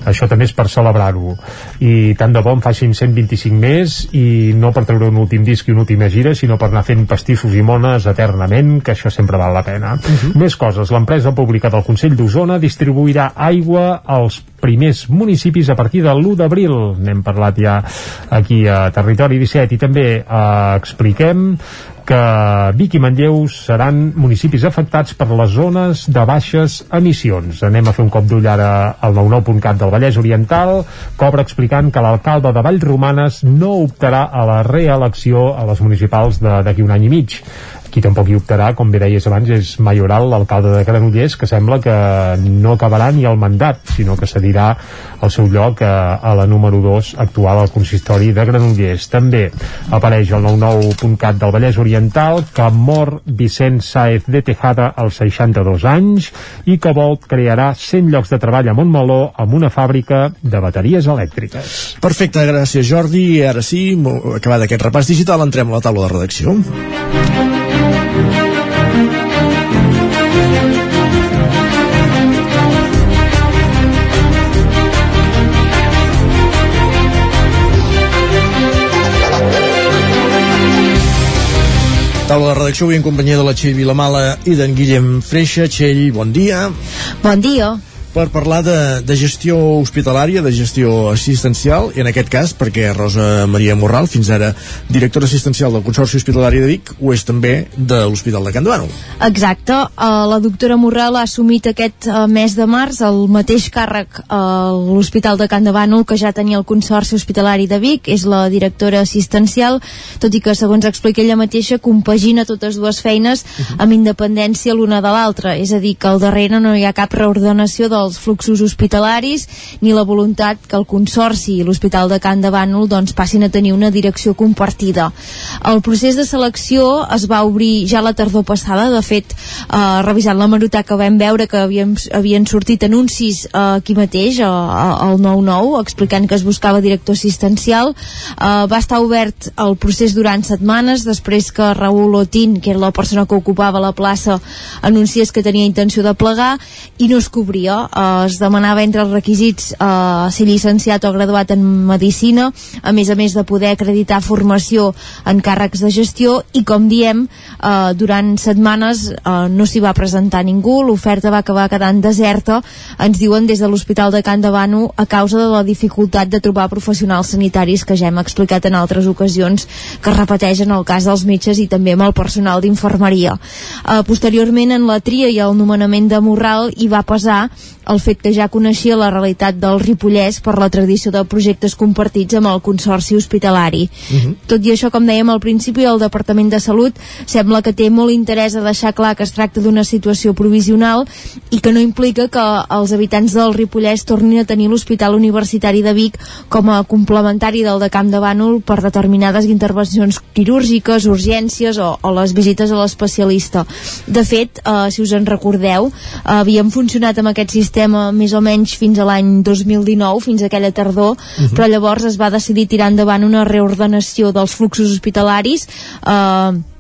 Això també és per celebrar-ho. I tant de bo en facin 125 més i no per treure un últim disc i una última gira, sinó per anar fent pastissos i mones eternament, que això sempre val la pena. Més coses. L'empresa pública del Consell d'Osona distribuirà aigua als primers municipis a partir de l'1 d'abril. N'hem parlat ja aquí a Territori 17 i també eh, expliquem que Vic i Manlleu seran municipis afectats per les zones de baixes emissions. Anem a fer un cop d'ull ara al 99.cat del Vallès Oriental, cobra explicant que l'alcalde de Vallromanes no optarà a la reelecció a les municipals d'aquí un any i mig qui tampoc hi optarà, com bé deies abans, és Mayoral, l'alcalde de Granollers, que sembla que no acabarà ni el mandat, sinó que cedirà el seu lloc a, a la número 2 actual al consistori de Granollers. També apareix el 99.cat del Vallès Oriental, que mor Vicent Saez de Tejada als 62 anys i que Volt crearà 100 llocs de treball a Montmeló amb una fàbrica de bateries elèctriques. Perfecte, gràcies Jordi. I ara sí, acabat aquest repàs digital, entrem a la taula de redacció. Taula de redacció avui en companyia de la Txell Vilamala i d'en Guillem Freixa. Txell, bon dia. Bon dia. Per parlar de, de gestió hospitalària, de gestió assistencial, i en aquest cas, perquè Rosa Maria Morral, fins ara directora assistencial del Consorci Hospitalari de Vic, ho és també de l'Hospital de Can Davano. Exacte, uh, la doctora Morral ha assumit aquest uh, mes de març el mateix càrrec a l'Hospital de Can de Bànol que ja tenia el Consorci Hospitalari de Vic, és la directora assistencial, tot i que, segons explica ella mateixa, compagina totes dues feines amb independència l'una de l'altra, és a dir, que al darrere no hi ha cap reordenació dels fluxos hospitalaris ni la voluntat que el Consorci i l'Hospital de Can de Bànol doncs, passin a tenir una direcció compartida. El procés de selecció es va obrir ja la tardor passada, de fet, eh, revisant la que vam veure que havien, havien sortit anuncis eh, aquí mateix, al 9-9, explicant que es buscava director assistencial. Eh, va estar obert el procés durant setmanes, després que Raül Otín, que era la persona que ocupava la plaça, anunciés que tenia intenció de plegar i no es cobria. Eh, es demanava entre els requisits eh, ser llicenciat o graduat en Medicina, a més a més de poder acreditar formació en càrrecs de gestió i com diem, eh, durant setmanes eh, no s'hi va presentar ningú, l'oferta va acabar quedant deserta, ens diuen des de l'Hospital de Can de Bano a causa de la dificultat de trobar professionals sanitaris que ja hem explicat en altres ocasions que es repeteix en el cas dels metges i també amb el personal d'infermeria. Eh, posteriorment en la tria i el nomenament de Morral hi va pesar el fet que ja coneixia la realitat del Ripollès per la tradició de projectes compartits amb el Consorci Hospitalari. Tot i això, com dèiem al principi, el Departament de Salut sembla que té molt interès a deixar clar que es tracta d'una situació provisional i que no implica que els habitants del Ripollès tornin a tenir l'Hospital Universitari de Vic com a complementari del de Camp de Bànol per determinades intervencions quirúrgiques, urgències o, o les visites a l'especialista. De fet, eh, si us en recordeu, eh, havíem funcionat amb aquest sistema més o menys fins a l'any 2019, fins a aquella tardor, però llavors es va decidir tirar endavant una reordenació dels fluxos hospitalaris eh,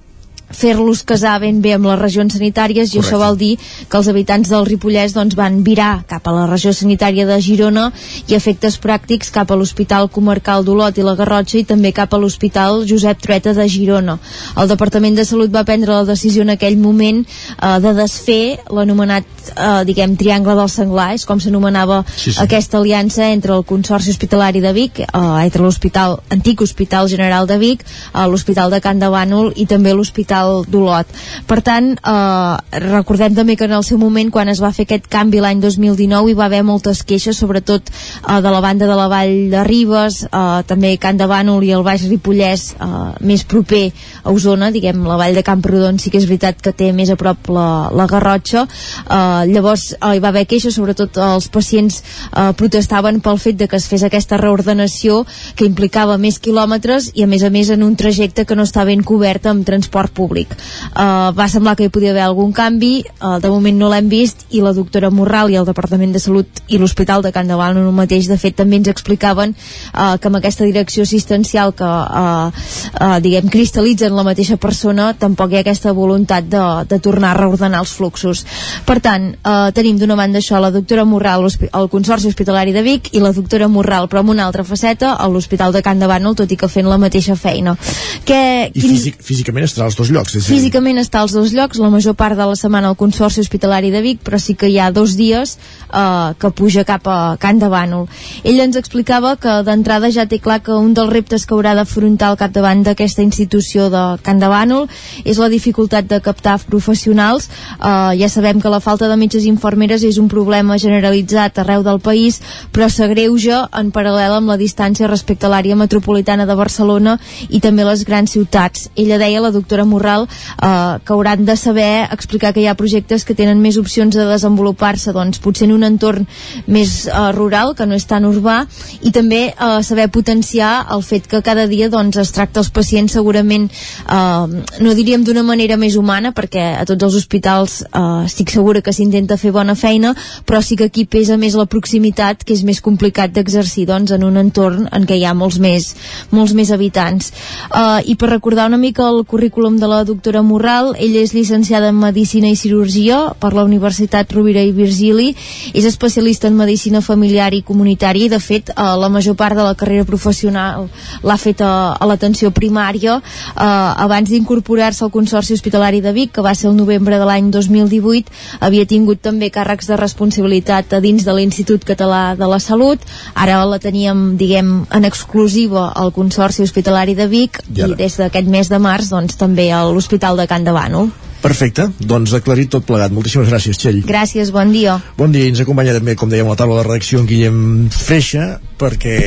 fer-los casar ben bé amb les regions sanitàries i això vol dir que els habitants del Ripollès doncs, van virar cap a la regió sanitària de Girona i efectes pràctics cap a l'Hospital Comarcal d'Olot i la Garrotxa i també cap a l'Hospital Josep Trueta de Girona. El Departament de Salut va prendre la decisió en aquell moment eh, de desfer l'anomenat eh, diguem Triangle del Senglar, és com s'anomenava Sí, sí. aquesta aliança entre el Consorci Hospitalari de Vic, eh, entre l'Hospital antic Hospital General de Vic, eh, l'Hospital de Can de Bànol i també l'Hospital l'Hospital d'Olot. Per tant, eh, recordem també que en el seu moment, quan es va fer aquest canvi l'any 2019, hi va haver moltes queixes, sobretot eh, de la banda de la Vall de Ribes, eh, també Can de Bànol i el Baix Ripollès, eh, més proper a Osona, diguem, la Vall de Camprodon sí que és veritat que té més a prop la, la Garrotxa. Eh, llavors, eh, hi va haver queixes, sobretot els pacients eh, protestaven pel fet de que es fes aquesta reordenació que implicava més quilòmetres i a més a més en un trajecte que no està ben cobert amb transport públic. Uh, va semblar que hi podia haver algun canvi, uh, de moment no l'hem vist i la doctora Morral i el Departament de Salut i l'Hospital de Can Davant no mateix de fet també ens explicaven uh, que amb aquesta direcció assistencial que uh, uh, diguem cristal·litza en la mateixa persona tampoc hi ha aquesta voluntat de, de tornar a reordenar els fluxos. Per tant, uh, tenim d'una banda això la doctora Morral al Consorci Hospitalari de Vic i la doctora Morral però amb una altra faceta a l'Hospital de Can Davant tot i que fent la mateixa feina. Que, I quin... físic, físicament estarà als dos llocs. És físicament està als dos llocs, la major part de la setmana al Consorci Hospitalari de Vic, però sí que hi ha dos dies eh, que puja cap a Can de Bànol. Ell ens explicava que d'entrada ja té clar que un dels reptes que haurà d'afrontar al capdavant d'aquesta institució de Can de Bànol és la dificultat de captar professionals. Eh, ja sabem que la falta de metges i infermeres és un problema generalitzat arreu del país, però s'agreuja en paral·lel amb la distància respecte a l'àrea metropolitana de Barcelona i també les grans ciutats. Ella deia, la doctora Morral, eh, que hauran de saber explicar que hi ha projectes que tenen més opcions de desenvolupar-se, doncs potser en un entorn més eh, rural, que no és tan urbà, i també eh, saber potenciar el fet que cada dia doncs, es tracta els pacients segurament, eh, no diríem d'una manera més humana, perquè a tots els hospitals eh, estic segura que s'intenta fer bona feina, però sí que aquí pesa més la proximitat, que és més complicat d'exercir doncs, en un entorn en què hi ha molts més, molts més habitants. Uh, I per recordar una mica el currículum de la doctora Morral, ella és llicenciada en Medicina i Cirurgia per la Universitat Rovira i Virgili, és especialista en Medicina Familiar i Comunitària i de fet uh, la major part de la carrera professional l'ha fet a, a l'atenció primària. Uh, abans d'incorporar-se al Consorci Hospitalari de Vic, que va ser el novembre de l'any 2018, havia tingut també càrrecs de responsabilitat a dins de l'Institut Català de la Salut, ara la teníem, diguem, en exclusiva al Consorci Hospitalari de Vic i, i des d'aquest mes de març doncs, també a l'Hospital de Can de Bànol. Perfecte, doncs aclarit tot plegat. Moltíssimes gràcies, Txell. Gràcies, bon dia. Bon dia, ens acompanya també, com dèiem, la taula de redacció en Guillem Freixa, perquè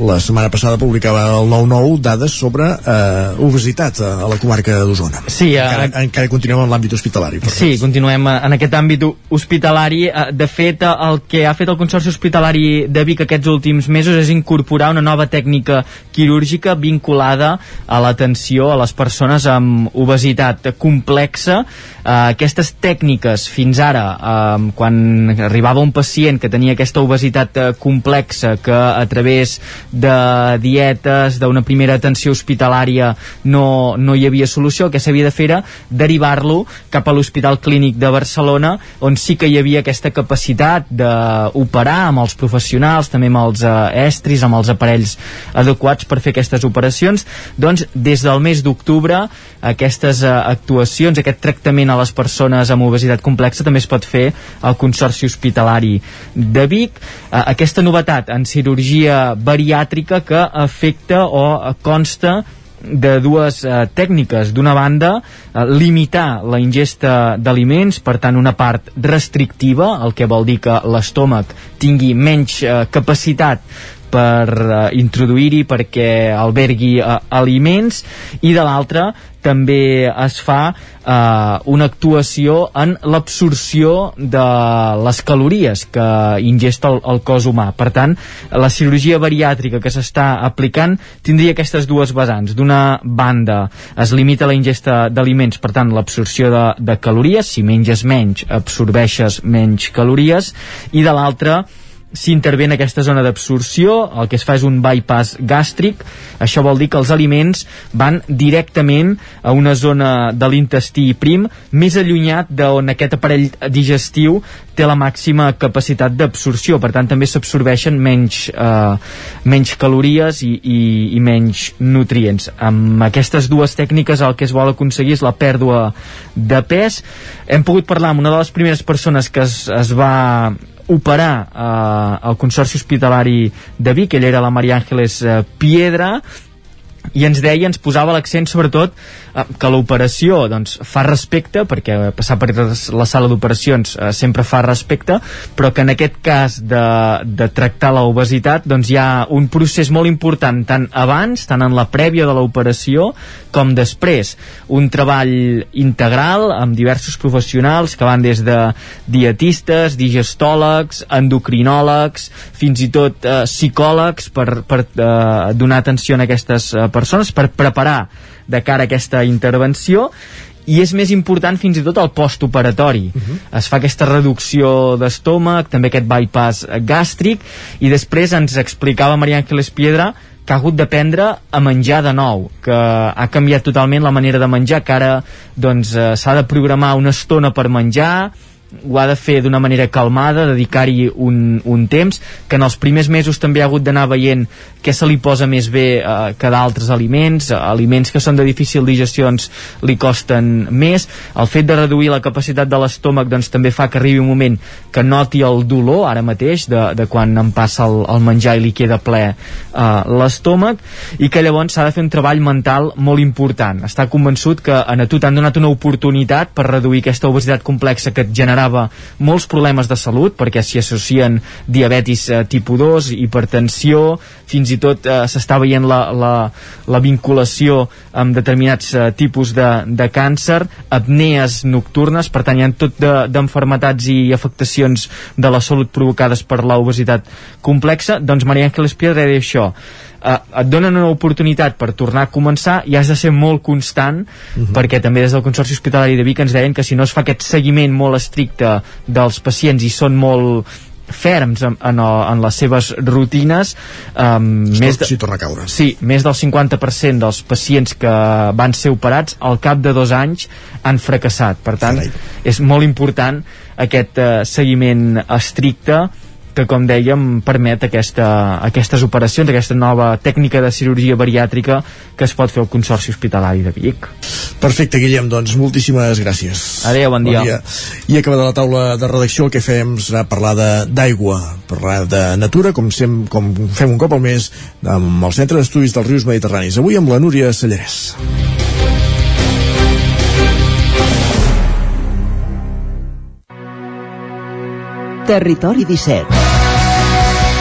la setmana passada publicava el 9-9 dades sobre eh, obesitat a, la comarca d'Osona. Sí, uh, encara, encara continuem en l'àmbit hospitalari. Per sí, tot. continuem en aquest àmbit hospitalari. De fet, el que ha fet el Consorci Hospitalari de Vic aquests últims mesos és incorporar una nova tècnica quirúrgica vinculada a l'atenció a les persones amb obesitat complexa eh, aquestes tècniques fins ara eh, quan arribava un pacient que tenia aquesta obesitat eh, complexa que a través de dietes d'una primera atenció hospitalària no, no hi havia solució el que s'havia de fer era derivar-lo cap a l'Hospital Clínic de Barcelona on sí que hi havia aquesta capacitat d'operar amb els professionals també amb els eh, estris, amb els aparells adequats per fer aquestes operacions doncs des del mes d'octubre aquestes eh, actuacions, aquest tractament a les persones amb obesitat complexa també es pot fer al Consorci Hospitalari de Vic. Eh, aquesta novetat en cirurgia bariàtrica que afecta o consta de dues eh, tècniques. D'una banda, eh, limitar la ingesta d'aliments, per tant una part restrictiva, el que vol dir que l'estómac tingui menys eh, capacitat per uh, introduir-hi perquè albergui uh, aliments i de l'altra també es fa uh, una actuació en l'absorció de les calories que ingesta el, el cos humà. Per tant, la cirurgia bariàtrica que s'està aplicant tindria aquestes dues vessants. D'una banda es limita la ingesta d'aliments, per tant, l'absorció de, de calories, si menges menys, absorbeixes menys calories, i de l'altra, s'intervé en aquesta zona d'absorció, el que es fa és un bypass gàstric, això vol dir que els aliments van directament a una zona de l'intestí prim més allunyat d'on aquest aparell digestiu té la màxima capacitat d'absorció, per tant també s'absorbeixen menys, eh, menys calories i, i, i menys nutrients. Amb aquestes dues tècniques el que es vol aconseguir és la pèrdua de pes. Hem pogut parlar amb una de les primeres persones que es, es va operar eh, al Consorci Hospitalari de Vic, ella era la Maria Àngeles eh, Piedra, i ens deia, ens posava l'accent sobretot eh, que l'operació doncs, fa respecte, perquè passar per la sala d'operacions eh, sempre fa respecte, però que en aquest cas de, de tractar l'obesitat doncs, hi ha un procés molt important tant abans, tant en la prèvia de l'operació com després. Un treball integral amb diversos professionals que van des de dietistes, digestòlegs, endocrinòlegs, fins i tot eh, psicòlegs per, per eh, donar atenció a aquestes eh, per preparar de cara a aquesta intervenció i és més important fins i tot el postoperatori. Uh -huh. Es fa aquesta reducció d'estómac, també aquest bypass gàstric, i després ens explicava Maria Ángeles Piedra que ha hagut d'aprendre a menjar de nou, que ha canviat totalment la manera de menjar, que ara doncs, eh, s'ha de programar una estona per menjar, ho ha de fer d'una manera calmada, dedicar-hi un, un temps, que en els primers mesos també ha hagut d'anar veient què se li posa més bé eh, que d'altres aliments, aliments que són de difícil digestió doncs li costen més, el fet de reduir la capacitat de l'estómac doncs també fa que arribi un moment que noti el dolor ara mateix de, de quan em passa el, el menjar i li queda ple eh, l'estómac i que llavors s'ha de fer un treball mental molt important, està convençut que a tu t'han donat una oportunitat per reduir aquesta obesitat complexa que et generava molts problemes de salut perquè s'hi associen diabetis eh, tipus 2, hipertensió fins i tot eh, s'està veient la, la, la vinculació amb determinats eh, tipus de, de càncer, apnees nocturnes, per tant hi ha tot d'enfermetats de, i afectacions de la salut provocades per l'obesitat complexa, doncs Maria Ángeles Piedra deia això, eh, et donen una oportunitat per tornar a començar i has de ser molt constant uh -huh. perquè també des del Consorci Hospitalari de Vic ens deien que si no es fa aquest seguiment molt estricte dels pacients i són molt ferms en, en, en les seves rutines um, més de, si torna a caure sí, més del 50% dels pacients que van ser operats al cap de dos anys han fracassat per tant Carai. és molt important aquest uh, seguiment estricte que com dèiem permet aquesta, aquestes operacions, aquesta nova tècnica de cirurgia bariàtrica que es pot fer al Consorci Hospitalari de Vic. Perfecte, Guillem, doncs moltíssimes gràcies. Adéu, bon dia. Bon dia. I acabada la taula de redacció el que fem serà parlar d'aigua, parlar de natura, com, sem, com fem un cop al mes amb el Centre d'Estudis dels Rius Mediterranis. Avui amb la Núria Sallarès. Territori 17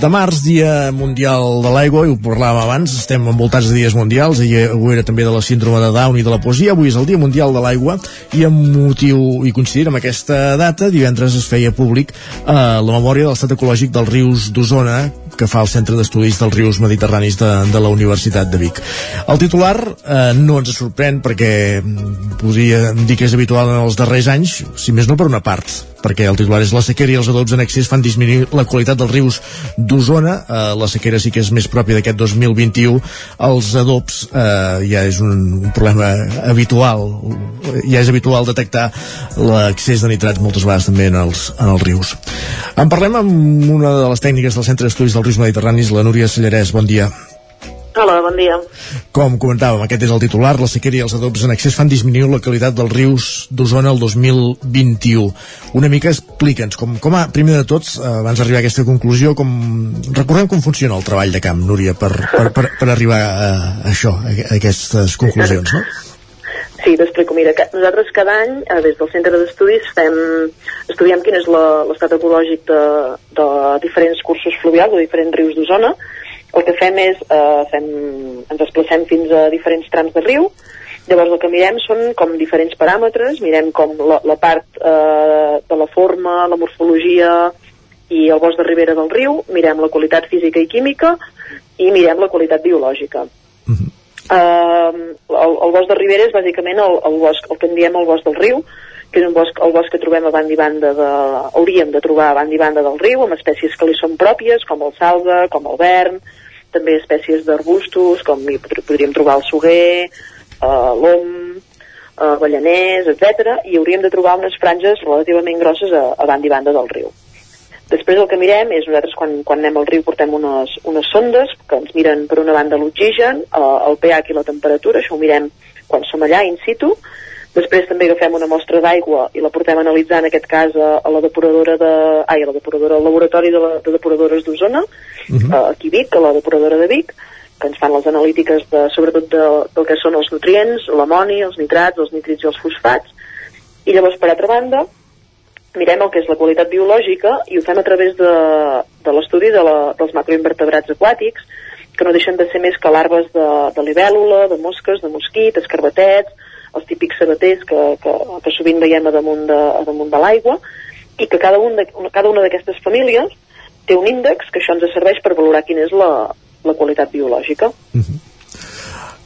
de març, Dia Mundial de l'Aigua, i ho parlàvem abans, estem envoltats de dies mundials, i avui era també de la síndrome de Down i de la poesia, avui és el Dia Mundial de l'Aigua, i amb motiu i coincidint amb aquesta data, divendres es feia públic eh, la memòria de l'estat ecològic dels rius d'Osona, que fa el Centre d'Estudis dels Rius Mediterranis de, de la Universitat de Vic. El titular eh, no ens sorprèn perquè podria dir que és habitual en els darrers anys, si més no per una part, perquè el titular és la sequera i els adobs en excés fan disminuir la qualitat dels rius d'Osona. Eh, la sequera sí que és més pròpia d'aquest 2021. Els adobs eh, ja és un, un problema habitual. Ja és habitual detectar l'excés de nitrats moltes vegades també en els, en els rius. En parlem amb una de les tècniques del Centre d'Estudis dels Rius Mediterranis, la Núria Sallarès. Bon dia. Hola, bon dia. Com comentàvem, aquest és el titular, la sequera i els adobs en excés fan disminuir la qualitat dels rius d'Osona el 2021. Una mica explica'ns, com, com a, primer de tots, eh, abans d'arribar a aquesta conclusió, com, recordem com funciona el treball de camp, Núria, per, per, per, per arribar a, a això, a, a aquestes conclusions, no? Sí, t'explico. Mira, que nosaltres cada any, eh, des del centre d'estudis, fem, estudiem quin és l'estat ecològic de, de diferents cursos fluvials o diferents rius d'Osona. El que fem és, eh, fem, ens desplacem fins a diferents trams de riu, llavors el que mirem són com diferents paràmetres, mirem com la, la part eh, de la forma, la morfologia i el bosc de ribera del riu, mirem la qualitat física i química i mirem la qualitat biològica. Uh, el, el bosc de Ribera és bàsicament el, el bosc, el que en diem el bosc del riu, que és un bosc, el bosc que trobem a banda i banda de, hauríem de trobar a banda i banda del riu, amb espècies que li són pròpies, com el salga, com el vern, també espècies d'arbustos, com podríem trobar el suguer, uh, l'om, ballaners, etc. i hauríem de trobar unes franges relativament grosses a, a banda i banda del riu. Després el que mirem és, nosaltres quan, quan anem al riu portem unes, unes sondes que ens miren per una banda l'oxigen, eh, el pH i la temperatura, això ho mirem quan som allà in situ. Després també agafem una mostra d'aigua i la portem a analitzar en aquest cas a, a la depuradora de... Ai, a la depuradora, al laboratori de, la, de depuradores d'Osona, uh aquí a Vic, a la depuradora de Vic, que ens fan les analítiques de, sobretot de, del que són els nutrients, l'amoni, els nitrats, els nitrits i els fosfats. I llavors, per altra banda, mirem el que és la qualitat biològica i ho fem a través de, de l'estudi de la, dels macroinvertebrats aquàtics, que no deixen de ser més que larves de, de libèl·lula, de mosques, de mosquit, escarbatets, els típics sabaters que, que, que sovint veiem a damunt de, a damunt de l'aigua, i que cada, un de, cada una d'aquestes famílies té un índex que això ens serveix per valorar quina és la, la qualitat biològica. Uh,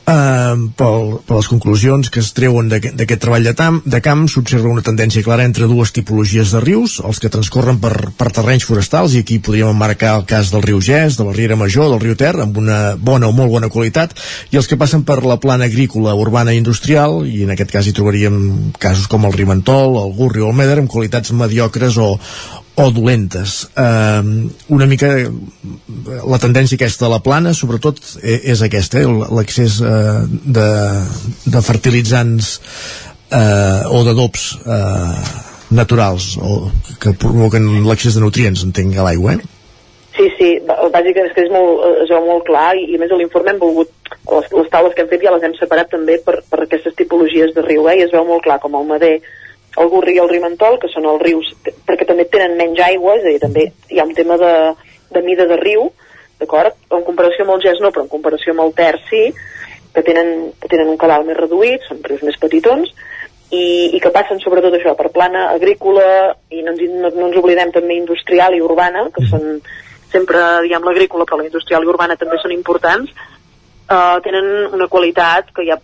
pel, per les conclusions que es treuen d'aquest treball de, tam, de camp s'observa una tendència clara entre dues tipologies de rius, els que transcorren per, per terrenys forestals, i aquí podríem emmarcar el cas del riu Gès, de la Riera Major, del riu Ter, amb una bona o molt bona qualitat, i els que passen per la plana agrícola, urbana i industrial, i en aquest cas hi trobaríem casos com el Rimentol, el Gurri o el Meder, amb qualitats mediocres o, o dolentes. Eh, una mica la tendència aquesta de la plana, sobretot, eh, és aquesta, eh, l'accés eh, de, de fertilitzants eh, o d'adobs eh, naturals o que provoquen l'accés de nutrients, entenc, a l'aigua, eh? Sí, sí, bàsicament és que és molt, veu molt clar i, i a més a l'informe hem volgut, les, les taules que hem fet ja les hem separat també per, per aquestes tipologies de riu, eh? i es veu molt clar com el Mader, el Gurri i el Rimentol, que són els rius, perquè també tenen menys aigua, és a dir, també hi ha un tema de, de mida de riu, d'acord? En comparació amb el Gès no, però en comparació amb el Ter sí, que tenen, que tenen un cabal més reduït, són rius més petitons, i, i que passen sobretot això per plana agrícola i no ens, no, no ens oblidem també industrial i urbana que són sempre diguem l'agrícola però la industrial i urbana també són importants uh, tenen una qualitat que ja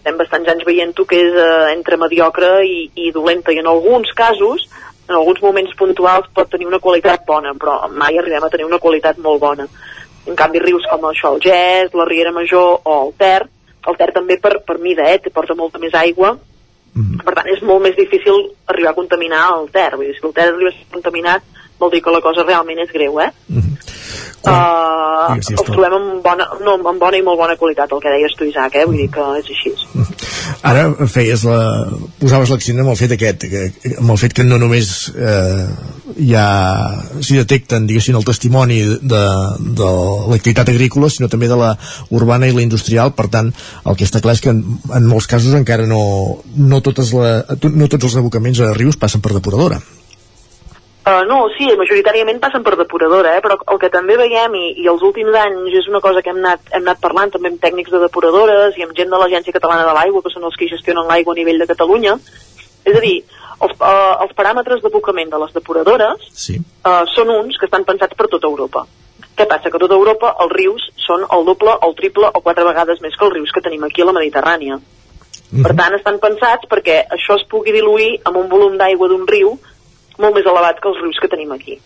portem bastants anys veient-ho que és uh, entre mediocre i, i dolenta. I en alguns casos en alguns moments puntuals pot tenir una qualitat bona però mai arribem a tenir una qualitat molt bona. En canvi rius com això, el Gès, la Riera Major o el Ter el Ter també per, per mida, eh, te porta molta més aigua. Per tant és molt més difícil arribar a contaminar el Ter. Vull dir, si el Ter arriba a ser contaminat vol dir que la cosa realment és greu eh? Uh, Digues, sí, els trobem amb bona, no, amb bona i molt bona qualitat el que deies tu Isaac, eh? vull dir que és així Ara feies la, posaves l'accent amb el fet aquest, que, amb el fet que no només eh, ha, s'hi detecten, diguéssim, el testimoni de, de l'activitat agrícola, sinó també de la urbana i la industrial, per tant, el que està clar és que en, en molts casos encara no, no, totes la, no tots els abocaments a rius passen per depuradora. Uh, no, sí, majoritàriament passen per depuradora, eh? però el que també veiem, i, i els últims anys és una cosa que hem anat, hem anat parlant també amb tècnics de depuradores i amb gent de l'Agència Catalana de l'Aigua, que són els que gestionen l'aigua a nivell de Catalunya, és a dir, els, uh, els paràmetres d'abocament de les depuradores sí. uh, són uns que estan pensats per tota Europa. Què passa? Que a tota Europa els rius són el doble, el triple o quatre vegades més que els rius que tenim aquí a la Mediterrània. Per tant, estan pensats perquè això es pugui diluir amb un volum d'aigua d'un riu molt més elevat que els rius que tenim aquí.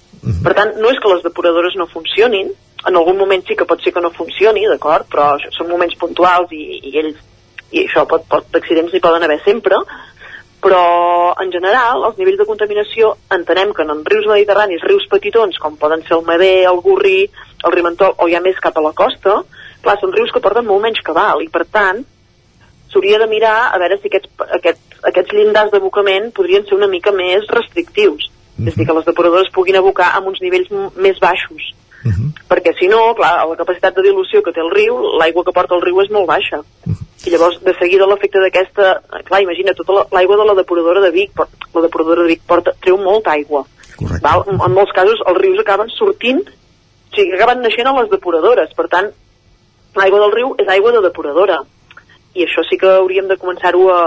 Per tant, no és que les depuradores no funcionin, en algun moment sí que pot ser que no funcioni, d'acord, però són moments puntuals i, i ells i això pot, pot d'accidents n'hi poden haver sempre, però en general els nivells de contaminació entenem que en rius mediterranis, rius petitons com poden ser el Mader, el Gurri, el Rimentol o ja més cap a la costa, clar, són rius que porten molt menys cabal i per tant s'hauria de mirar a veure si aquests, aquests, aquests llindars d'abocament podrien ser una mica més restrictius, mm -hmm. és a dir, que les depuradores puguin abocar amb uns nivells més baixos Uh -huh. perquè si no, clar, la capacitat de dilució que té el riu, l'aigua que porta el riu és molt baixa. Uh -huh. I llavors, de seguida, l'efecte d'aquesta... Clar, imagina, tota l'aigua de la depuradora de Vic, la depuradora de Vic porta, treu molta aigua. Val? En, en molts casos, els rius acaben sortint, o sigui, acaben naixent a les depuradores. Per tant, l'aigua del riu és aigua de depuradora i això sí que hauríem de començar-ho a,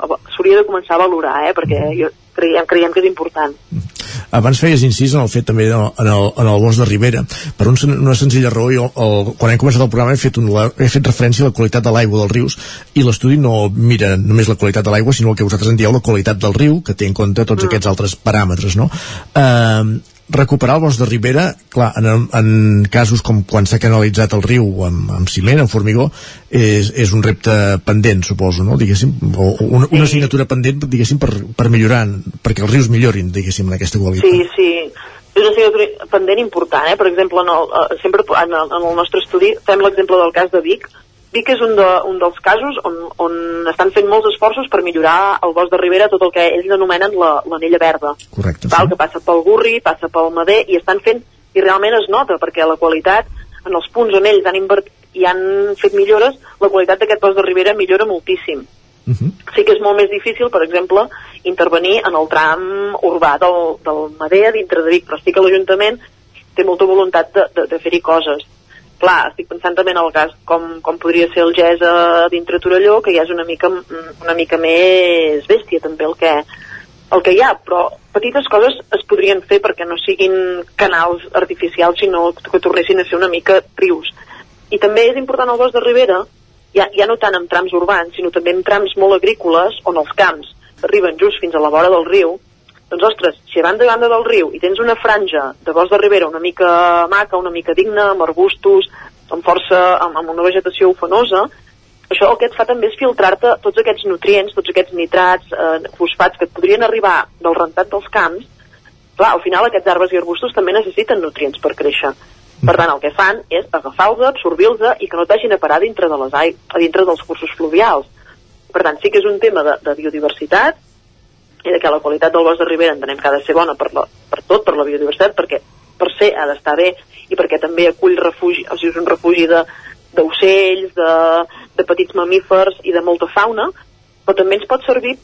a s'hauria de començar a valorar eh? perquè jo creiem, creiem que és important abans feies incís en el fet també en el, en el, en el bosc de Ribera per un, una senzilla raó jo, el, quan hem començat el programa he fet, un, he fet referència a la qualitat de l'aigua dels rius i l'estudi no mira només la qualitat de l'aigua sinó el que vosaltres en dieu la qualitat del riu que té en compte tots mm. aquests altres paràmetres no? Uh, recuperar el bosc de Ribera, clar, en, en casos com quan s'ha canalitzat el riu amb, amb ciment, amb formigó, és, és un repte pendent, suposo, no? diguéssim, o una, una assignatura pendent, diguéssim, per, per millorar, perquè els rius millorin, diguéssim, en aquesta qualitat. Sí, sí, és una assignatura pendent important, eh? per exemple, en el, eh, sempre en el, en el nostre estudi fem l'exemple del cas de Vic, Vic és un, de, un dels casos on, on estan fent molts esforços per millorar el bosc de Ribera, tot el que ells anomenen l'anella la, verda. Correcte. Val, sí. Que passa pel Gurri, passa pel Mader, i estan fent, i realment es nota, perquè la qualitat, en els punts on ells han invertit i han fet millores, la qualitat d'aquest bosc de Ribera millora moltíssim. Uh -huh. Sí que és molt més difícil, per exemple, intervenir en el tram urbà del, del Mader dintre de Vic, però sí que l'Ajuntament té molta voluntat de, de, de fer-hi coses clar, estic pensant també en el cas com, com podria ser el GES a dintre Torelló, que ja és una mica, una mica més bèstia també el que, el que hi ha, però petites coses es podrien fer perquè no siguin canals artificials, sinó que tornessin a ser una mica rius. I també és important el bosc de Ribera, ja, ja no tant en trams urbans, sinó també en trams molt agrícoles, on els camps arriben just fins a la vora del riu, doncs, ostres, si a banda i banda del riu i tens una franja de bosc de ribera una mica maca, una mica digna, amb arbustos, amb força, amb, amb una vegetació ufanosa, això el que et fa també és filtrar-te tots aquests nutrients, tots aquests nitrats, eh, fosfats que et podrien arribar del rentat dels camps. Clar, al final aquests arbres i arbustos també necessiten nutrients per créixer. Per tant, el que fan és agafar-los, absorbir-los i que no t'hagin a parar dintre, de les a dintre dels cursos fluvials. Per tant, sí que és un tema de, de biodiversitat, i de que la qualitat del bosc de Ribera entenem que ha de ser bona per, la, per tot, per la biodiversitat, perquè per ser ha d'estar bé i perquè també acull refugi, o sigui, és un refugi d'ocells, de, de, de petits mamífers i de molta fauna, però també ens pot servir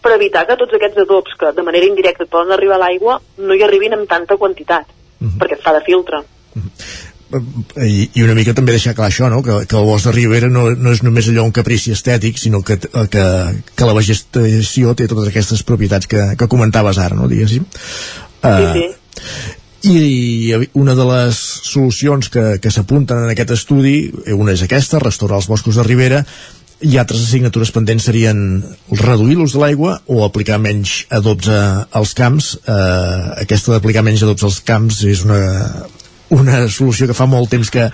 per evitar que tots aquests adobs que de manera indirecta poden arribar a l'aigua no hi arribin amb tanta quantitat, uh mhm. -huh. perquè fa de filtre. Uh -huh i, i una mica també deixar clar això, no? que, que el bosc de Ribera no, no és només allò un caprici estètic, sinó que, que, que la vegetació té totes aquestes propietats que, que comentaves ara, no? diguéssim. Uh, sí, sí. I una de les solucions que, que s'apunten en aquest estudi, una és aquesta, restaurar els boscos de Ribera, i altres assignatures pendents serien reduir l'ús de l'aigua o aplicar menys adobs als camps. Eh, aquesta d'aplicar menys adobs als camps és una, una solució que fa molt temps que,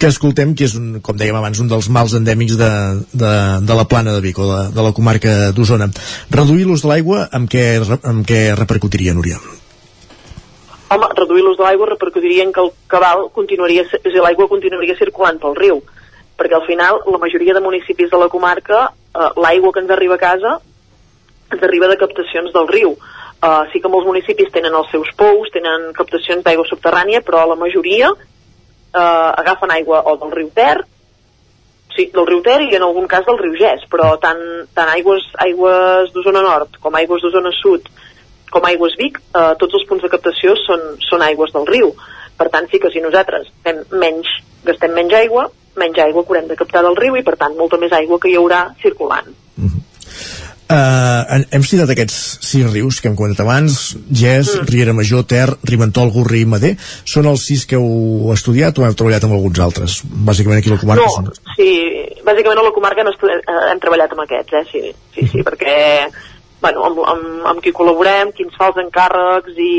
que escoltem, que és, un, com dèiem abans, un dels mals endèmics de, de, de la plana de Vic o de, de la comarca d'Osona. Reduir l'ús de l'aigua, amb, què, amb què repercutiria, Núria? Home, reduir l'ús de l'aigua repercutiria en que el cabal continuaria, és dir, l'aigua continuaria circulant pel riu, perquè al final la majoria de municipis de la comarca, eh, l'aigua que ens arriba a casa ens arriba de captacions del riu Uh, sí que molts municipis tenen els seus pous, tenen captacions d'aigua subterrània, però la majoria uh, agafen aigua o del riu Ter, sí, del riu Ter i en algun cas del riu Gès, però tant, tant aigües, aigües d'Osona Nord com aigües d'Osona Sud com aigües Vic, uh, tots els punts de captació són, són aigües del riu. Per tant, sí que si nosaltres fem menys, gastem menys aigua, menys aigua que haurem de captar del riu i, per tant, molta més aigua que hi haurà circulant. -hmm. Uh, hem citat aquests sis rius que hem comentat abans, Gès, mm. Riera Major, Ter, Rimentol, Gurri i Mader. Són els sis que heu estudiat o heu treballat amb alguns altres? Bàsicament aquí a la comarca? No, són... sí, bàsicament a la comarca estudiat, eh, hem treballat amb aquests, eh, sí, sí, sí, mm. perquè bueno, amb, amb, amb qui col·laborem, qui ens fa els encàrrecs i,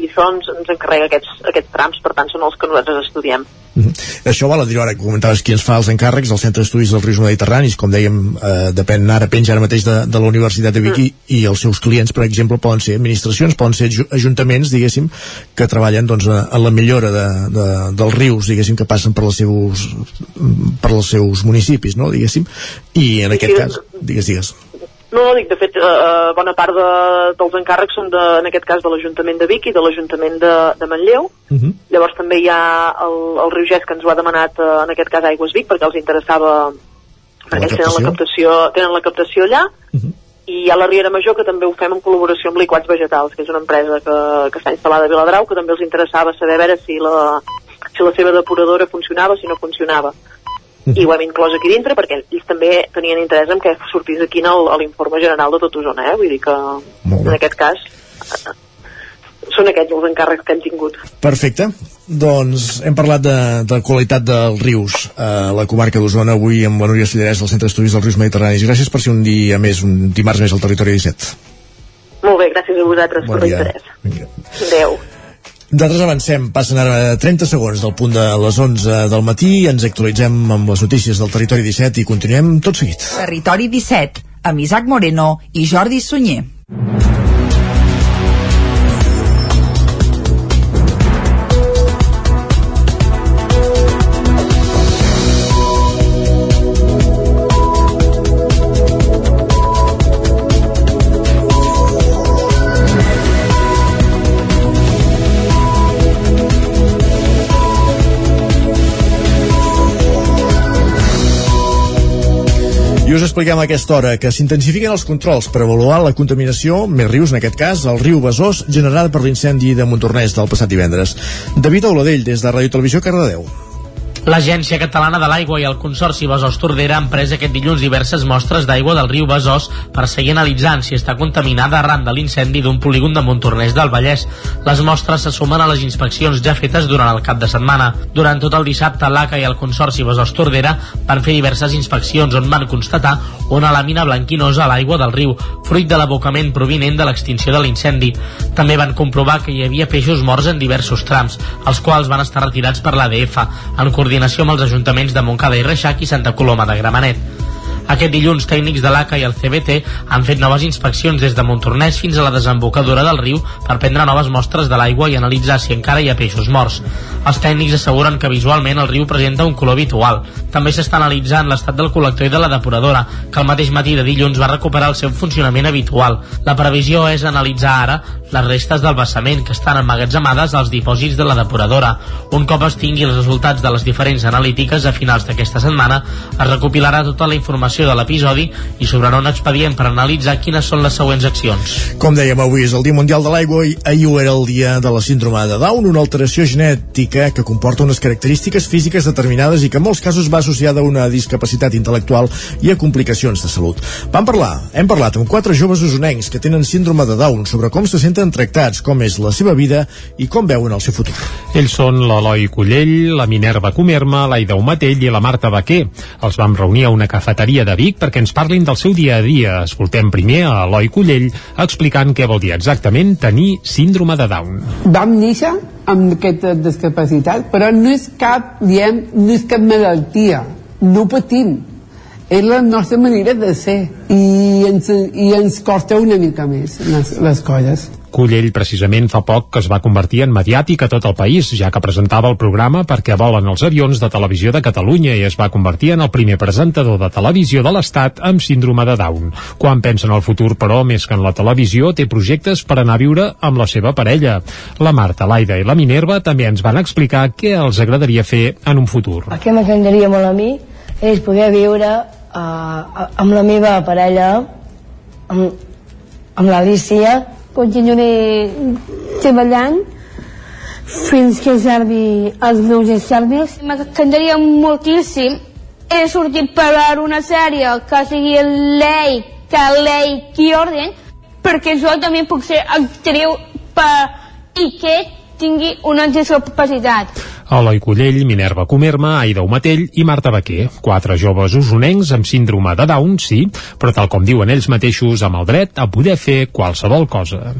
i això ens, ens encarrega aquests, aquests trams, per tant són els que nosaltres estudiem. Mm -hmm. Això val a dir ara que comentaves qui ens fa els encàrrecs, el Centre d'Estudis dels Rius Mediterranis, com dèiem, eh, depèn ara, penja ara mateix de, de la Universitat de Vic mm. i els seus clients, per exemple, poden ser administracions, poden ser ajuntaments, diguéssim, que treballen doncs, en la millora de, de, dels rius, diguéssim, que passen per els seus, per els seus municipis, no?, diguéssim, i en aquest sí, cas, digues, digues. No, dic, de fet, eh, bona part de, dels encàrrecs són, de, en aquest cas, de l'Ajuntament de Vic i de l'Ajuntament de, de Manlleu. Uh -huh. Llavors també hi ha el, el Riu Gès que ens ho ha demanat, eh, en aquest cas, Aigües Vic, perquè els interessava, perquè ells tenen la captació, tenen la captació allà. Uh -huh. I hi ha la Riera Major, que també ho fem en col·laboració amb Liquats Vegetals, que és una empresa que, que està instal·lada a Viladrau, que també els interessava saber a veure si la, si la seva depuradora funcionava o si no funcionava i ho hem inclòs aquí dintre perquè ells també tenien interès en que sortís aquí en l'informe general de tot Osona eh? vull dir que en aquest cas són aquests els encàrrecs que hem tingut. Perfecte, doncs hem parlat de, de qualitat dels rius a la comarca d'Osona. Avui amb la Núria Cillerès del Centre d'Estudis dels Rius Mediterranis. Gràcies per ser un dia més, un dimarts més al territori 17 Molt bé, gràcies a vosaltres bon per l'interès. Adéu nosaltres avancem, passen ara 30 segons del punt de les 11 del matí, ens actualitzem amb les notícies del Territori 17 i continuem tot seguit. Territori 17, amb Isaac Moreno i Jordi Sunyer. I us expliquem a aquesta hora que s'intensifiquen els controls per avaluar la contaminació, més rius en aquest cas, el riu Besòs, generada per l'incendi de Montornès del passat divendres. David Auladell, des de Ràdio Televisió, Cardedeu. L'Agència Catalana de l'Aigua i el Consorci Besòs Tordera han pres aquest dilluns diverses mostres d'aigua del riu Besòs per seguir analitzant si està contaminada arran de l'incendi d'un polígon de Montornès del Vallès. Les mostres se sumen a les inspeccions ja fetes durant el cap de setmana. Durant tot el dissabte, l'ACA i el Consorci Besòs Tordera van fer diverses inspeccions on van constatar una làmina blanquinosa a l'aigua del riu, fruit de l'abocament provinent de l'extinció de l'incendi. També van comprovar que hi havia peixos morts en diversos trams, els quals van estar retirats per l'ADF, en coordinació amb els ajuntaments de Montcada i Reixac i Santa Coloma de Gramenet. Aquest dilluns, tècnics de l'ACA i el CBT han fet noves inspeccions des de Montornès fins a la desembocadura del riu per prendre noves mostres de l'aigua i analitzar si encara hi ha peixos morts. Els tècnics asseguren que visualment el riu presenta un color habitual. També s'està analitzant l'estat del col·lector i de la depuradora, que el mateix matí de dilluns va recuperar el seu funcionament habitual. La previsió és analitzar ara les restes del vessament que estan emmagatzemades als dipòsits de la depuradora. Un cop es tingui els resultats de les diferents analítiques a finals d'aquesta setmana, es recopilarà tota la informació de l'episodi i s'obrarà un expedient per analitzar quines són les següents accions. Com dèiem, avui és el Dia Mundial de l'Aigua i ahir era el dia de la síndrome de Down, una alteració genètica que comporta unes característiques físiques determinades i que en molts casos va associada a una discapacitat intel·lectual i a complicacions de salut. Vam parlar, hem parlat amb quatre joves usonencs que tenen síndrome de Down sobre com se senten tractats, com és la seva vida i com veuen el seu futur. Ells són l'Eloi Collell, la Minerva Comerma, l'Aida Umatell i la Marta Baquer. Els vam reunir a una cafeteria de Vic perquè ens parlin del seu dia a dia. Escoltem primer a Eloi Collell explicant què vol dir exactament tenir síndrome de Down. Vam néixer amb aquesta discapacitat, però no és cap, diem, no és cap malaltia. No patim. És la nostra manera de ser i ens, i ens costa una mica més les, les coses. Cullell precisament fa poc que es va convertir en mediàtic a tot el país, ja que presentava el programa perquè volen els avions de televisió de Catalunya i es va convertir en el primer presentador de televisió de l'Estat amb síndrome de Down. Quan pensa en el futur, però, més que en la televisió, té projectes per anar a viure amb la seva parella. La Marta, l'Aida i la Minerva també ens van explicar què els agradaria fer en un futur. El que m'agradaria molt a mi és poder viure uh, amb la meva parella, amb, amb l'Alicia, continuaré treballant fins que servi els meus estèrnics. M'encantaria moltíssim he sortit per una sèrie que sigui l'Ei, que l'Ei qui orden, perquè jo també puc ser actriu per... i que tingui una discapacitat. Eloi Collell, Minerva Comerma, Aida Umatell i Marta Baquer. Quatre joves usonencs amb síndrome de Down, sí, però tal com diuen ells mateixos, amb el dret a poder fer qualsevol cosa.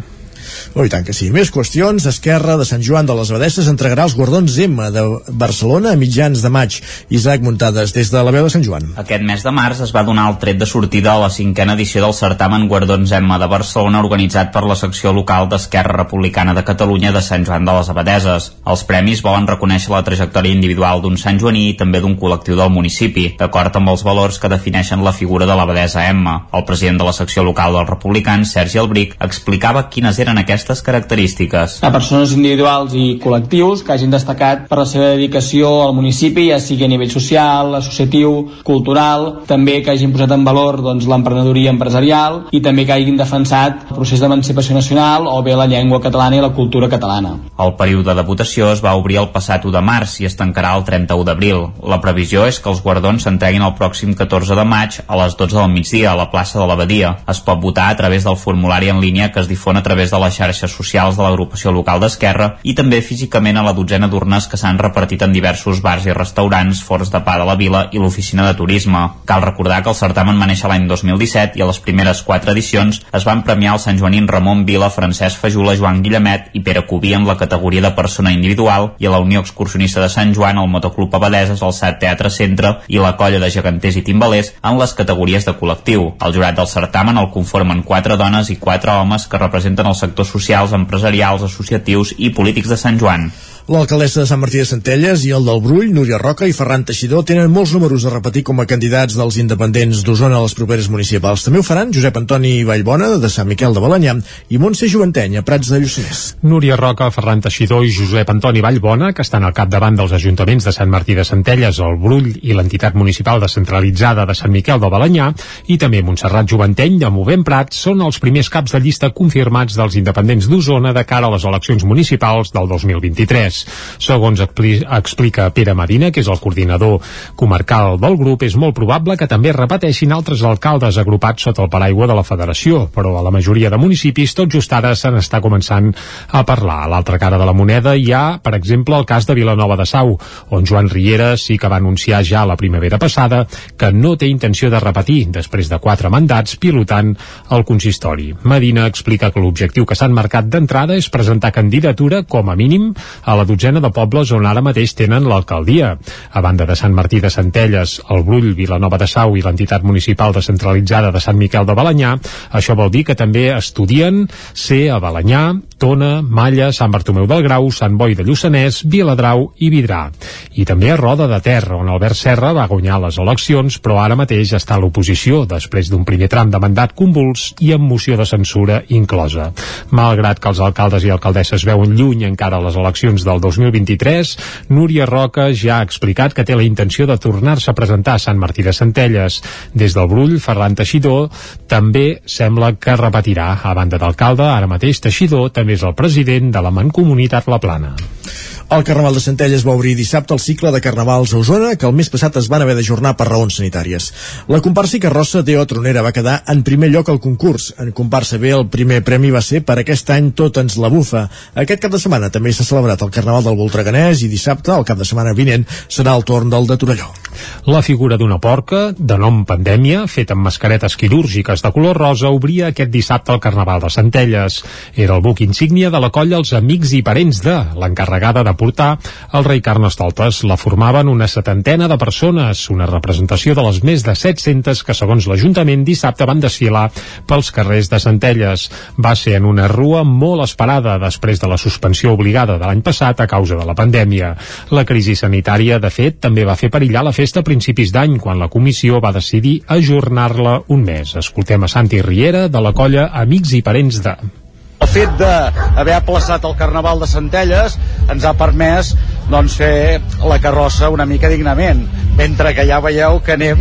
Oh, i tant que sí. Més qüestions. Esquerra de Sant Joan de les Abadesses entregarà els guardons M de Barcelona a mitjans de maig. Isaac Muntades, des de la veu de Sant Joan. Aquest mes de març es va donar el tret de sortida a la cinquena edició del certamen Guardons M de Barcelona organitzat per la secció local d'Esquerra Republicana de Catalunya de Sant Joan de les Abadeses. Els premis volen reconèixer la trajectòria individual d'un Sant Joaní i també d'un col·lectiu del municipi, d'acord amb els valors que defineixen la figura de l'abadesa M. El president de la secció local dels republicans, Sergi Albric, explicava quines eren aquestes característiques. A persones individuals i col·lectius que hagin destacat per la seva dedicació al municipi, ja sigui a nivell social, associatiu, cultural, també que hagin posat en valor doncs, l'emprenedoria empresarial i també que hagin defensat el procés d'emancipació nacional o bé la llengua catalana i la cultura catalana. El període de votació es va obrir el passat 1 de març i es tancarà el 31 d'abril. La previsió és que els guardons s'entreguin el pròxim 14 de maig a les 12 del migdia a la plaça de l'Abadia. Es pot votar a través del formulari en línia que es difon a través de la xarxes socials de l'agrupació local d'Esquerra i també físicament a la dotzena d'urnes que s'han repartit en diversos bars i restaurants, forts de pa de la vila i l'oficina de turisme. Cal recordar que el certamen va néixer l'any 2017 i a les primeres quatre edicions es van premiar el Sant Joanín Ramon Vila, Francesc Fajula, Joan Guillemet i Pere Cubí en la categoria de persona individual i a la Unió Excursionista de Sant Joan, el Motoclub Abadeses, el SAT Teatre Centre i la Colla de Geganters i Timbalers en les categories de col·lectiu. El jurat del certamen el conformen quatre dones i quatre homes que representen el sector social socials, empresarials, associatius i polítics de Sant Joan. L'alcaldessa de Sant Martí de Centelles i el del Brull, Núria Roca i Ferran Teixidor tenen molts números a repetir com a candidats dels independents d'Osona a les properes municipals. També ho faran Josep Antoni Vallbona, de Sant Miquel de Balanyà, i Montse Joventeny, a Prats de Lluçanès. Núria Roca, Ferran Teixidor i Josep Antoni Vallbona, que estan al capdavant dels ajuntaments de Sant Martí de Centelles, el Brull i l'entitat municipal descentralitzada de Sant Miquel de Balanyà, i també Montserrat Joventeny de Movent Prats, són els primers caps de llista confirmats dels independents d'Osona de cara a les eleccions municipals del 2023. Segons explica Pere Medina, que és el coordinador comarcal del grup, és molt probable que també repeteixin altres alcaldes agrupats sota el paraigua de la federació, però a la majoria de municipis tot just ara se n'està començant a parlar. A l'altra cara de la moneda hi ha, per exemple, el cas de Vilanova de Sau, on Joan Riera sí que va anunciar ja la primavera passada que no té intenció de repetir després de quatre mandats pilotant el consistori. Medina explica que l'objectiu que s'han marcat d'entrada és presentar candidatura com a mínim a la dotzena de pobles on ara mateix tenen l'alcaldia. A banda de Sant Martí de Centelles, el Brull, Vilanova de Sau i l'entitat municipal descentralitzada de Sant Miquel de Balanyà, això vol dir que també estudien ser a Balanyà, Tona, Malla, Sant Bartomeu del Grau, Sant Boi de Lluçanès, Viladrau i Vidrà. I també a Roda de Terra, on Albert Serra va guanyar les eleccions, però ara mateix està a l'oposició, després d'un primer tram de mandat convuls i amb moció de censura inclosa. Malgrat que els alcaldes i alcaldesses veuen lluny encara les eleccions del 2023, Núria Roca ja ha explicat que té la intenció de tornar-se a presentar a Sant Martí de Centelles. Des del Brull, Ferran Teixidor també sembla que repetirà. A banda d'alcalde, ara mateix Teixidor també és el president de la Mancomunitat La Plana. El Carnaval de Centelles va obrir dissabte el cicle de carnavals a Osona, que el mes passat es van haver d'ajornar per raons sanitàries. La comparsa i carrossa Teo Tronera va quedar en primer lloc al concurs. En comparsa B el primer premi va ser per aquest any Tot ens la bufa. Aquest cap de setmana també s'ha celebrat el Carnaval del Voltreganès i dissabte, el cap de setmana vinent, serà el torn del de Torelló. La figura d'una porca, de nom Pandèmia, feta amb mascaretes quirúrgiques de color rosa, obria aquest dissabte el Carnaval de Centelles. Era el buc insígnia de la colla Els Amics i Parents de, l'encarregada de portar el rei Carnestoltes. La formaven una setantena de persones, una representació de les més de 700 que, segons l'Ajuntament, dissabte van desfilar pels carrers de Centelles. Va ser en una rua molt esperada després de la suspensió obligada de l'any passat a causa de la pandèmia. La crisi sanitària, de fet, també va fer perillar la festa a principis d'any, quan la comissió va decidir ajornar-la un mes. Escoltem a Santi Riera, de la colla Amics i Parents de el fet d'haver aplaçat el Carnaval de Centelles ens ha permès doncs, fer la carrossa una mica dignament mentre que ja veieu que anem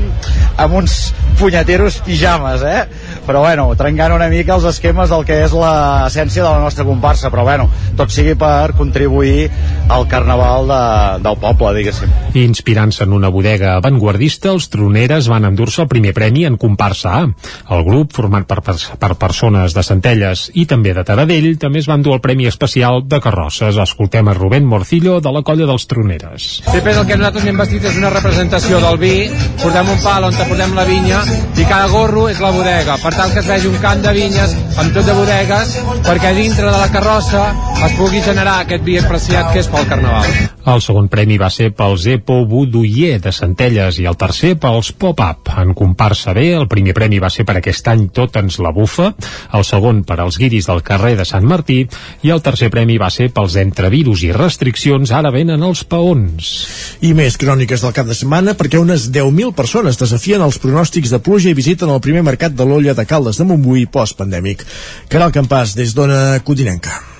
amb uns punyeteros pijames eh? Però bueno, trencant una mica els esquemes del que és l'essència de la nostra comparsa, però bueno, tot sigui per contribuir al carnaval de, del poble, diguéssim. Inspirant-se en una bodega avantguardista, els troneres van endur-se el primer premi en comparsa A. El grup, format per, per, per persones de Centelles i també de Taradell, també es van dur el premi especial de carrosses. Escoltem a Rubén Morcillo de la colla dels troneres. Després el que nosaltres hem vestit és una representació del vi, portem un pal on portem la vinya i cada gorro és la bodega, per tal que es vegi un camp de vinyes amb tot de bodegues perquè dintre de la carrossa es pugui generar aquest vi apreciat que és pel Carnaval. El segon premi va ser pels Epo Budoyer de Centelles i el tercer pels Pop-Up. En comparsa B, el primer premi va ser per aquest any Tot ens la bufa, el segon per als guiris del carrer de Sant Martí i el tercer premi va ser pels entrevirus i restriccions ara venen els paons. I més cròniques del cap de setmana perquè unes 10.000 persones desafien els pronòstics de pluja i visiten el primer mercat de l'olla de Caldes de Montbui post-pandèmic. Caral Campàs, des d'Ona Codinenca.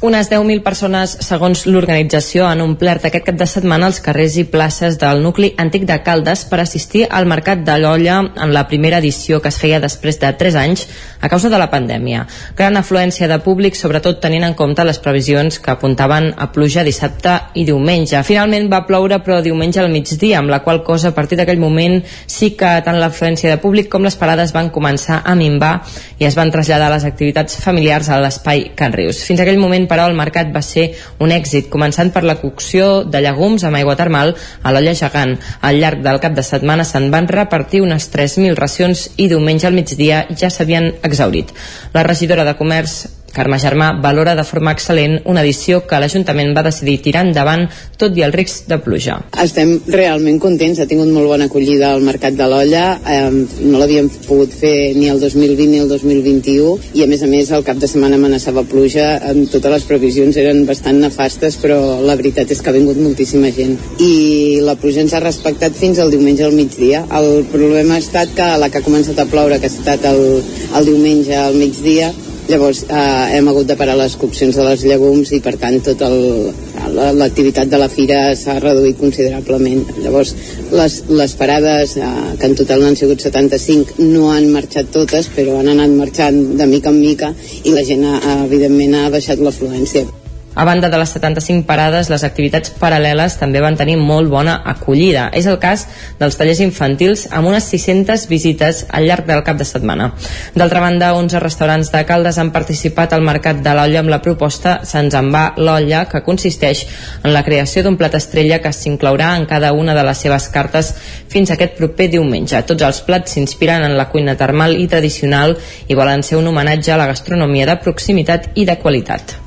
Unes 10.000 persones, segons l'organització, han omplert aquest cap de setmana els carrers i places del nucli antic de Caldes per assistir al Mercat de l'Olla en la primera edició que es feia després de 3 anys a causa de la pandèmia. Gran afluència de públic, sobretot tenint en compte les previsions que apuntaven a pluja dissabte i diumenge. Finalment va ploure, però diumenge al migdia, amb la qual cosa a partir d'aquell moment sí que tant l'afluència de públic com les parades van començar a minvar i es van traslladar les activitats familiars a l'espai Can Rius. Fins aquell moment però el mercat va ser un èxit, començant per la cocció de llegums amb aigua termal a l'olla gegant. Al llarg del cap de setmana se'n van repartir unes 3.000 racions i diumenge al migdia ja s'havien exaurit. La regidora de Comerç Carme Germà valora de forma excel·lent una edició que l'Ajuntament va decidir tirar endavant tot i el risc de pluja. Estem realment contents, ha tingut molt bona acollida al Mercat de l'Olla, eh, no l'havíem pogut fer ni el 2020 ni el 2021 i a més a més el cap de setmana amenaçava pluja, amb totes les previsions eren bastant nefastes però la veritat és que ha vingut moltíssima gent i la pluja ens ha respectat fins al diumenge al migdia. El problema ha estat que la que ha començat a ploure, que ha estat el, el diumenge al migdia, Llavors eh, hem hagut de parar les coccions de les llegums i per tant tot l'activitat la, de la fira s'ha reduït considerablement. Llavors les, les parades, eh, que en total n'han sigut 75, no han marxat totes, però han anat marxant de mica en mica i la gent ha, evidentment ha baixat l'afluència. A banda de les 75 parades, les activitats paral·leles també van tenir molt bona acollida. És el cas dels tallers infantils amb unes 600 visites al llarg del cap de setmana. D'altra banda, 11 restaurants de Caldes han participat al Mercat de l'Olla amb la proposta Se'ns en va l'olla, que consisteix en la creació d'un plat estrella que s'inclourà en cada una de les seves cartes fins aquest proper diumenge. Tots els plats s'inspiren en la cuina termal i tradicional i volen ser un homenatge a la gastronomia de proximitat i de qualitat.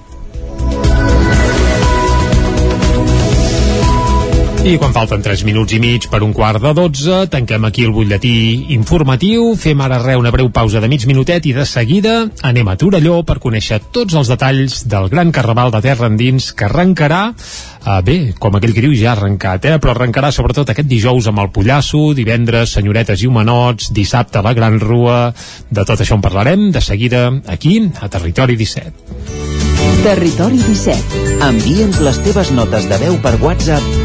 I quan falten 3 minuts i mig per un quart de 12, tanquem aquí el butlletí informatiu, fem ara re una breu pausa de mig minutet i de seguida anem a Torelló per conèixer tots els detalls del gran carnaval de terra endins que arrencarà Uh, bé, com aquell que diu ja ha arrencat, eh? però arrencarà sobretot aquest dijous amb el Pollasso, divendres senyoretes i humanots, dissabte la Gran Rua, de tot això en parlarem de seguida aquí a Territori 17. Territori 17. Envia'ns les teves notes de veu per WhatsApp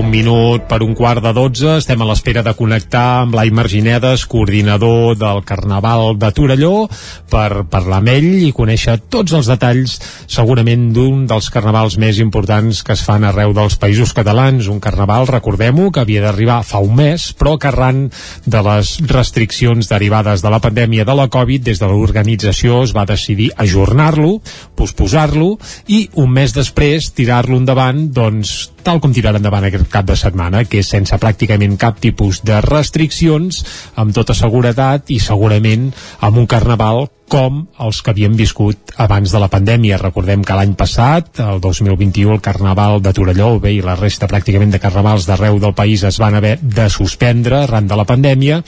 Baum minut per un quart de dotze. Estem a l'espera de connectar amb Blai Marginedes, coordinador del Carnaval de Torelló, per parlar amb ell i conèixer tots els detalls, segurament d'un dels carnavals més importants que es fan arreu dels països catalans. Un carnaval, recordem-ho, que havia d'arribar fa un mes, però que arran de les restriccions derivades de la pandèmia de la Covid, des de l'organització es va decidir ajornar-lo, posposar-lo i un mes després tirar-lo endavant, doncs, tal com tirar endavant aquest cap de setmana, que és sense pràcticament cap tipus de restriccions, amb tota seguretat i segurament amb un carnaval com els que havíem viscut abans de la pandèmia. Recordem que l'any passat, el 2021, el Carnaval de Torelló, bé, i la resta pràcticament de carnavals d'arreu del país es van haver de suspendre arran de la pandèmia.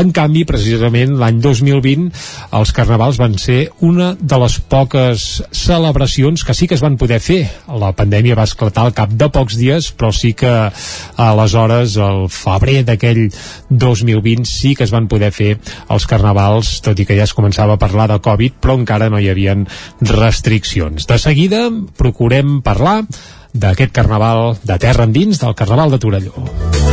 En canvi, precisament l'any 2020, els carnavals van ser una de les poques celebracions que sí que es van poder fer. La pandèmia va esclatar al cap de pocs dies, però sí que aleshores, el febrer d'aquell 2020, sí que es van poder fer els carnavals, tot i que ja es començava a parlar de Covid, però encara no hi havien restriccions. De seguida procurem parlar d'aquest carnaval de terra endins, del carnaval de Torelló.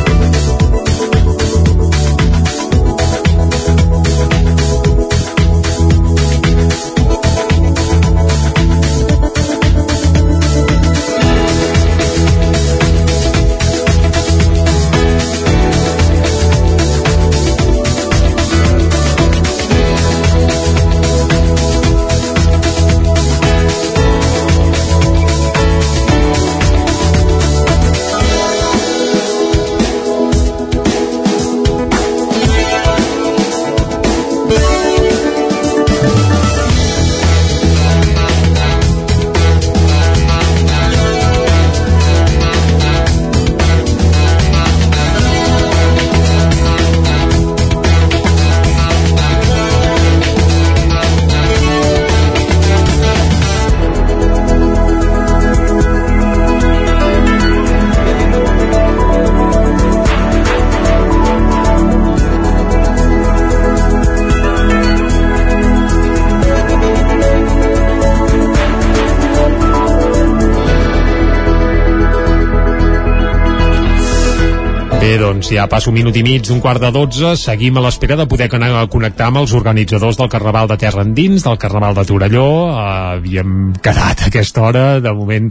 Doncs ja passa un minut i mig d'un quart de dotze, seguim a l'espera de poder con- connectar amb els organitzadors del Carnaval de Terra Endins, del Carnaval de Torelló. Uh, havíem quedat a aquesta hora, de moment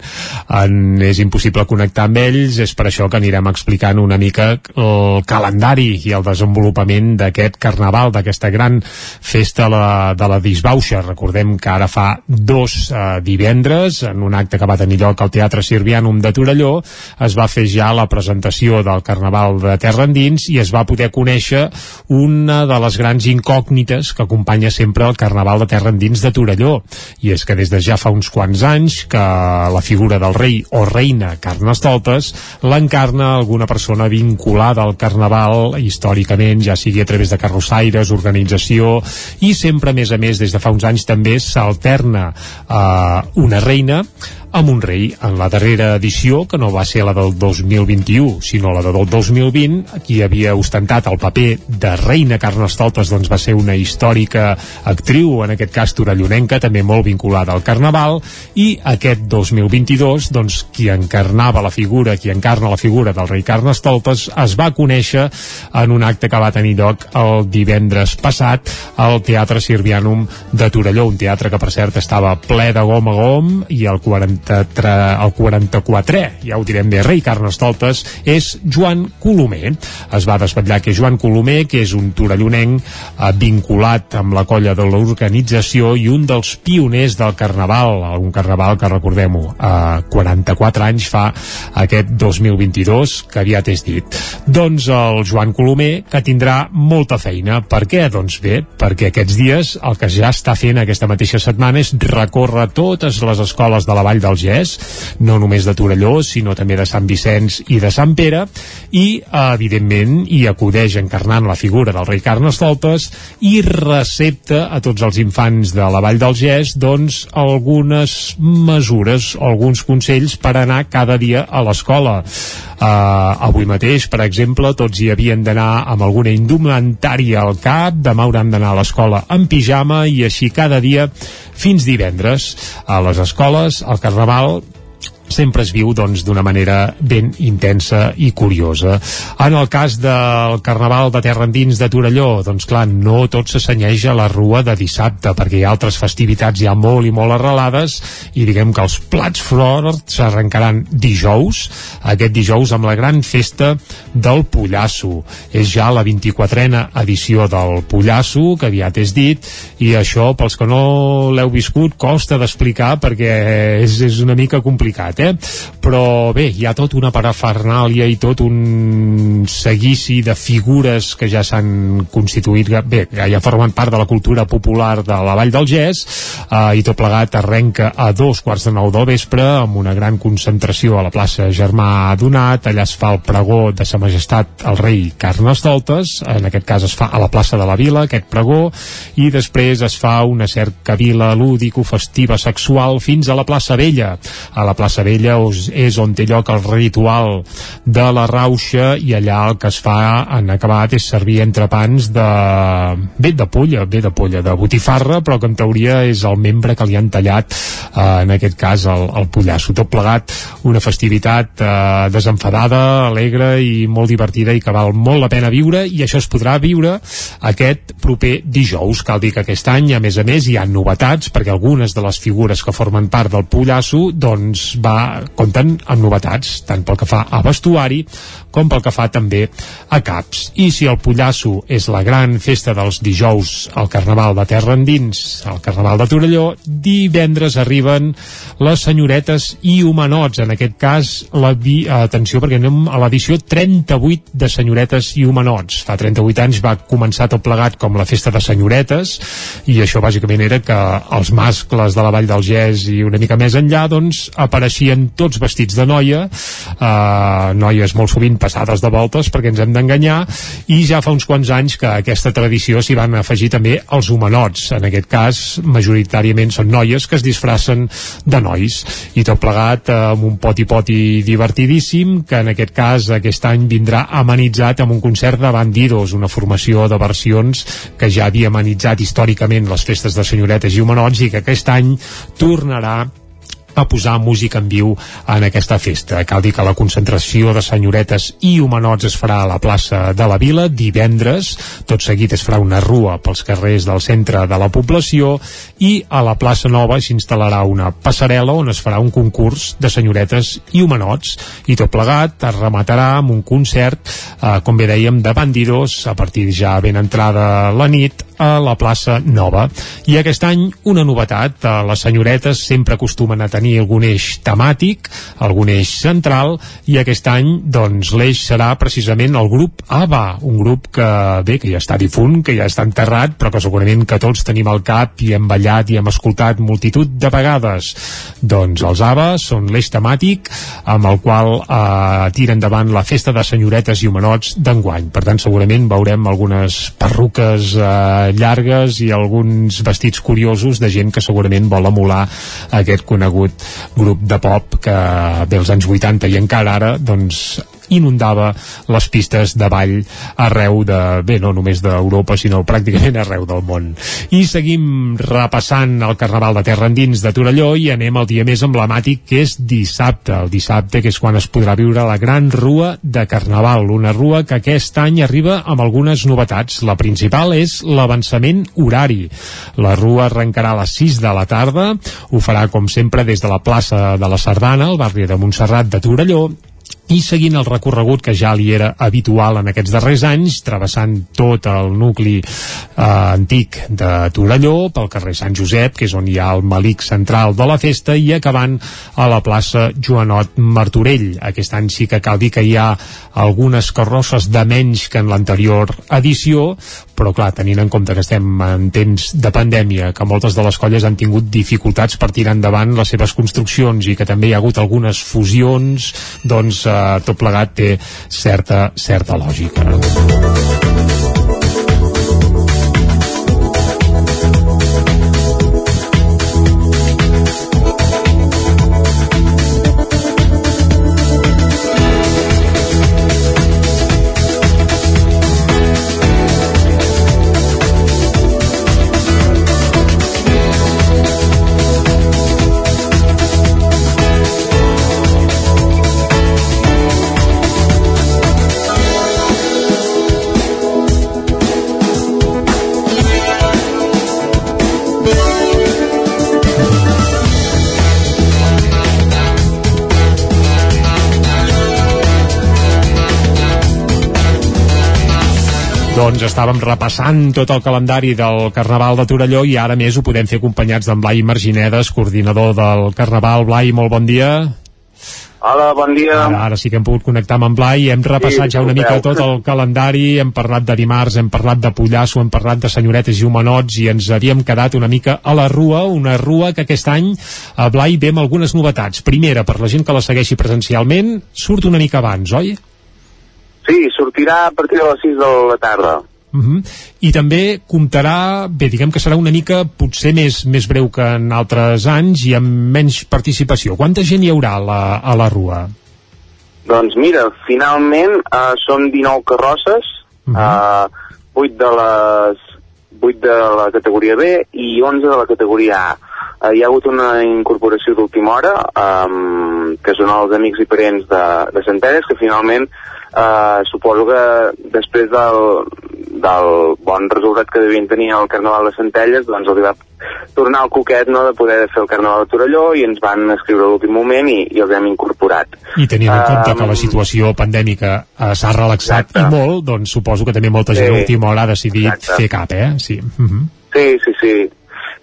en, és impossible connectar amb ells, és per això que anirem explicant una mica el calendari i el desenvolupament d'aquest Carnaval, d'aquesta gran festa la, de la disbauxa. Recordem que ara fa dos uh, divendres, en un acte que va tenir lloc al Teatre Sirvianum de Torelló, es va fer ja la presentació del Carnaval de Terra Endins i es va poder conèixer una de les grans incògnites que acompanya sempre el Carnaval de Terra Endins de Torelló. I és que des de ja fa uns quants anys que la figura del rei o reina Carnestoltes l'encarna alguna persona vinculada al Carnaval històricament, ja sigui a través de carrossaires, organització i sempre, a més a més, des de fa uns anys també s'alterna eh, una reina amb un rei. En la darrera edició, que no va ser la del 2021, sinó la del 2020, qui havia ostentat el paper de reina Carnestoltes doncs va ser una històrica actriu, en aquest cas torellonenca, també molt vinculada al Carnaval, i aquest 2022, doncs, qui encarnava la figura, qui encarna la figura del rei Carnestoltes, es va conèixer en un acte que va tenir lloc el divendres passat al Teatre Sirvianum de Torelló, un teatre que, per cert, estava ple de gom a gom, i el 40 el 44è, ja ho direm bé, rei Carnestoltes, és Joan Colomer. Es va desvetllar que Joan Colomer, que és un torellonenc eh, vinculat amb la colla de l'organització i un dels pioners del Carnaval, un Carnaval que recordem-ho, eh, 44 anys fa aquest 2022, que aviat és dit. Doncs el Joan Colomer, que tindrà molta feina. Per què? Doncs bé, perquè aquests dies el que ja està fent aquesta mateixa setmana és recórrer totes les escoles de la Vall del Gès, no només de Torelló, sinó també de Sant Vicenç i de Sant Pere, i, evidentment, hi acudeix encarnant la figura del rei Carnestoltes i recepta a tots els infants de la Vall del Gès, doncs, algunes mesures, alguns consells per anar cada dia a l'escola. Uh, avui mateix, per exemple, tots hi havien d'anar amb alguna indumentària al cap, demà hauran d'anar a l'escola en pijama i així cada dia fins divendres. A les escoles, el Carnaval sempre es viu doncs d'una manera ben intensa i curiosa. En el cas del Carnaval de Terra Endins de Torelló, doncs clar, no tot s'assenyeix a la rua de dissabte, perquè hi ha altres festivitats ja molt i molt arrelades, i diguem que els plats forts s'arrencaran dijous, aquest dijous amb la gran festa del Pollasso. És ja la 24a edició del Pollasso, que aviat és dit, i això, pels que no l'heu viscut, costa d'explicar perquè és, és una mica complicat, eh? Però bé, hi ha tot una parafernàlia i tot un seguici de figures que ja s'han constituït, bé, que ja formen part de la cultura popular de la Vall del Gès, eh, i tot plegat arrenca a dos quarts de nou del vespre amb una gran concentració a la plaça Germà Donat, allà es fa el pregó de sa majestat el rei Carnestoltes, en aquest cas es fa a la plaça de la Vila, aquest pregó, i després es fa una cercavila lúdico-festiva sexual fins a la plaça Vella. A la plaça Vella és on té lloc el ritual de la rauxa i allà el que es fa en acabat és servir entrepans de... bé de polla, bé de polla, de botifarra, però que en teoria és el membre que li han tallat, eh, en aquest cas el, el pollasso. Tot plegat una festivitat eh, desenfadada, alegre i molt divertida i que val molt la pena viure i això es podrà viure aquest proper dijous. Cal dir que aquest any, a més a més, hi ha novetats perquè algunes de les figures que formen part del pollasso doncs va, compten amb novetats, tant pel que fa a vestuari com pel que fa també a caps. I si el Pollasso és la gran festa dels dijous al Carnaval de Terra Endins, al Carnaval de Torelló, divendres arriben les senyoretes i humanots. En aquest cas, la vi... atenció, perquè anem a l'edició 38 de senyoretes i humanots. Fa 38 anys va començar tot plegat com la festa de senyoretes, i això bàsicament era que els mascles de la Vall del Gès i una mica més enllà, doncs, apareixien tots vestits de noia, eh, noies molt sovint passades de voltes perquè ens hem d'enganyar i ja fa uns quants anys que aquesta tradició s'hi van afegir també els humanots. En aquest cas majoritàriament són noies que es disfracen de nois. I tot plegat amb un poti-poti divertidíssim que en aquest cas aquest any vindrà amenitzat amb un concert de Bandidos una formació de versions que ja havia amenitzat històricament les festes de senyoretes i humanots i que aquest any tornarà a posar música en viu en aquesta festa. Cal dir que la concentració de senyoretes i humanots es farà a la plaça de la Vila divendres, tot seguit es farà una rua pels carrers del centre de la població i a la plaça Nova s'instal·larà una passarel·la on es farà un concurs de senyoretes i humanots i tot plegat es rematarà amb un concert, eh, com bé dèiem, de bandidos a partir ja ben entrada la nit a la plaça Nova. I aquest any una novetat, eh, les senyoretes sempre acostumen a tenir algun eix temàtic, algun eix central, i aquest any doncs l'eix serà precisament el grup ABBA, un grup que bé, que ja està difunt, que ja està enterrat, però que segurament que tots tenim al cap i hem ballat i hem escoltat multitud de vegades. Doncs els ABBA són l'eix temàtic amb el qual eh, tira endavant la festa de senyoretes i humanots d'enguany. Per tant, segurament veurem algunes perruques eh, llargues i alguns vestits curiosos de gent que segurament vol emular aquest conegut grup de pop que ve als anys 80 i encara ara doncs inundava les pistes de ball arreu de, bé, no només d'Europa, sinó pràcticament arreu del món. I seguim repassant el Carnaval de Terra Endins de Torelló i anem al dia més emblemàtic que és dissabte. El dissabte, que és quan es podrà viure la gran rua de Carnaval, una rua que aquest any arriba amb algunes novetats. La principal és l'avançament horari. La rua arrencarà a les 6 de la tarda, ho farà com sempre des de la plaça de la Sardana, al barri de Montserrat de Torelló, i seguint el recorregut que ja li era habitual en aquests darrers anys, travessant tot el nucli eh, antic de Torelló, pel carrer Sant Josep, que és on hi ha el malic central de la festa, i acabant a la plaça Joanot Martorell. Aquest any sí que cal dir que hi ha algunes carrosses de menys que en l'anterior edició, però clar, tenint en compte que estem en temps de pandèmia, que moltes de les colles han tingut dificultats per tirar endavant les seves construccions i que també hi ha hagut algunes fusions, doncs eh, tot plegat té certa, certa lògica. Doncs estàvem repassant tot el calendari del Carnaval de Torelló i ara més ho podem fer acompanyats d'en Blai Marginedes, coordinador del Carnaval. Blai, molt bon dia. Hola, bon dia. Ara, ara sí que hem pogut connectar amb en Blai, hem repassat Sí, ja una mica tot el calendari, hem parlat de dimarts, hem parlat de Pollasso, hem parlat de senyoretes i homenots i ens havíem quedat una mica a la rua, una rua que aquest any a Blai ve amb algunes novetats. Primera, per la gent que la segueixi presencialment, surt una mica abans, oi? Sí, sortirà a partir de les 6 de la tarda. Uh -huh. I també comptarà, bé, diguem que serà una mica potser més, més breu que en altres anys i amb menys participació. Quanta gent hi haurà a la, a la rua? Doncs mira, finalment uh, són 19 carrosses, uh -huh. uh, 8 de les 8 de la categoria B i 11 de la categoria A. Uh, hi ha hagut una incorporació d'última hora, um, que són els amics i parents de, de Centelles, que finalment uh, suposo que després del, del bon resultat que devien tenir al Carnaval de Centelles, doncs els va tornar al coquet no, de poder fer el Carnaval de Torelló i ens van escriure a l'últim moment i, i els hem incorporat. I tenint en compte que la Um, situació pandèmica eh, s'ha relaxat i molt, doncs suposo que també molta gent Sí. a última hora ha decidit Exacte. fer cap, eh? Sí. Uh -huh. Sí, sí, sí.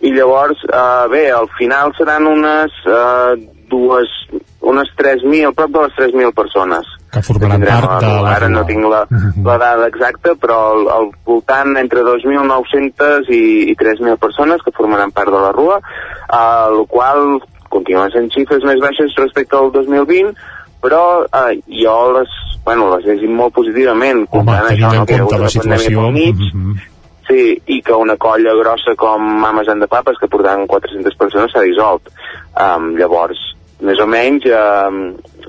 I llavors, uh, bé, al final seran unes uh, dues, unes 3.000, prop de les 3.000 persones. Que formaran tindrem part de la Ara no tinc la, la dada exacta, però al, al voltant entre 2.900 i, i 3.000 persones que formaran part de la rua, el qual continuen sent xifres més baixes respecte al 2020, però uh, jo les, bueno, les llegim molt positivament. Home, comptant tenint això, en no, que hi ha compte hagut la una situació... mig, uh -huh. Sí, i que una colla grossa com Mames and the Papes, que portaven 400 persones, s'ha dissolt. Um, llavors, més o menys, um,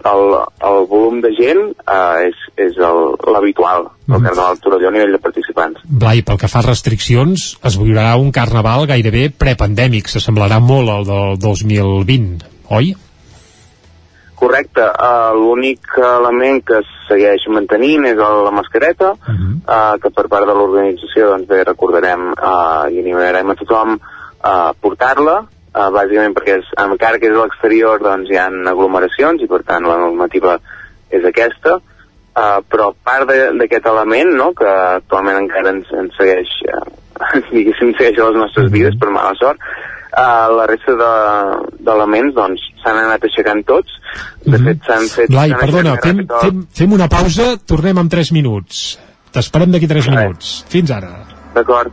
el, el volum de gent uh, és, és el- l'habitual del Carnaval de Torelló a nivell de participants. Blai, pel que fa a restriccions, es viurà un carnaval gairebé prepandèmic, s'assemblarà molt al del 2020, oi? Correcte, uh, l'únic element que es segueix mantenint és la mascareta, uh -huh. uh, que per part de l'organització doncs bé, recordarem uh, i animarem a tothom a portar-la, uh, bàsicament perquè és, encara que és a l'exterior doncs hi ha aglomeracions i per tant la normativa és aquesta, uh, però part de- d'aquest element, no, que actualment encara ens, ens segueix, uh, diguéssim, segueix a les nostres vides per mala sort, uh, la resta de- d'elements doncs s'han anat aixecant tots de fet s'han fet Blai, perdona, fem, tot. fem, fem una pausa, tornem en 3 minuts. T'esperem d'aquí 3 minuts. Fins ara. D'acord.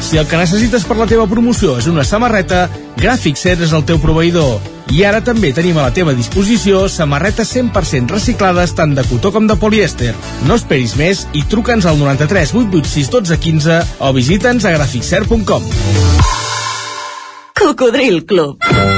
si el que necessites per la teva promoció és una samarreta, Gràfic Cert és el teu proveïdor. I ara també tenim a la teva disposició samarretes 100% reciclades tant de cotó com de polièster. No esperis més i truca'ns al 93 886 12 15 o visita'ns a graficser.com. Cocodril Club.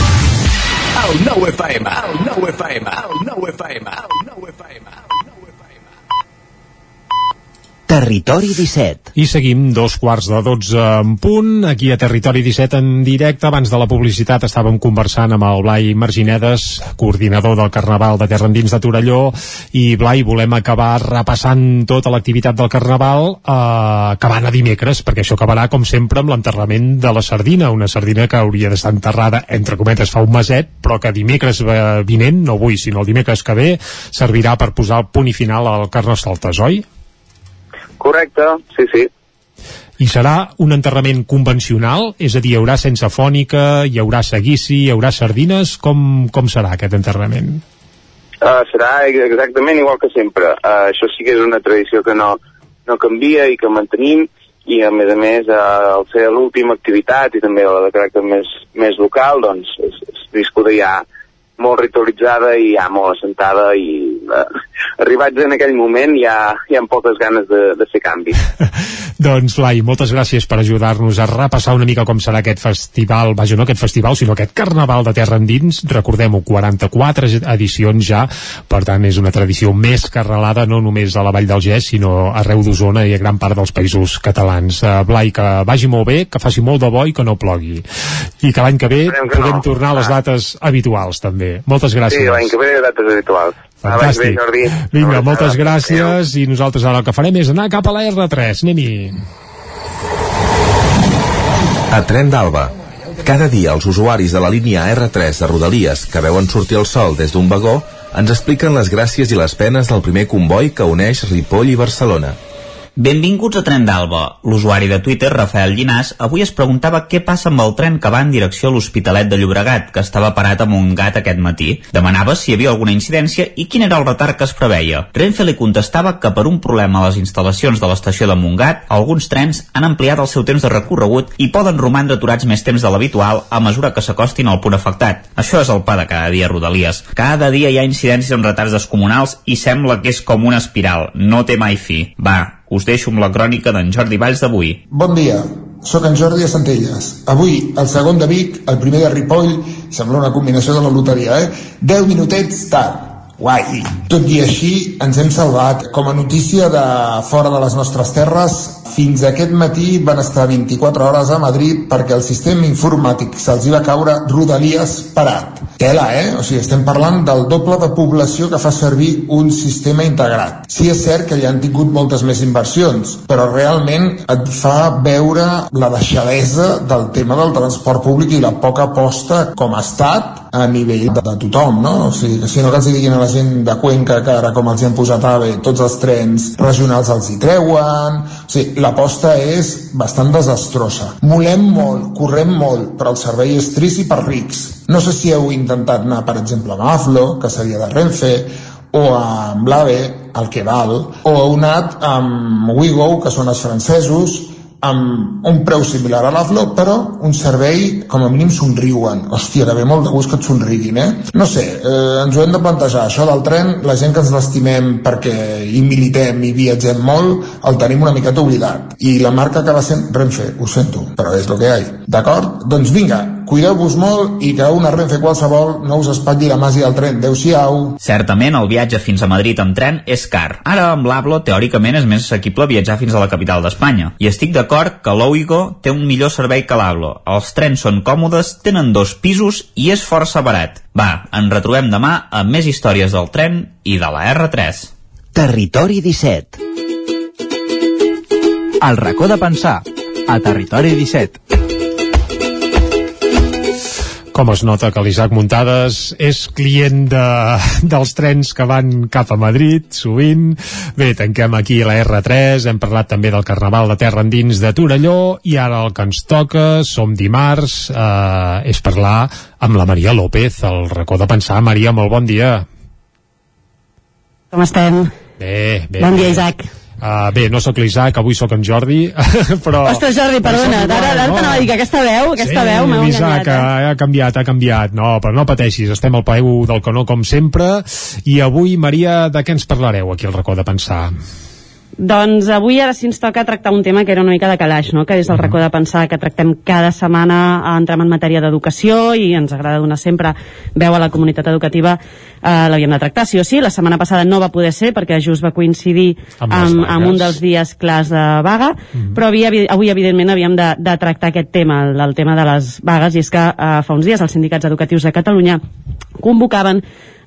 El nou FM, el nou FM, el nou FM, el nou FM. Territori 17. I seguim dos quarts de 12 en punt, aquí a Territori 17 en directe. Abans de la publicitat estàvem conversant amb el Blai Marginedes, coordinador del Carnaval de Terra Endins de Torelló, i Blai, volem acabar repassant tota l'activitat del Carnaval eh, acabant a dimecres, perquè això acabarà, com sempre, amb l'enterrament de la sardina, una sardina que hauria d'estar enterrada, entre cometes, fa un meset, però que dimecres eh, vinent, no avui, sinó el dimecres que ve, servirà per posar el punt i final al Carnestoltes, oi? Correcte, sí, sí. I serà un enterrament convencional? És a dir, hi haurà sense fònica, hi haurà seguici, hi haurà sardines? Com, com serà aquest enterrament? Uh, serà exactament igual que sempre. Uh, això sí que és una tradició que no, no canvia i que mantenim i a més a més uh, al ser l'última activitat i també la de caràcter més, més local doncs és, és viscuda ja molt ritualitzada i ja molt assentada i eh, arribats en aquell moment ja hi ha poques ganes de, de fer canvis. Doncs, Blai, moltes gràcies per ajudar-nos a repassar una mica com serà aquest festival, vaja, no aquest festival, sinó aquest Carnaval de Terra Endins. Recordem-ho, 44 edicions ja, per tant és una tradició més que arrelada no només a la Vall del Gès, sinó arreu d'Osona i a gran part dels països catalans. Uh, Blai, que vagi molt bé, que faci molt de bo i que no plogui. I que l'any que ve que podem no. tornar a les dates habituals, també. Moltes gràcies. Sí, l'any que ve dates habituals. Bé, Fantàstic. Jordi. Vinga, moltes gràcies i nosaltres ara el que farem és anar cap a la R3. Anem-hi. A Tren d'Alba. Cada dia els usuaris de la línia R3 de Rodalies que veuen sortir el sol des d'un vagó ens expliquen les gràcies i les penes del primer comboi que uneix Ripoll i Barcelona. Benvinguts a Tren d'Alba. L'usuari de Twitter, Rafael Llinàs, avui es preguntava què passa amb el tren que va en direcció a l'Hospitalet de Llobregat, que estava parat amb un gat aquest matí. Demanava si hi havia alguna incidència i quin era el retard que es preveia. Renfe li contestava que per un problema a les instal·lacions de l'estació de Montgat, alguns trens han ampliat el seu temps de recorregut i poden romandre aturats més temps de l'habitual a mesura que s'acostin al punt afectat. Això és el pa de cada dia Rodalies. Cada dia hi ha incidències amb retards descomunals i sembla que és com una espiral. No té mai fi. Va, us deixo amb la crònica d'en Jordi Valls d'avui. Bon dia, sóc en Jordi a Centelles. Avui, el segon de Vic, el primer de Ripoll, sembla una combinació de la loteria, eh? 10 minutets tard. Guai. Tot i així, ens hem salvat. Com a notícia de fora de les nostres terres, fins aquest matí van estar 24 hores a Madrid perquè el sistema informàtic se'ls va caure Rodalies parat. Tela, eh? O sigui, estem parlant del doble de població que fa servir un sistema integrat. Sí és cert que hi han tingut moltes més inversions, però realment et fa veure la deixadesa del tema del transport públic i la poca aposta com a estat a nivell de, de tothom, no? O sigui, si no que els diguin a la gent de Cuenca que ara com els hi han posat AVE, tots els trens regionals els hi treuen... O sigui, l'aposta és bastant desastrosa. Molem molt, correm molt, però el servei és trist i per rics. No sé si heu intentat anar, per exemple, amb Aflo, que seria de Renfe, o amb l'AVE, el que val, o heu anat amb Wigo, que són els francesos, amb un preu similar a l'Aflo, però un servei com a mínim somriuen. Hòstia, que ve molt de gust que et somriguin, eh? No sé, eh, ens ho hem de plantejar. Això del tren, la gent que ens l'estimem perquè hi militem i viatgem molt, el tenim una miqueta oblidat. I la marca acaba sent Renfe, ho sento, però és el que hi ha. D'acord? Doncs vinga, cuideu-vos molt i que una Renfe qualsevol no us espatlli la màgia del tren. Adéu-siau. Certament, el viatge fins a Madrid amb tren és car. Ara, amb l'Avlo, teòricament és més assequible viatjar fins a la capital d'Espanya. I estic d'acord que l'Ouigo té un millor servei que l'Avlo. Els trens són còmodes, tenen dos pisos i és força barat. Va, ens retrobem demà amb més històries del tren i de la R3. Territori 17. El racó de pensar, a Territori 17. Com es nota que l'Isaac Muntades és client de, dels trens que van cap a Madrid, sovint. Bé, tanquem aquí la R3, hem parlat també del Carnaval de Terra Endins de Torelló, i ara el que ens toca, som dimarts, eh, és parlar amb la Maria López, el racó de pensar. Maria, molt bon dia. Com estem? Bé, bé. Bon dia, bé. Uh, bé, no sóc l'Isaac, avui sóc en Jordi, però... Ostres, Jordi, perdona, ara, ara no. t'anava a dir que aquesta veu, aquesta sí, veu m'ha enganyat. Eh? ha canviat, ha canviat. No, però no pateixis, estem al peu del canó com sempre. I avui, Maria, de què ens parlareu aquí al racó de pensar? Doncs avui ara sí ens toca tractar un tema que era una mica de calaix, no? que és el racó de pensar que tractem cada setmana, eh, entrem en matèria d'educació i ens agrada donar sempre veu a la comunitat educativa, eh, l'havíem de tractar sí o sí, la setmana passada no va poder ser perquè just va coincidir Amb amb, amb, un dels dies clars de vaga, però havia, avui evidentment havíem de, de tractar aquest tema, el, el tema de les vagues, i és que eh, fa uns dies els sindicats educatius de Catalunya convocaven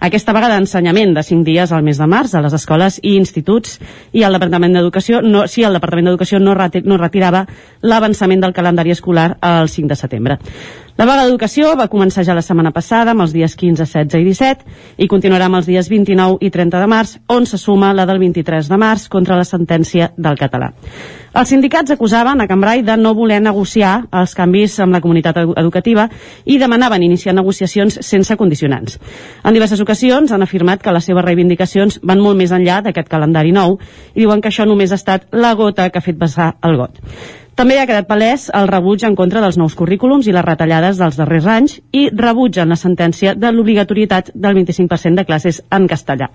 aquesta vaga d'ensenyament de 5 dies al mes de març a les escoles i instituts i el Departament d'Educació no, sí, el Departament d'Educació no, reti, no retirava l'avançament del calendari escolar el 5 de setembre. La vaga d'educació va començar ja la setmana passada amb els dies 15, 16 i 17 i continuarà amb els dies 29 i 30 de març on se suma la del 23 de març contra la sentència del català. Els sindicats acusaven a Cambrai de no voler negociar els canvis amb la comunitat edu- educativa i demanaven iniciar negociacions sense condicionants. En diverses ocasions han afirmat que les seves reivindicacions van molt més enllà d'aquest calendari nou i diuen que això només ha estat la gota que ha fet vessar el got. També ha quedat palès el rebuig en contra dels nous currículums i les retallades dels darrers anys i rebutgen la sentència de l'obligatorietat del 25% de classes en castellà.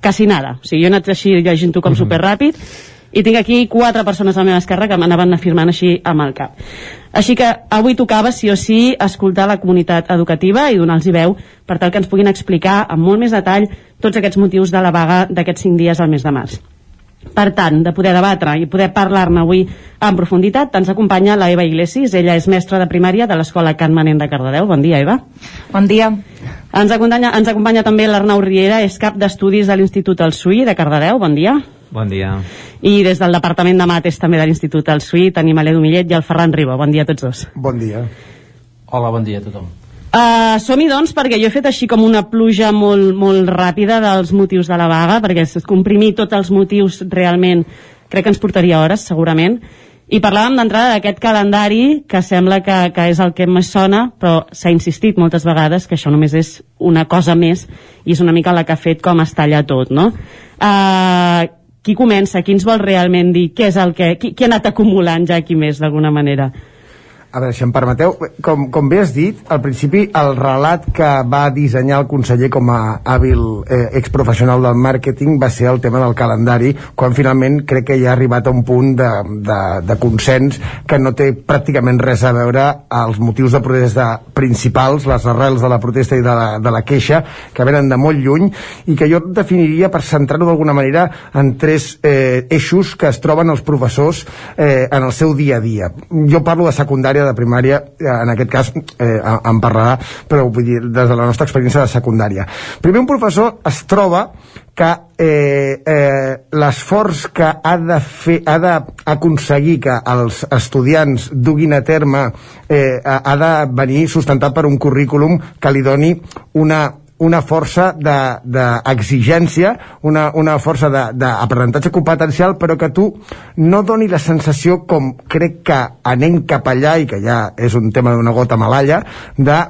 Quasi nada. O sigui, jo he anat així llegint-ho com superràpid i tinc aquí quatre persones a la meva esquerra que m'anaven afirmant així amb el cap. Així que avui tocava, sí o sí, escoltar la comunitat educativa i donar-los veu per tal que ens puguin explicar amb molt més detall tots aquests motius de la vaga d'aquests cinc dies al mes de març. Per tant, de poder debatre i poder parlar-ne avui en profunditat, ens acompanya la Eva Iglesias. Ella és mestra de primària de l'Escola Can Manent de Cardedeu. Bon dia, Eva. Bon dia. Ens acompanya, ens acompanya també l'Arnau Riera, és cap d'estudis de l'Institut El Suí de Cardedeu. Bon dia. Bon dia. I des del Departament de Mates també de l'Institut El Suí tenim l'Edu Millet i el Ferran Riba. Bon dia a tots dos. Bon dia. Hola, bon dia a tothom. Uh, Som-hi, doncs, perquè jo he fet així com una pluja molt, molt ràpida dels motius de la vaga, perquè comprimir tots els motius realment crec que ens portaria hores, segurament. I parlàvem d'entrada d'aquest calendari que sembla que, que és el que més sona, però s'ha insistit moltes vegades que això només és una cosa més i és una mica la que ha fet com es talla tot, no? Uh, qui comença? Qui ens vol realment dir què és el que... Qui, qui ha anat acumulant ja aquí més, d'alguna manera? A veure, si em permeteu, com, com bé has dit, al principi el relat que va dissenyar el conseller com a hàbil eh, exprofessional del màrqueting va ser el tema del calendari, quan finalment crec que ja ha arribat a un punt de, de, de consens que no té pràcticament res a veure als motius de protesta principals, les arrels de la protesta i de la, de la queixa, que venen de molt lluny, i que jo definiria per centrar-ho d'alguna manera en tres eh, eixos que es troben els professors eh, en el seu dia a dia. Jo parlo de secundària, de primària, eh, en aquest cas eh, en parlarà, però vull dir, des de la nostra experiència de secundària. Primer, un professor es troba que eh, eh, l'esforç que ha de fer, ha d'aconseguir que els estudiants duguin a terme eh, ha de venir sustentat per un currículum que li doni una una força d'exigència, de, una, una força d'aprenentatge competencial, però que tu no doni la sensació, com crec que anem cap allà, i que ja és un tema d'una gota malalla, de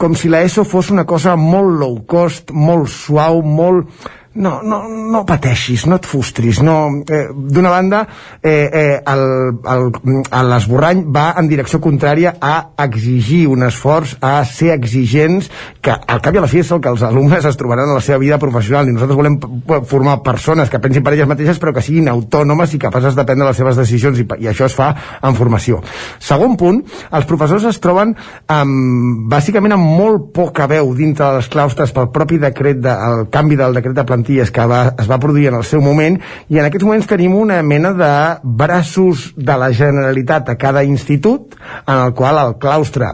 com si l'ESO fos una cosa molt low cost, molt suau, molt no, no, no pateixis, no et frustris no, eh, d'una banda eh, eh, l'esborrany va en direcció contrària a exigir un esforç, a ser exigents que al cap i a la fi és el que els alumnes es trobaran a la seva vida professional i nosaltres volem formar persones que pensin per elles mateixes però que siguin autònomes i capaces de prendre les seves decisions i, i això es fa en formació. Segon punt, els professors es troben amb, bàsicament amb molt poca veu dintre de les claustres pel propi decret de, canvi del decret de plantilla plantilles que va, es va produir en el seu moment i en aquests moments tenim una mena de braços de la Generalitat a cada institut en el qual el claustre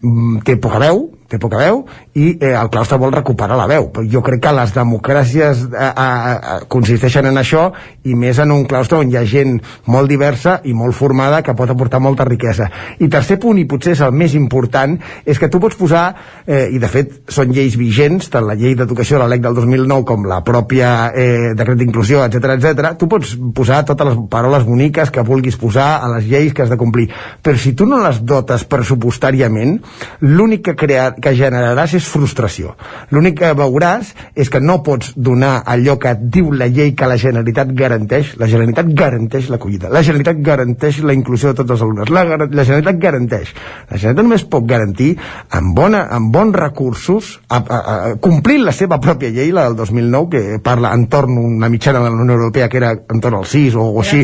mm, té poca veu, té poca veu i eh, el claustre vol recuperar la veu. Jo crec que les democràcies eh, eh, consisteixen en això i més en un claustre on hi ha gent molt diversa i molt formada que pot aportar molta riquesa. I tercer punt, i potser és el més important, és que tu pots posar, eh, i de fet són lleis vigents, tant la llei d'educació de la LEC del 2009 com la pròpia eh, decret d'inclusió, etc etc. tu pots posar totes les paraules boniques que vulguis posar a les lleis que has de complir, però si tu no les dotes pressupostàriament, l'únic que, crea, que generaràs és frustració. L'únic que veuràs és que no pots donar allò que et diu la llei que la Generalitat garanteix, la Generalitat garanteix l'acollida, la Generalitat garanteix la inclusió de tots els alumnes, la, la Generalitat garanteix. La Generalitat només pot garantir amb, bona, amb bons recursos, a, a, a, complint la seva pròpia llei, la del 2009, que parla entorn una mitjana de la Unió Europea que era entorn al 6 o, o així,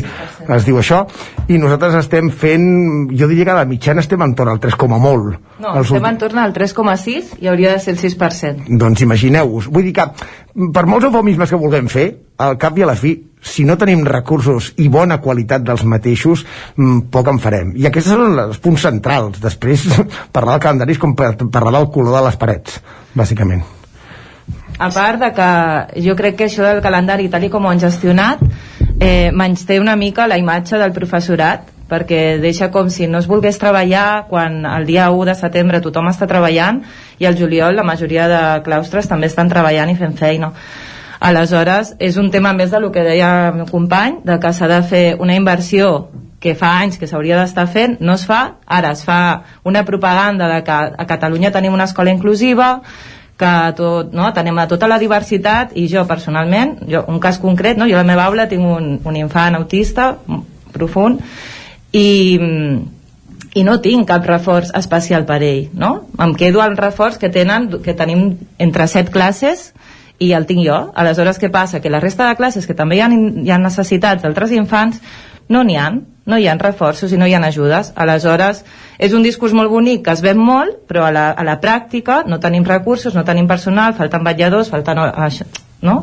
es diu això, i nosaltres estem fent, jo diria que la mitjana estem entorn al 3, com a molt. No, Els estem entorn al 3,6 i hauria de ser el 6%. doncs imagineu-vos, vull dir que per molts eufemismes que vulguem fer, al cap i a la fi, si no tenim recursos i bona qualitat dels mateixos, mm, poc en farem. I aquests són els punts centrals. Després, parlar del calendari és com parlar del color de les parets, bàsicament. A part de que jo crec que això del calendari, tal com ho han gestionat, eh, menys té una mica la imatge del professorat, perquè deixa com si no es volgués treballar quan el dia 1 de setembre tothom està treballant i al juliol la majoria de claustres també estan treballant i fent feina. Aleshores, és un tema més de lo que deia el meu company, de que s'ha de fer una inversió que fa anys que s'hauria d'estar fent, no es fa, ara es fa una propaganda de que a Catalunya tenim una escola inclusiva, que tot, no, tenim a tota la diversitat i jo personalment, jo, un cas concret, no, jo a la meva aula tinc un, un infant autista profund i, i no tinc cap reforç especial per ell, no? Em quedo al reforç que tenen, que tenim entre set classes i el tinc jo. Aleshores, què passa? Que la resta de classes, que també hi ha, hi ha necessitats d'altres infants, no n'hi han, no hi ha reforços i no hi ha ajudes. Aleshores, és un discurs molt bonic que es ven molt, però a la, a la pràctica no tenim recursos, no tenim personal, falten vetlladors, falten... No?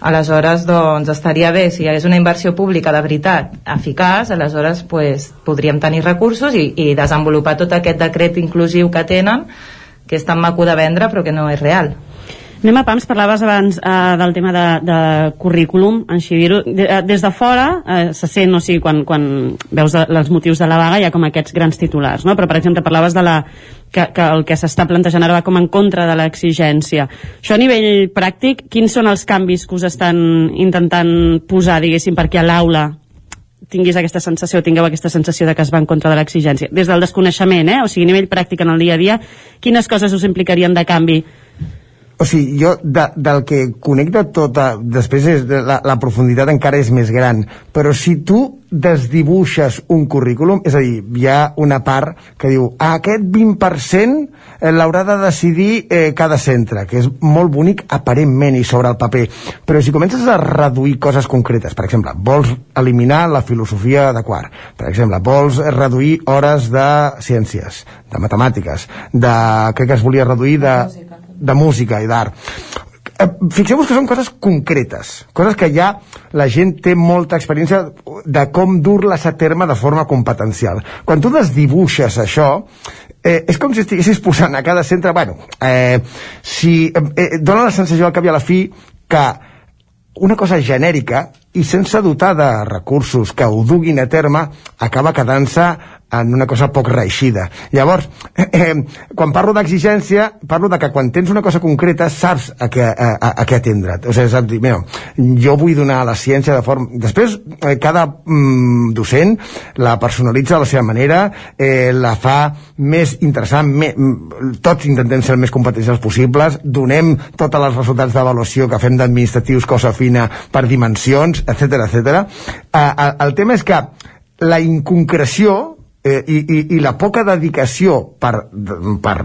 Aleshores, doncs, estaria bé, si hi hagués una inversió pública de veritat eficaç, aleshores pues, podríem tenir recursos i, i desenvolupar tot aquest decret inclusiu que tenen, que és tan maco de vendre però que no és real. Anem a PAMS, parlaves abans eh, del tema de, de currículum, en Xiviro. De, eh, des de fora eh, se sent, o sigui, quan, quan veus els motius de la vaga hi ha com aquests grans titulars, no? Però, per exemple, parlaves de la, que, que el que s'està plantejant ara va com en contra de l'exigència. Això a nivell pràctic, quins són els canvis que us estan intentant posar, diguéssim, perquè a l'aula tinguis aquesta sensació, tingueu aquesta sensació de que es va en contra de l'exigència. Des del desconeixement, eh? o sigui, a nivell pràctic en el dia a dia, quines coses us implicarien de canvi o sigui, jo de, del que connecta tota, després és, la, la profunditat encara és més gran, però si tu desdibuixes un currículum, és a dir, hi ha una part que diu aquest 20% eh, l'haurà de decidir eh, cada centre, que és molt bonic aparentment i sobre el paper, però si comences a reduir coses concretes, per exemple, vols eliminar la filosofia de quart, per exemple, vols reduir hores de ciències, de matemàtiques, de, crec que es volia reduir de, de música i d'art Eh, fixeu-vos que són coses concretes, coses que ja la gent té molta experiència de com dur-les a terme de forma competencial. Quan tu desdibuixes això, eh, és com si estiguessis posant a cada centre, bueno, eh, si eh, eh, dona la sensació al cap i a la fi que una cosa genèrica i sense dotar de recursos que ho duguin a terme acaba quedant-se en una cosa poc reeixida. Llavors, eh, eh, quan parlo d'exigència, parlo de que quan tens una cosa concreta saps a què, a, a, a què atendre't. O sigui, saps dir, mira, jo vull donar la ciència de forma... Després, eh, cada mm, docent la personalitza a la seva manera, eh, la fa més interessant, me, mm, tots intentem ser el més competencials possibles, donem tots els resultats d'avaluació que fem d'administratius, cosa fina, per dimensions, etc etc. Eh, el tema és que la inconcreció eh, i, i, i la poca dedicació per, per,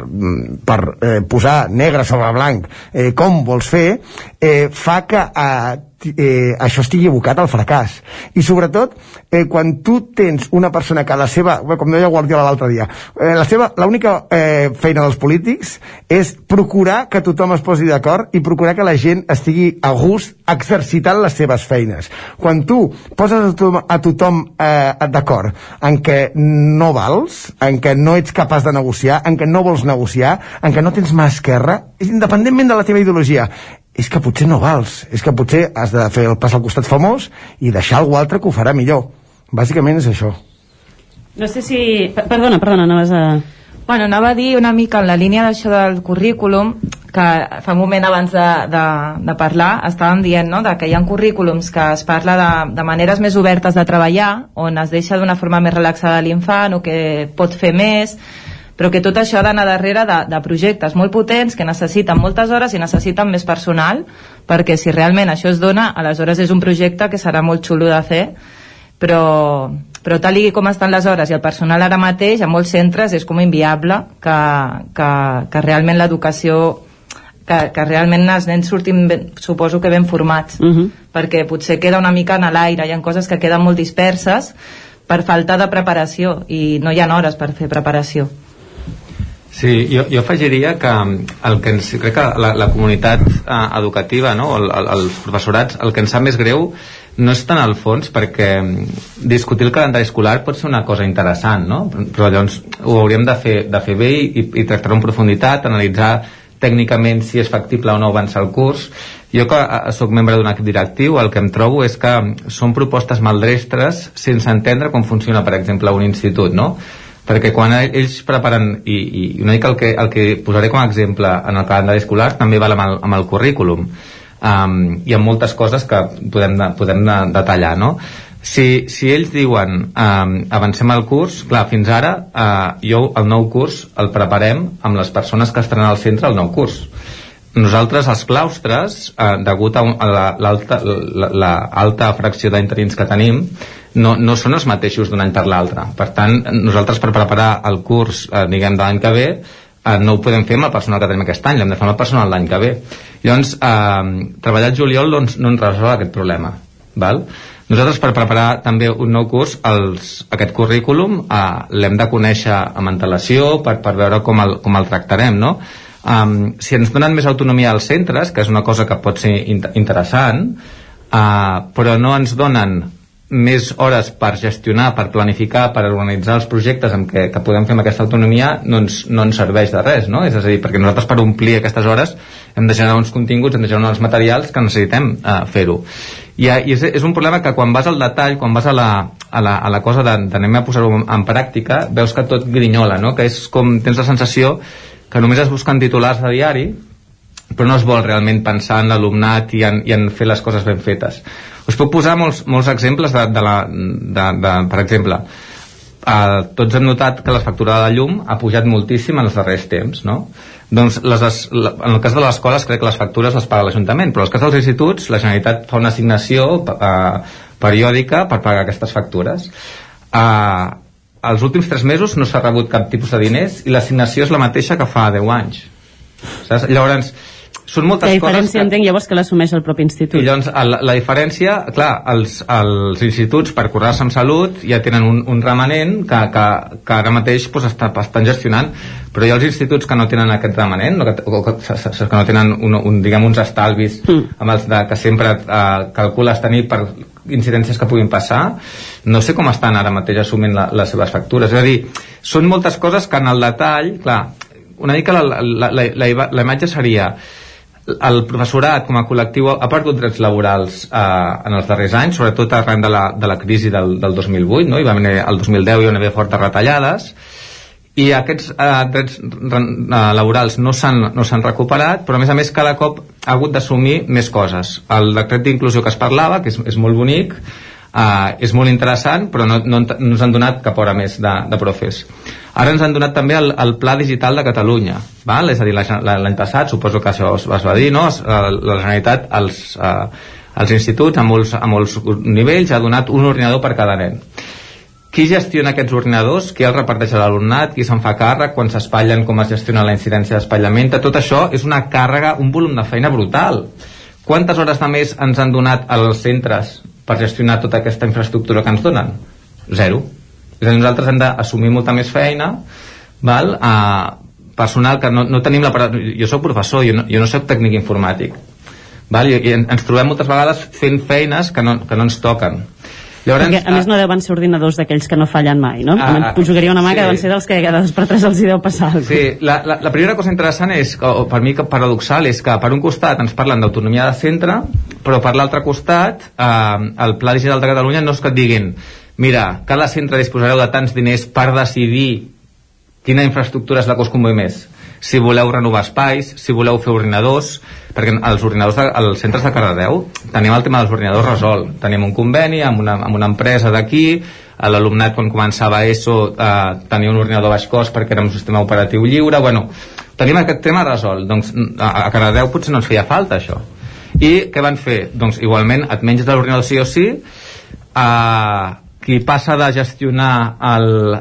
per eh, posar negre sobre blanc eh, com vols fer eh, fa que eh, eh, això estigui abocat al fracàs. I sobretot, eh, quan tu tens una persona que la seva, com deia Guardiola l'altre dia, eh, la seva, l'única eh, feina dels polítics és procurar que tothom es posi d'acord i procurar que la gent estigui a gust exercitant les seves feines. Quan tu poses a tothom, a tothom eh, d'acord en què no vals, en què no ets capaç de negociar, en què no vols negociar, en què no tens mà esquerra, independentment de la teva ideologia, és que potser no vals, és que potser has de fer el pas al costat famós i deixar algú altre que ho farà millor. Bàsicament és això. No sé si... per- Perdona, perdona, anaves a... Bueno, anava a dir una mica en la línia d'això del currículum, que fa un moment abans de, de, de parlar estàvem dient no? de que hi ha currículums que es parla de, de maneres més obertes de treballar, on es deixa d'una forma més relaxada l'infant o que pot fer més, però que tot això ha d'anar darrere de, de projectes molt potents que necessiten moltes hores i necessiten més personal, perquè si realment això es dona, aleshores és un projecte que serà molt xulo de fer, però, però tal i com estan les hores i el personal ara mateix a molts centres és com inviable que, que, que realment l'educació que, que realment els nens surtin ben, suposo que ben formats Uh -huh. perquè potser queda una mica en l'aire hi ha coses que queden molt disperses per falta de preparació i no hi ha hores per fer preparació Sí, jo, jo afegiria que el que ens, crec que la, la comunitat eh, educativa, no? el, el, els professorats, el que ens sap més greu no és tant al fons perquè mm, discutir el calendari escolar pot ser una cosa interessant, no? però llavors ho hauríem de fer, de fer bé i, i tractar-ho en profunditat, analitzar tècnicament si és factible o no avançar el curs. Jo que eh, sóc membre d'un equip directiu, el que em trobo és que són propostes maldrestres sense entendre com funciona, per exemple, un institut, no? Perquè quan ells preparen i, i una mica el que, el que posaré com a exemple en el calendari escolar també val amb el, amb el currículum um, hi ha moltes coses que podem, de, podem de, detallar no? si, si ells diuen um, avancem el curs, clar, fins ara uh, jo el nou curs el preparem amb les persones que estaran al centre el nou curs nosaltres els claustres eh, degut a, a la- l'alta la, la alta fracció d'interins que tenim no, no són els mateixos d'un any per l'altre per tant nosaltres per preparar el curs eh, diguem de l'any que ve eh, no ho podem fer amb el personal que tenim aquest any l'hem de fer amb el personal l'any que ve llavors eh, treballar el juliol doncs, no ens resol aquest problema val? nosaltres per preparar també un nou curs els, aquest currículum eh, l'hem de conèixer amb antelació per, per veure com el, com el tractarem no? Um, si ens donen més autonomia als centres, que és una cosa que pot ser in interessant, uh, però no ens donen més hores per gestionar, per planificar, per organitzar els projectes amb què, que podem fer amb aquesta autonomia no ens, no ens serveix de res, no? És a dir, perquè nosaltres per omplir aquestes hores hem de generar uns continguts, hem de generar uns materials que necessitem uh, fer-ho. I, uh, i és, és un problema que quan vas al detall, quan vas a la, a la, a la cosa d'anem a posar-ho en pràctica, veus que tot grinyola, no? Que és com, tens la sensació que només es busquen titulars de diari però no es vol realment pensar en l'alumnat i, en, i en fer les coses ben fetes us puc posar molts, molts exemples de, de la, de, de, per exemple eh, tots hem notat que la factura de la llum ha pujat moltíssim en els darrers temps no? doncs les, es- la, en el cas de les escoles crec que les factures les paga l'Ajuntament però en el cas dels instituts la Generalitat fa una assignació eh, periòdica per pagar aquestes factures eh, els últims tres mesos no s'ha rebut cap tipus de diners i l'assignació és la mateixa que fa 10 anys Saps? llavors són moltes La coses diferència, que... entenc, llavors, que l'assumeix el propi institut. I llavors, la, la diferència, clar, els, els instituts per curar-se amb salut ja tenen un, un remanent que, que, que ara mateix pues, està, estan gestionant, però hi ha els instituts que no tenen aquest remanent, o que, o que, que no tenen un, un, diguem, uns estalvis Mm. amb els de, que sempre eh, calcules tenir per incidències que puguin passar, no sé com estan ara mateix assumint la, les seves factures. És a dir, són moltes coses que en el detall, clar, una mica la, la, la, la, la imatge seria el professorat com a col·lectiu ha perdut drets laborals eh, en els darrers anys, sobretot arran de la, de la crisi del, del 2008, no? hi va haver el 2010 hi va haver fortes retallades i aquests eh, drets re- eh, laborals no s'han no recuperat, però a més a més cada cop ha hagut d'assumir més coses. El decret d'inclusió que es parlava, que és, és molt bonic, eh, és molt interessant, però no, no, no ens han donat cap hora més de, de profes. Ara ens han donat també el, el Pla Digital de Catalunya, val? és a dir, la- la- l'any passat, suposo que això es, es va dir, no? La Generalitat als, eh, als instituts a molts, a molts nivells ha donat un ordinador per cada nen qui gestiona aquests ordinadors, qui els reparteix a l'alumnat, qui se'n fa càrrec, quan s'espatllen, com es gestiona la incidència d'espatllament, tot això és una càrrega, un volum de feina brutal. quantes hores de més ens han donat els centres per gestionar tota aquesta infraestructura que ens donen? Zero. És a dir, nosaltres hem d'assumir molta més feina val? A personal que no, no tenim la... Jo sóc professor, jo no, jo no sóc tècnic informàtic. Val? I, I ens trobem moltes vegades fent feines que no, que no ens toquen. Llavors, Perquè, a més, no deuen ser ordinadors d'aquells que no fallen mai, no? Ah, ah, jugaria una mà sí. que deuen ser dels que cada dos per tres els hi deu passar. Sí, la, la, la primera cosa interessant és, o per mi que paradoxal, és que per un costat ens parlen d'autonomia de centre, però per l'altre costat, eh, el Pla Digital de Catalunya no és que et diguin mira, cada centre disposareu de tants diners per decidir quina infraestructura és la que us convé més si voleu renovar espais, si voleu fer ordinadors, perquè els ordinadors de, als centres de Cardedeu tenim el tema dels ordinadors resolt. Tenim un conveni amb una, amb una empresa d'aquí, l'alumnat quan començava ESO eh, tenia un ordinador baix cost perquè era un sistema operatiu lliure, bueno, tenim aquest tema resolt. Doncs a, a Cardedeu potser no ens feia falta això. I què van fer? Doncs igualment et de l'ordinador sí o sí, eh, qui passa de gestionar el,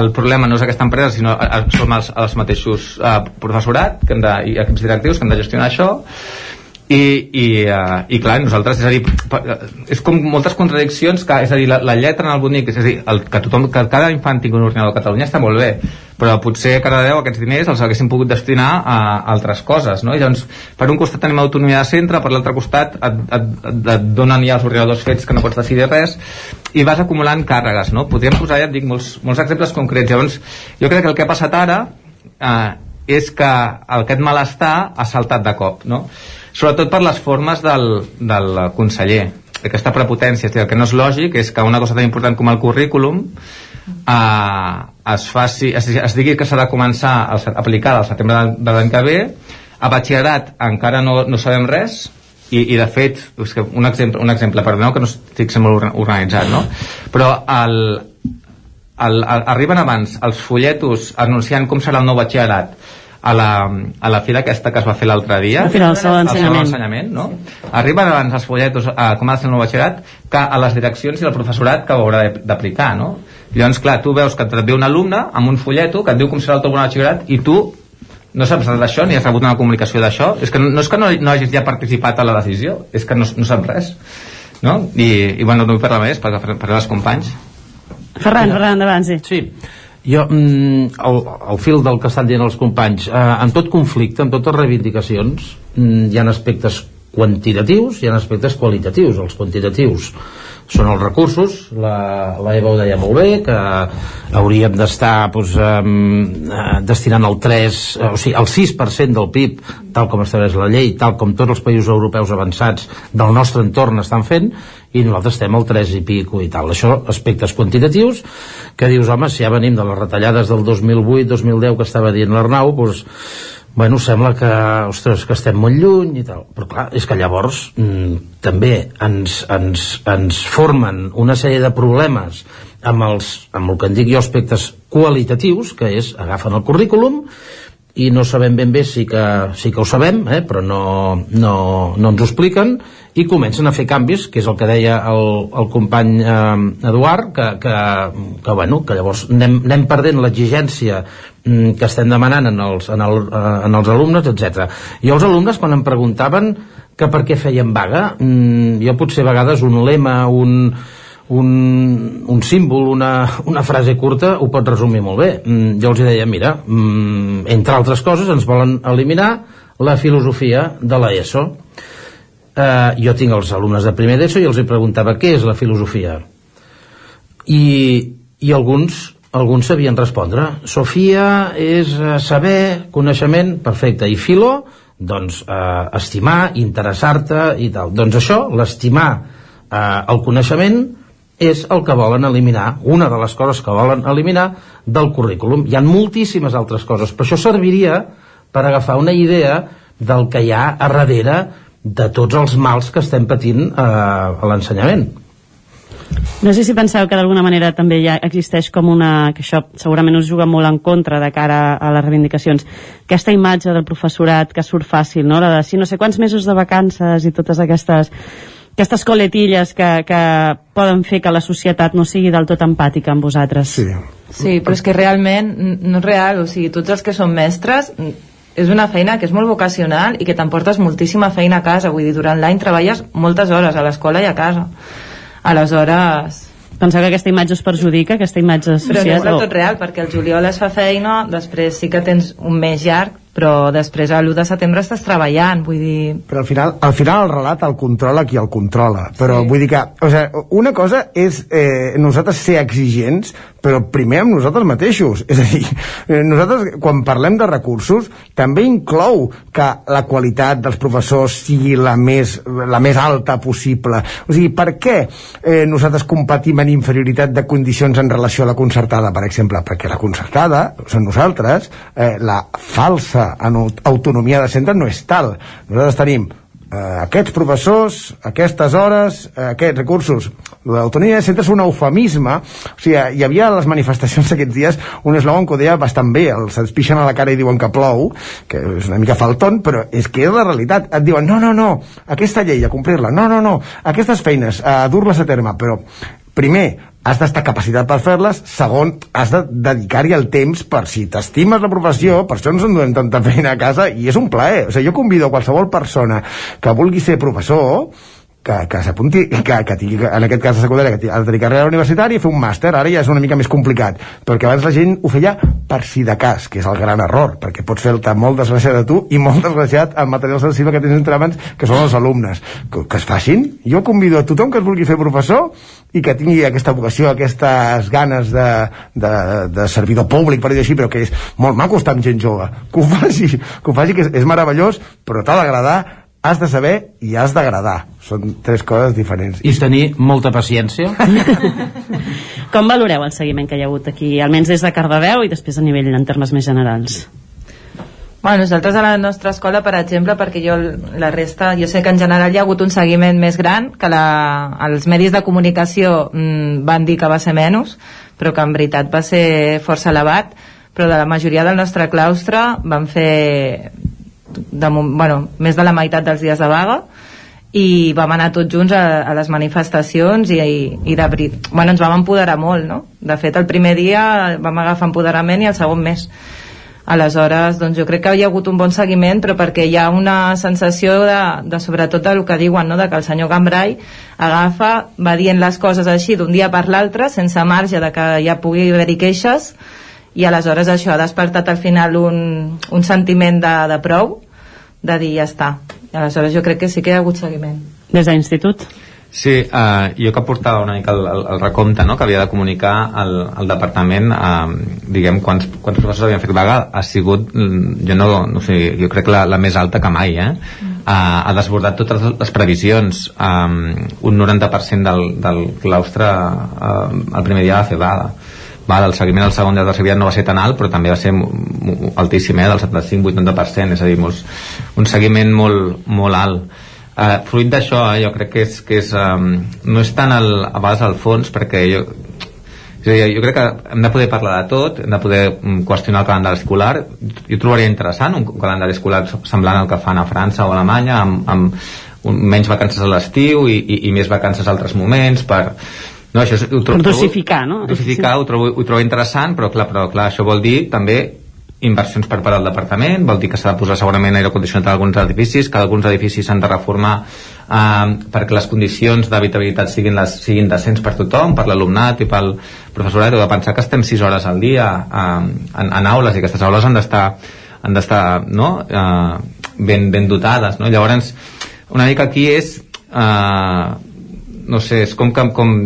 el problema no és aquesta empresa sinó som els, els mateixos uh, professorat que de, i equips directius que han de gestionar això i, i, uh, i clar, nosaltres, és a dir, és com moltes contradiccions, que, és a dir, la, la lletra en el bonic, és a dir, el, que, tothom, que cada infant tingui un ordinador a Catalunya està molt bé, però potser a cada deu aquests diners els haguéssim pogut destinar a altres coses, no? I llavors, per un costat tenim autonomia de centre, per l'altre costat et, et, et, et donen ja els ordinadors fets que no pots decidir res, i vas acumulant càrregues, no? Podríem posar, ja et dic, molts, molts exemples concrets. Llavors, jo crec que el que ha passat ara eh, és que aquest malestar ha saltat de cop, no? Sobretot per les formes del, del conseller aquesta prepotència, el que no és lògic és que una cosa tan important com el currículum eh, es, faci, es, es digui que s'ha de començar a aplicar al setembre de l'any que ve a batxillerat encara no, no sabem res i, i de fet, és que un exemple, un exemple perdoneu que no estic molt organitzat no? però el, el, el, arriben abans els folletos anunciant com serà el nou batxillerat a la, a la fira aquesta que es va fer l'altre dia la fira del saló d'ensenyament no? arriben abans els folletos a com ha de ser el nou batxillerat que a les direccions i el professorat que ho haurà d'aplicar no? Llavors clar, tu veus que et ve un alumne amb un folleto que et diu com serà el teu batxillerat i tu no saps res d'això ni has rebut una comunicació d'això és que no, no és que no, no hagis ja participat a la decisió és que no, no saps res no? I, i bueno, no vull parlar més perquè parlar els companys Ferran, Ferran, endavant, sí. Sí, jo, mm, el, el fil del que estan dient els companys eh, en tot conflicte, en totes reivindicacions mm, hi ha aspectes quantitatius i ha aspectes qualitatius. Els quantitatius són els recursos. La, la Eva ho deia molt bé que hauríem d'estar doncs, eh, destinant el 3 eh, o sigui, el 6% del PIB tal com estableix la llei, tal com tots els països europeus avançats del nostre entorn estan fent i nosaltres estem al 3 i pico i tal. Això, aspectes quantitatius, que dius, home, si ja venim de les retallades del 2008-2010 que estava dient l'Arnau, doncs, bueno, sembla que, ostres, que estem molt lluny i tal. Però clar, és que llavors mm, també ens, ens, ens formen una sèrie de problemes amb, els, amb el que en dic jo aspectes qualitatius, que és, agafen el currículum, i no sabem ben bé si que, sí que ho sabem, eh, però no, no, no ens ho expliquen, i comencen a fer canvis, que és el que deia el, el company eh, Eduard, que, que, que, bueno, que llavors anem, anem perdent l'exigència mm, que estem demanant en els, en, el, eh, en els alumnes, etc. I els alumnes, quan em preguntaven que per què feien vaga, mm, jo potser a vegades un lema, un, un, un símbol, una, una frase curta ho pot resumir molt bé. Mm, jo els deia, mira, mm, entre altres coses ens volen eliminar la filosofia de l'ESO. Eh, jo tinc els alumnes de primer d'ESO i els hi preguntava què és la filosofia? I, i alguns alguns sabien respondre Sofia és eh, saber, coneixement perfecte, i filo doncs eh, estimar, interessar-te i tal, doncs això, l'estimar eh, el coneixement és el que volen eliminar, una de les coses que volen eliminar del currículum. Hi ha moltíssimes altres coses, però això serviria per agafar una idea del que hi ha a darrere de tots els mals que estem patint eh, a l'ensenyament. No sé si penseu que d'alguna manera també ja existeix com una... que això segurament us juga molt en contra de cara a les reivindicacions. Aquesta imatge del professorat que surt fàcil, no? La de si no sé quants mesos de vacances i totes aquestes aquestes coletilles que, que poden fer que la societat no sigui del tot empàtica amb vosaltres. Sí. Sí, però és que realment no és real, o sigui, tots els que som mestres és una feina que és molt vocacional i que t'emportes moltíssima feina a casa, vull dir, durant l'any treballes moltes hores a l'escola i a casa. Aleshores, Penseu que aquesta imatge us perjudica, aquesta imatge però no associada? és del tot real, perquè el juliol es fa feina, després sí que tens un mes llarg, però després a l'1 de setembre estàs treballant, vull dir... Però al final, al final el relat el controla qui el controla. Però sí. vull dir que, o sigui, una cosa és eh, nosaltres ser exigents, però primer amb nosaltres mateixos. És a dir, eh, nosaltres, quan parlem de recursos, també inclou que la qualitat dels professors sigui la més, la més alta possible. O sigui, per què eh, nosaltres competim en inferioritat de condicions en relació a la concertada, per exemple? Perquè la concertada, són nosaltres, eh, la falsa autonomia de centre no és tal. Nosaltres tenim eh, aquests professors, aquestes hores, eh, aquests recursos. L'autonomia de centre és un eufemisme. O sigui, hi havia les manifestacions aquests dies un eslògan que ho deia bastant bé, els ens pixen a la cara i diuen que plou, que és una mica falton, però és que és la realitat. Et diuen, no, no, no, aquesta llei, a complir-la, no, no, no, aquestes feines, a dur-les a terme, però primer, has d'estar capacitat per fer-les, segon, has de dedicar-hi el temps per si t'estimes la professió, per això ens en donem tanta feina a casa i és un plaer. O sigui, jo convido a qualsevol persona que vulgui ser professor que, que s'apunti, que, que tingui, en aquest cas de secundària, que ha de tenir carrera universitària i fer un màster, ara ja és una mica més complicat, perquè abans la gent ho feia per si de cas, que és el gran error, perquè pots fer-te molt desgraciat de tu i molt desgraciat el material sensible que tens entre mans, que són els alumnes. Que, que es facin. Jo convido a tothom que es vulgui fer professor i que tingui aquesta vocació, aquestes ganes de, de, de servidor públic, per dir així, però que és molt maco estar amb gent jove. Que ho faci, que ho faci, que és, és meravellós, però t'ha d'agradar, has de saber i has d'agradar. Són tres coses diferents. I tenir molta paciència. Com valoreu el seguiment que hi ha hagut aquí, almenys des de Cardedeu i després a nivell en termes més generals? Bueno, nosaltres a la nostra escola, per exemple, perquè jo la resta, jo sé que en general hi ha hagut un seguiment més gran, que la, els medis de comunicació mm, van dir que va ser menys, però que en veritat va ser força elevat, però de la majoria del nostre claustre van fer de, bueno, més de la meitat dels dies de vaga i vam anar tots junts a, a les manifestacions i, i, i de, veri- bueno, ens vam empoderar molt, no? De fet, el primer dia vam agafar empoderament i el segon més. Aleshores, doncs jo crec que hi ha hagut un bon seguiment, però perquè hi ha una sensació de, de sobretot del que diuen, no? de que el senyor Gambrai agafa, va dient les coses així d'un dia per l'altre, sense marge de que ja pugui haver-hi queixes, i aleshores això ha despertat al final un, un sentiment de, de prou, de dir ja està. I aleshores jo crec que sí que hi ha hagut seguiment. Des de l'institut? Sí, uh, jo que portava una mica el, el, el recompte no? que havia de comunicar al, al departament uh, diguem quants, quants professors havien fet vaga ha sigut, mm, jo no, no sé jo crec que la, la més alta que mai eh? uh, ha desbordat totes les previsions um, un 90% del, del claustre uh, el primer dia va fer vaga Val, el seguiment al segon dia del tercer no va ser tan alt, però també va ser altíssim, eh, del 75-80%, és a dir, molts, un seguiment molt, molt alt. Uh, fruit d'això, eh, jo crec que és, que és um, no és tant el, a vegades el fons, perquè jo, és a dir, jo crec que hem de poder parlar de tot, hem de poder mm, qüestionar el calendari escolar. Jo trobaria interessant un calendari escolar semblant al que fan a França o a Alemanya, amb, amb un, menys vacances a l'estiu i, i, i més vacances a altres moments per, no, això és, ho Per dosificar, no? Dosificar, ho trobo, ho trobo interessant, però clar, però clar, això vol dir també inversions per part del departament, vol dir que s'ha de posar segurament aire condicionat a alguns edificis, que alguns edificis s'han de reformar eh, perquè les condicions d'habitabilitat siguin, les, siguin decents per tothom, per l'alumnat i pel professorat, heu de pensar que estem 6 hores al dia eh, en, en aules i aquestes aules han d'estar han d'estar no? eh, ben, ben dotades no? llavors una mica aquí és eh, no sé, és com, com, com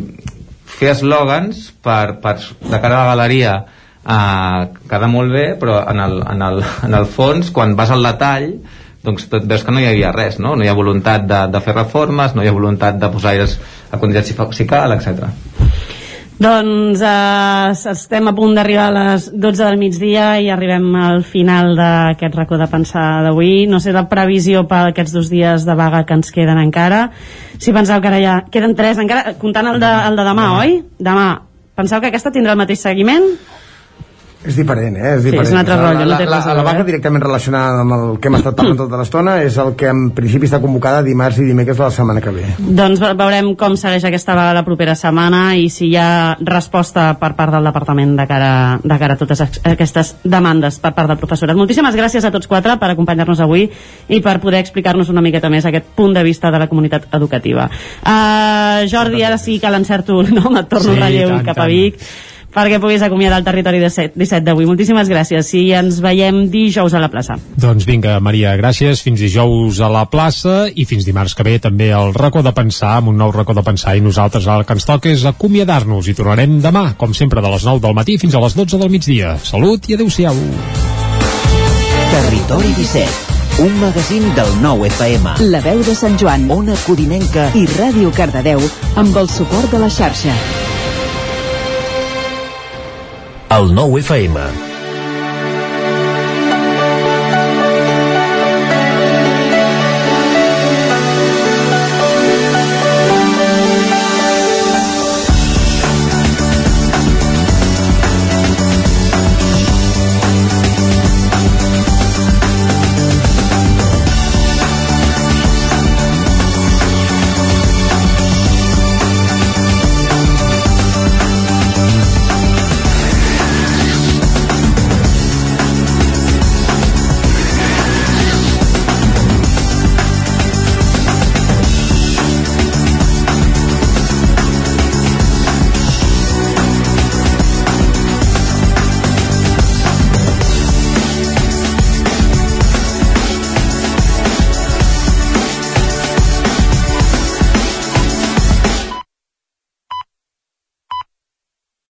fer eslògans per, per, de cara a la galeria eh, queda molt bé però en el, en, el, en el fons quan vas al detall doncs tot, veus que no hi havia res no, no hi ha voluntat de, de fer reformes no hi ha voluntat de posar aires acondicionats si, si cal, etc. Doncs eh, estem a punt d'arribar a les 12 del migdia i arribem al final d'aquest racó de pensar d'avui. No sé la previsió per aquests dos dies de vaga que ens queden encara. Si penseu que ara ja queden tres encara, comptant el de, el de demà, oi? Demà. Penseu que aquesta tindrà el mateix seguiment? És diferent, eh? És Sí, diferent. és un altre rotllo, no la, la, la, la veure. vaga directament relacionada amb el que hem estat parlant tota l'estona és el que en principi està convocada dimarts i dimecres de la setmana que ve. Doncs ve- veurem com segueix aquesta vaga la propera setmana i si hi ha resposta per part del departament de cara, de cara a totes aquestes demandes per part del professorat. Moltíssimes gràcies a tots quatre per acompanyar-nos avui i per poder explicar-nos una miqueta més aquest punt de vista de la comunitat educativa. Uh, Jordi, ara sí que l'encerto nom, et torno Sí, sí, relleu tant, cap a tant. Perquè puguis acomiadar el territori 17, 17 d'avui. Moltíssimes gràcies i ens veiem dijous a la plaça. Doncs vinga, Maria, gràcies. Fins dijous a la plaça i fins dimarts que ve també al racó de pensar, amb un nou racó de pensar i nosaltres el que ens toca és acomiadar-nos i tornarem demà, com sempre, de les 9 del matí fins a les 12 del migdia. Salut i adeu-siau. Territori 17, un magazín del nou FM. La veu de Sant Joan, Ona Codinenca i Ràdio Cardedeu amb el suport de la xarxa. El nou FM.